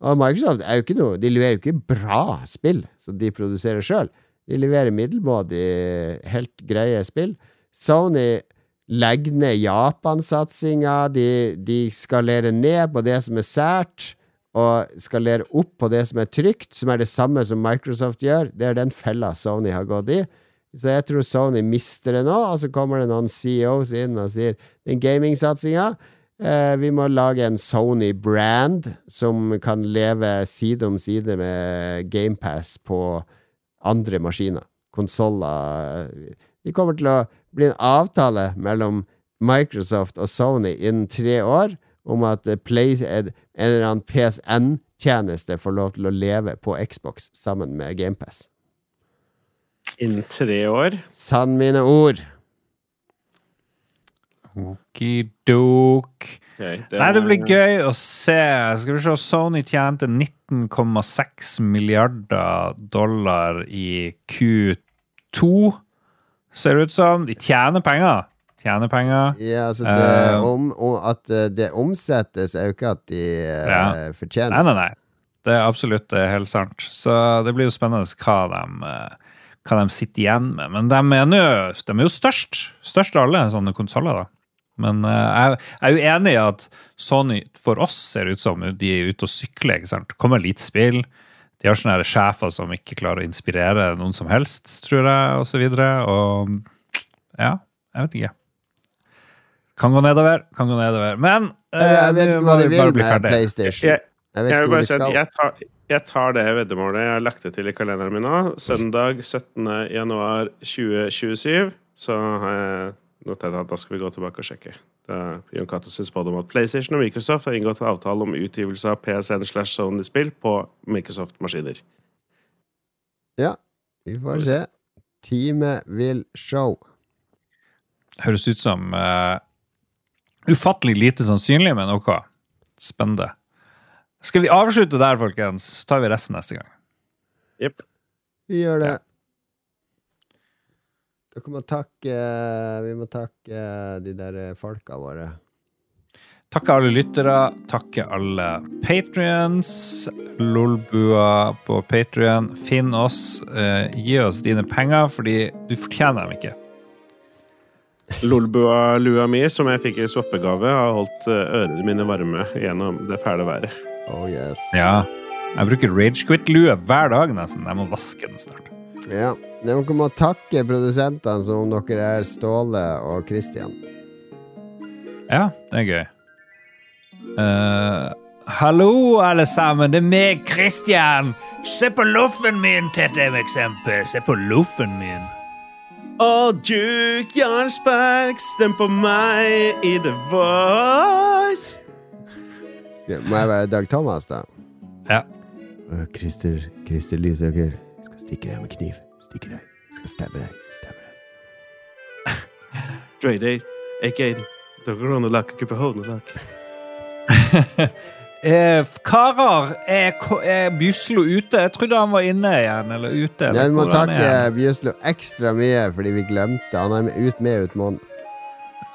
Og Microsoft er jo ikke noe De leverer jo ikke bra spill som de produserer sjøl. De leverer middelmådig, helt greie spill. Sony legger ned Japan-satsinga. De, de skalerer ned på det som er sært, og skalerer opp på det som er trygt, som er det samme som Microsoft gjør. Det er den fella Sony har gått i. Så jeg tror Sony mister det nå, og så kommer det noen CEOs inn og sier den gamingsatsinga eh, Vi må lage en Sony-brand som kan leve side om side med GamePass på andre maskiner. Konsoller. Det kommer til å bli en avtale mellom Microsoft og Sony innen tre år om at Play, en eller annen PSN-tjeneste får lov til å leve på Xbox sammen med GamePass. Innen tre år. Sann mine ord. Okidok. Ok, Nei, det blir gøy å se. Skal vi se, Sony tjente 19,6 milliarder dollar i Q2, ser det ut som. De tjener penger. Tjener penger. Ja, altså det, uh, om, om, At eh, det omsettes, er jo ikke at de eh, Ja. fortjener Nei, nei, nei. Det er absolutt det er helt sant. Så det blir jo spennende hva de, hva de sitter igjen med. Men de, mener jo, de er jo størst. Størst av alle sånne konsoller, da. Men jeg, jeg er jo enig i at Sony for oss ser ut som de er ute og sykler. ikke sant? Kommer lite spill. De har sånne her sjefer som ikke klarer å inspirere noen som helst, tror jeg, og så videre. Og ja, jeg vet ikke. Kan gå nedover, kan gå nedover. Men eh, Jeg, jeg vet ikke hva de vil bli med. PlayStation. Jeg- Jeg vet Jeg ikke hvor de skal. jeg tar, jeg tar det veddemålet. Jeg har lagt det til i kalenderen min nå. Søndag 17. januar 2027. Så har jeg notert at da skal vi gå tilbake og sjekke. Det Jon Cato sin spådom at PlayStation og Microsoft har inngått avtale om utgivelse av PSN slash Sony-spill på Microsoft-maskiner. Ja, vi får se. Teamet vil show. Høres ut som uh, ufattelig lite sannsynlig, men ok. Spennende. Skal vi avslutte der, folkens? Så tar vi resten neste gang. Jepp. Vi gjør det. Dere må takke Vi må takke de der folka våre. Takke alle lyttere, takke alle patrions. Lolbua på Patrion. Finn oss. eh, gi oss dine penger, fordi du fortjener dem ikke. Lolbua-lua mi, som jeg fikk i swappegave, har holdt eh, ørene mine varme gjennom det fæle været. Oh yes. Ja. Jeg bruker Ragequit-lue hver dag, nesten. Jeg må vaske den snart. Ja. Dere må takke produsentene som om dere er Ståle og Christian. Ja, det er gøy. Uh, hallo, alle sammen. Det er meg, Christian. Se på loffen min, Tete eksempel. Se på loffen min. Og Duke Jarlsberg, stem på meg i The Voice. Skal, må jeg være Dag Thomas, da? Ja. Øh, Christer, Christer Lysøker skal stikke med kniv. Stikke deg. Skal stabbe deg. Stabbe deg. Dre Day, aka Honelak. Eh, karer, er, er Bjuslo ute? Jeg trodde han var inne igjen. Eller ute. Eller Jeg må takke Bjuslo ekstra mye fordi vi glemte. Han er ut med ut måneden.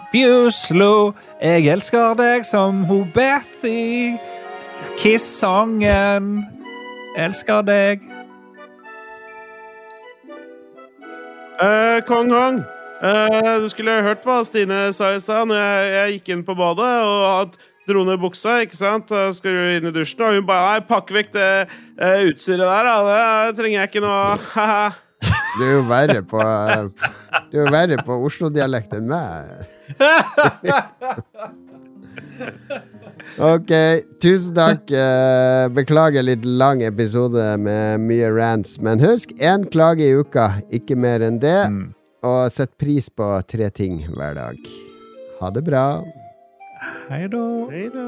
Bjuslo, jeg elsker deg som ho Bethy. Kiss-sangen. Elsker deg. Eh, Kong Hong, eh, du skulle hørt hva Stine sa i stad når jeg, jeg gikk inn på badet og dro ned buksa, ikke sant? Og skal jo inn i dusjen, og hun bare Nei, pakk vekk det eh, utstyret der, da. Det trenger jeg ikke nå. Haha. Du er jo verre på Du er jo verre på Oslo-dialekt enn meg. Ok, tusen takk. Eh, Beklager litt lang episode med mye rants, men husk én klage i uka, ikke mer enn det. Og sett pris på tre ting hver dag. Ha det bra. Hei da. Hei da.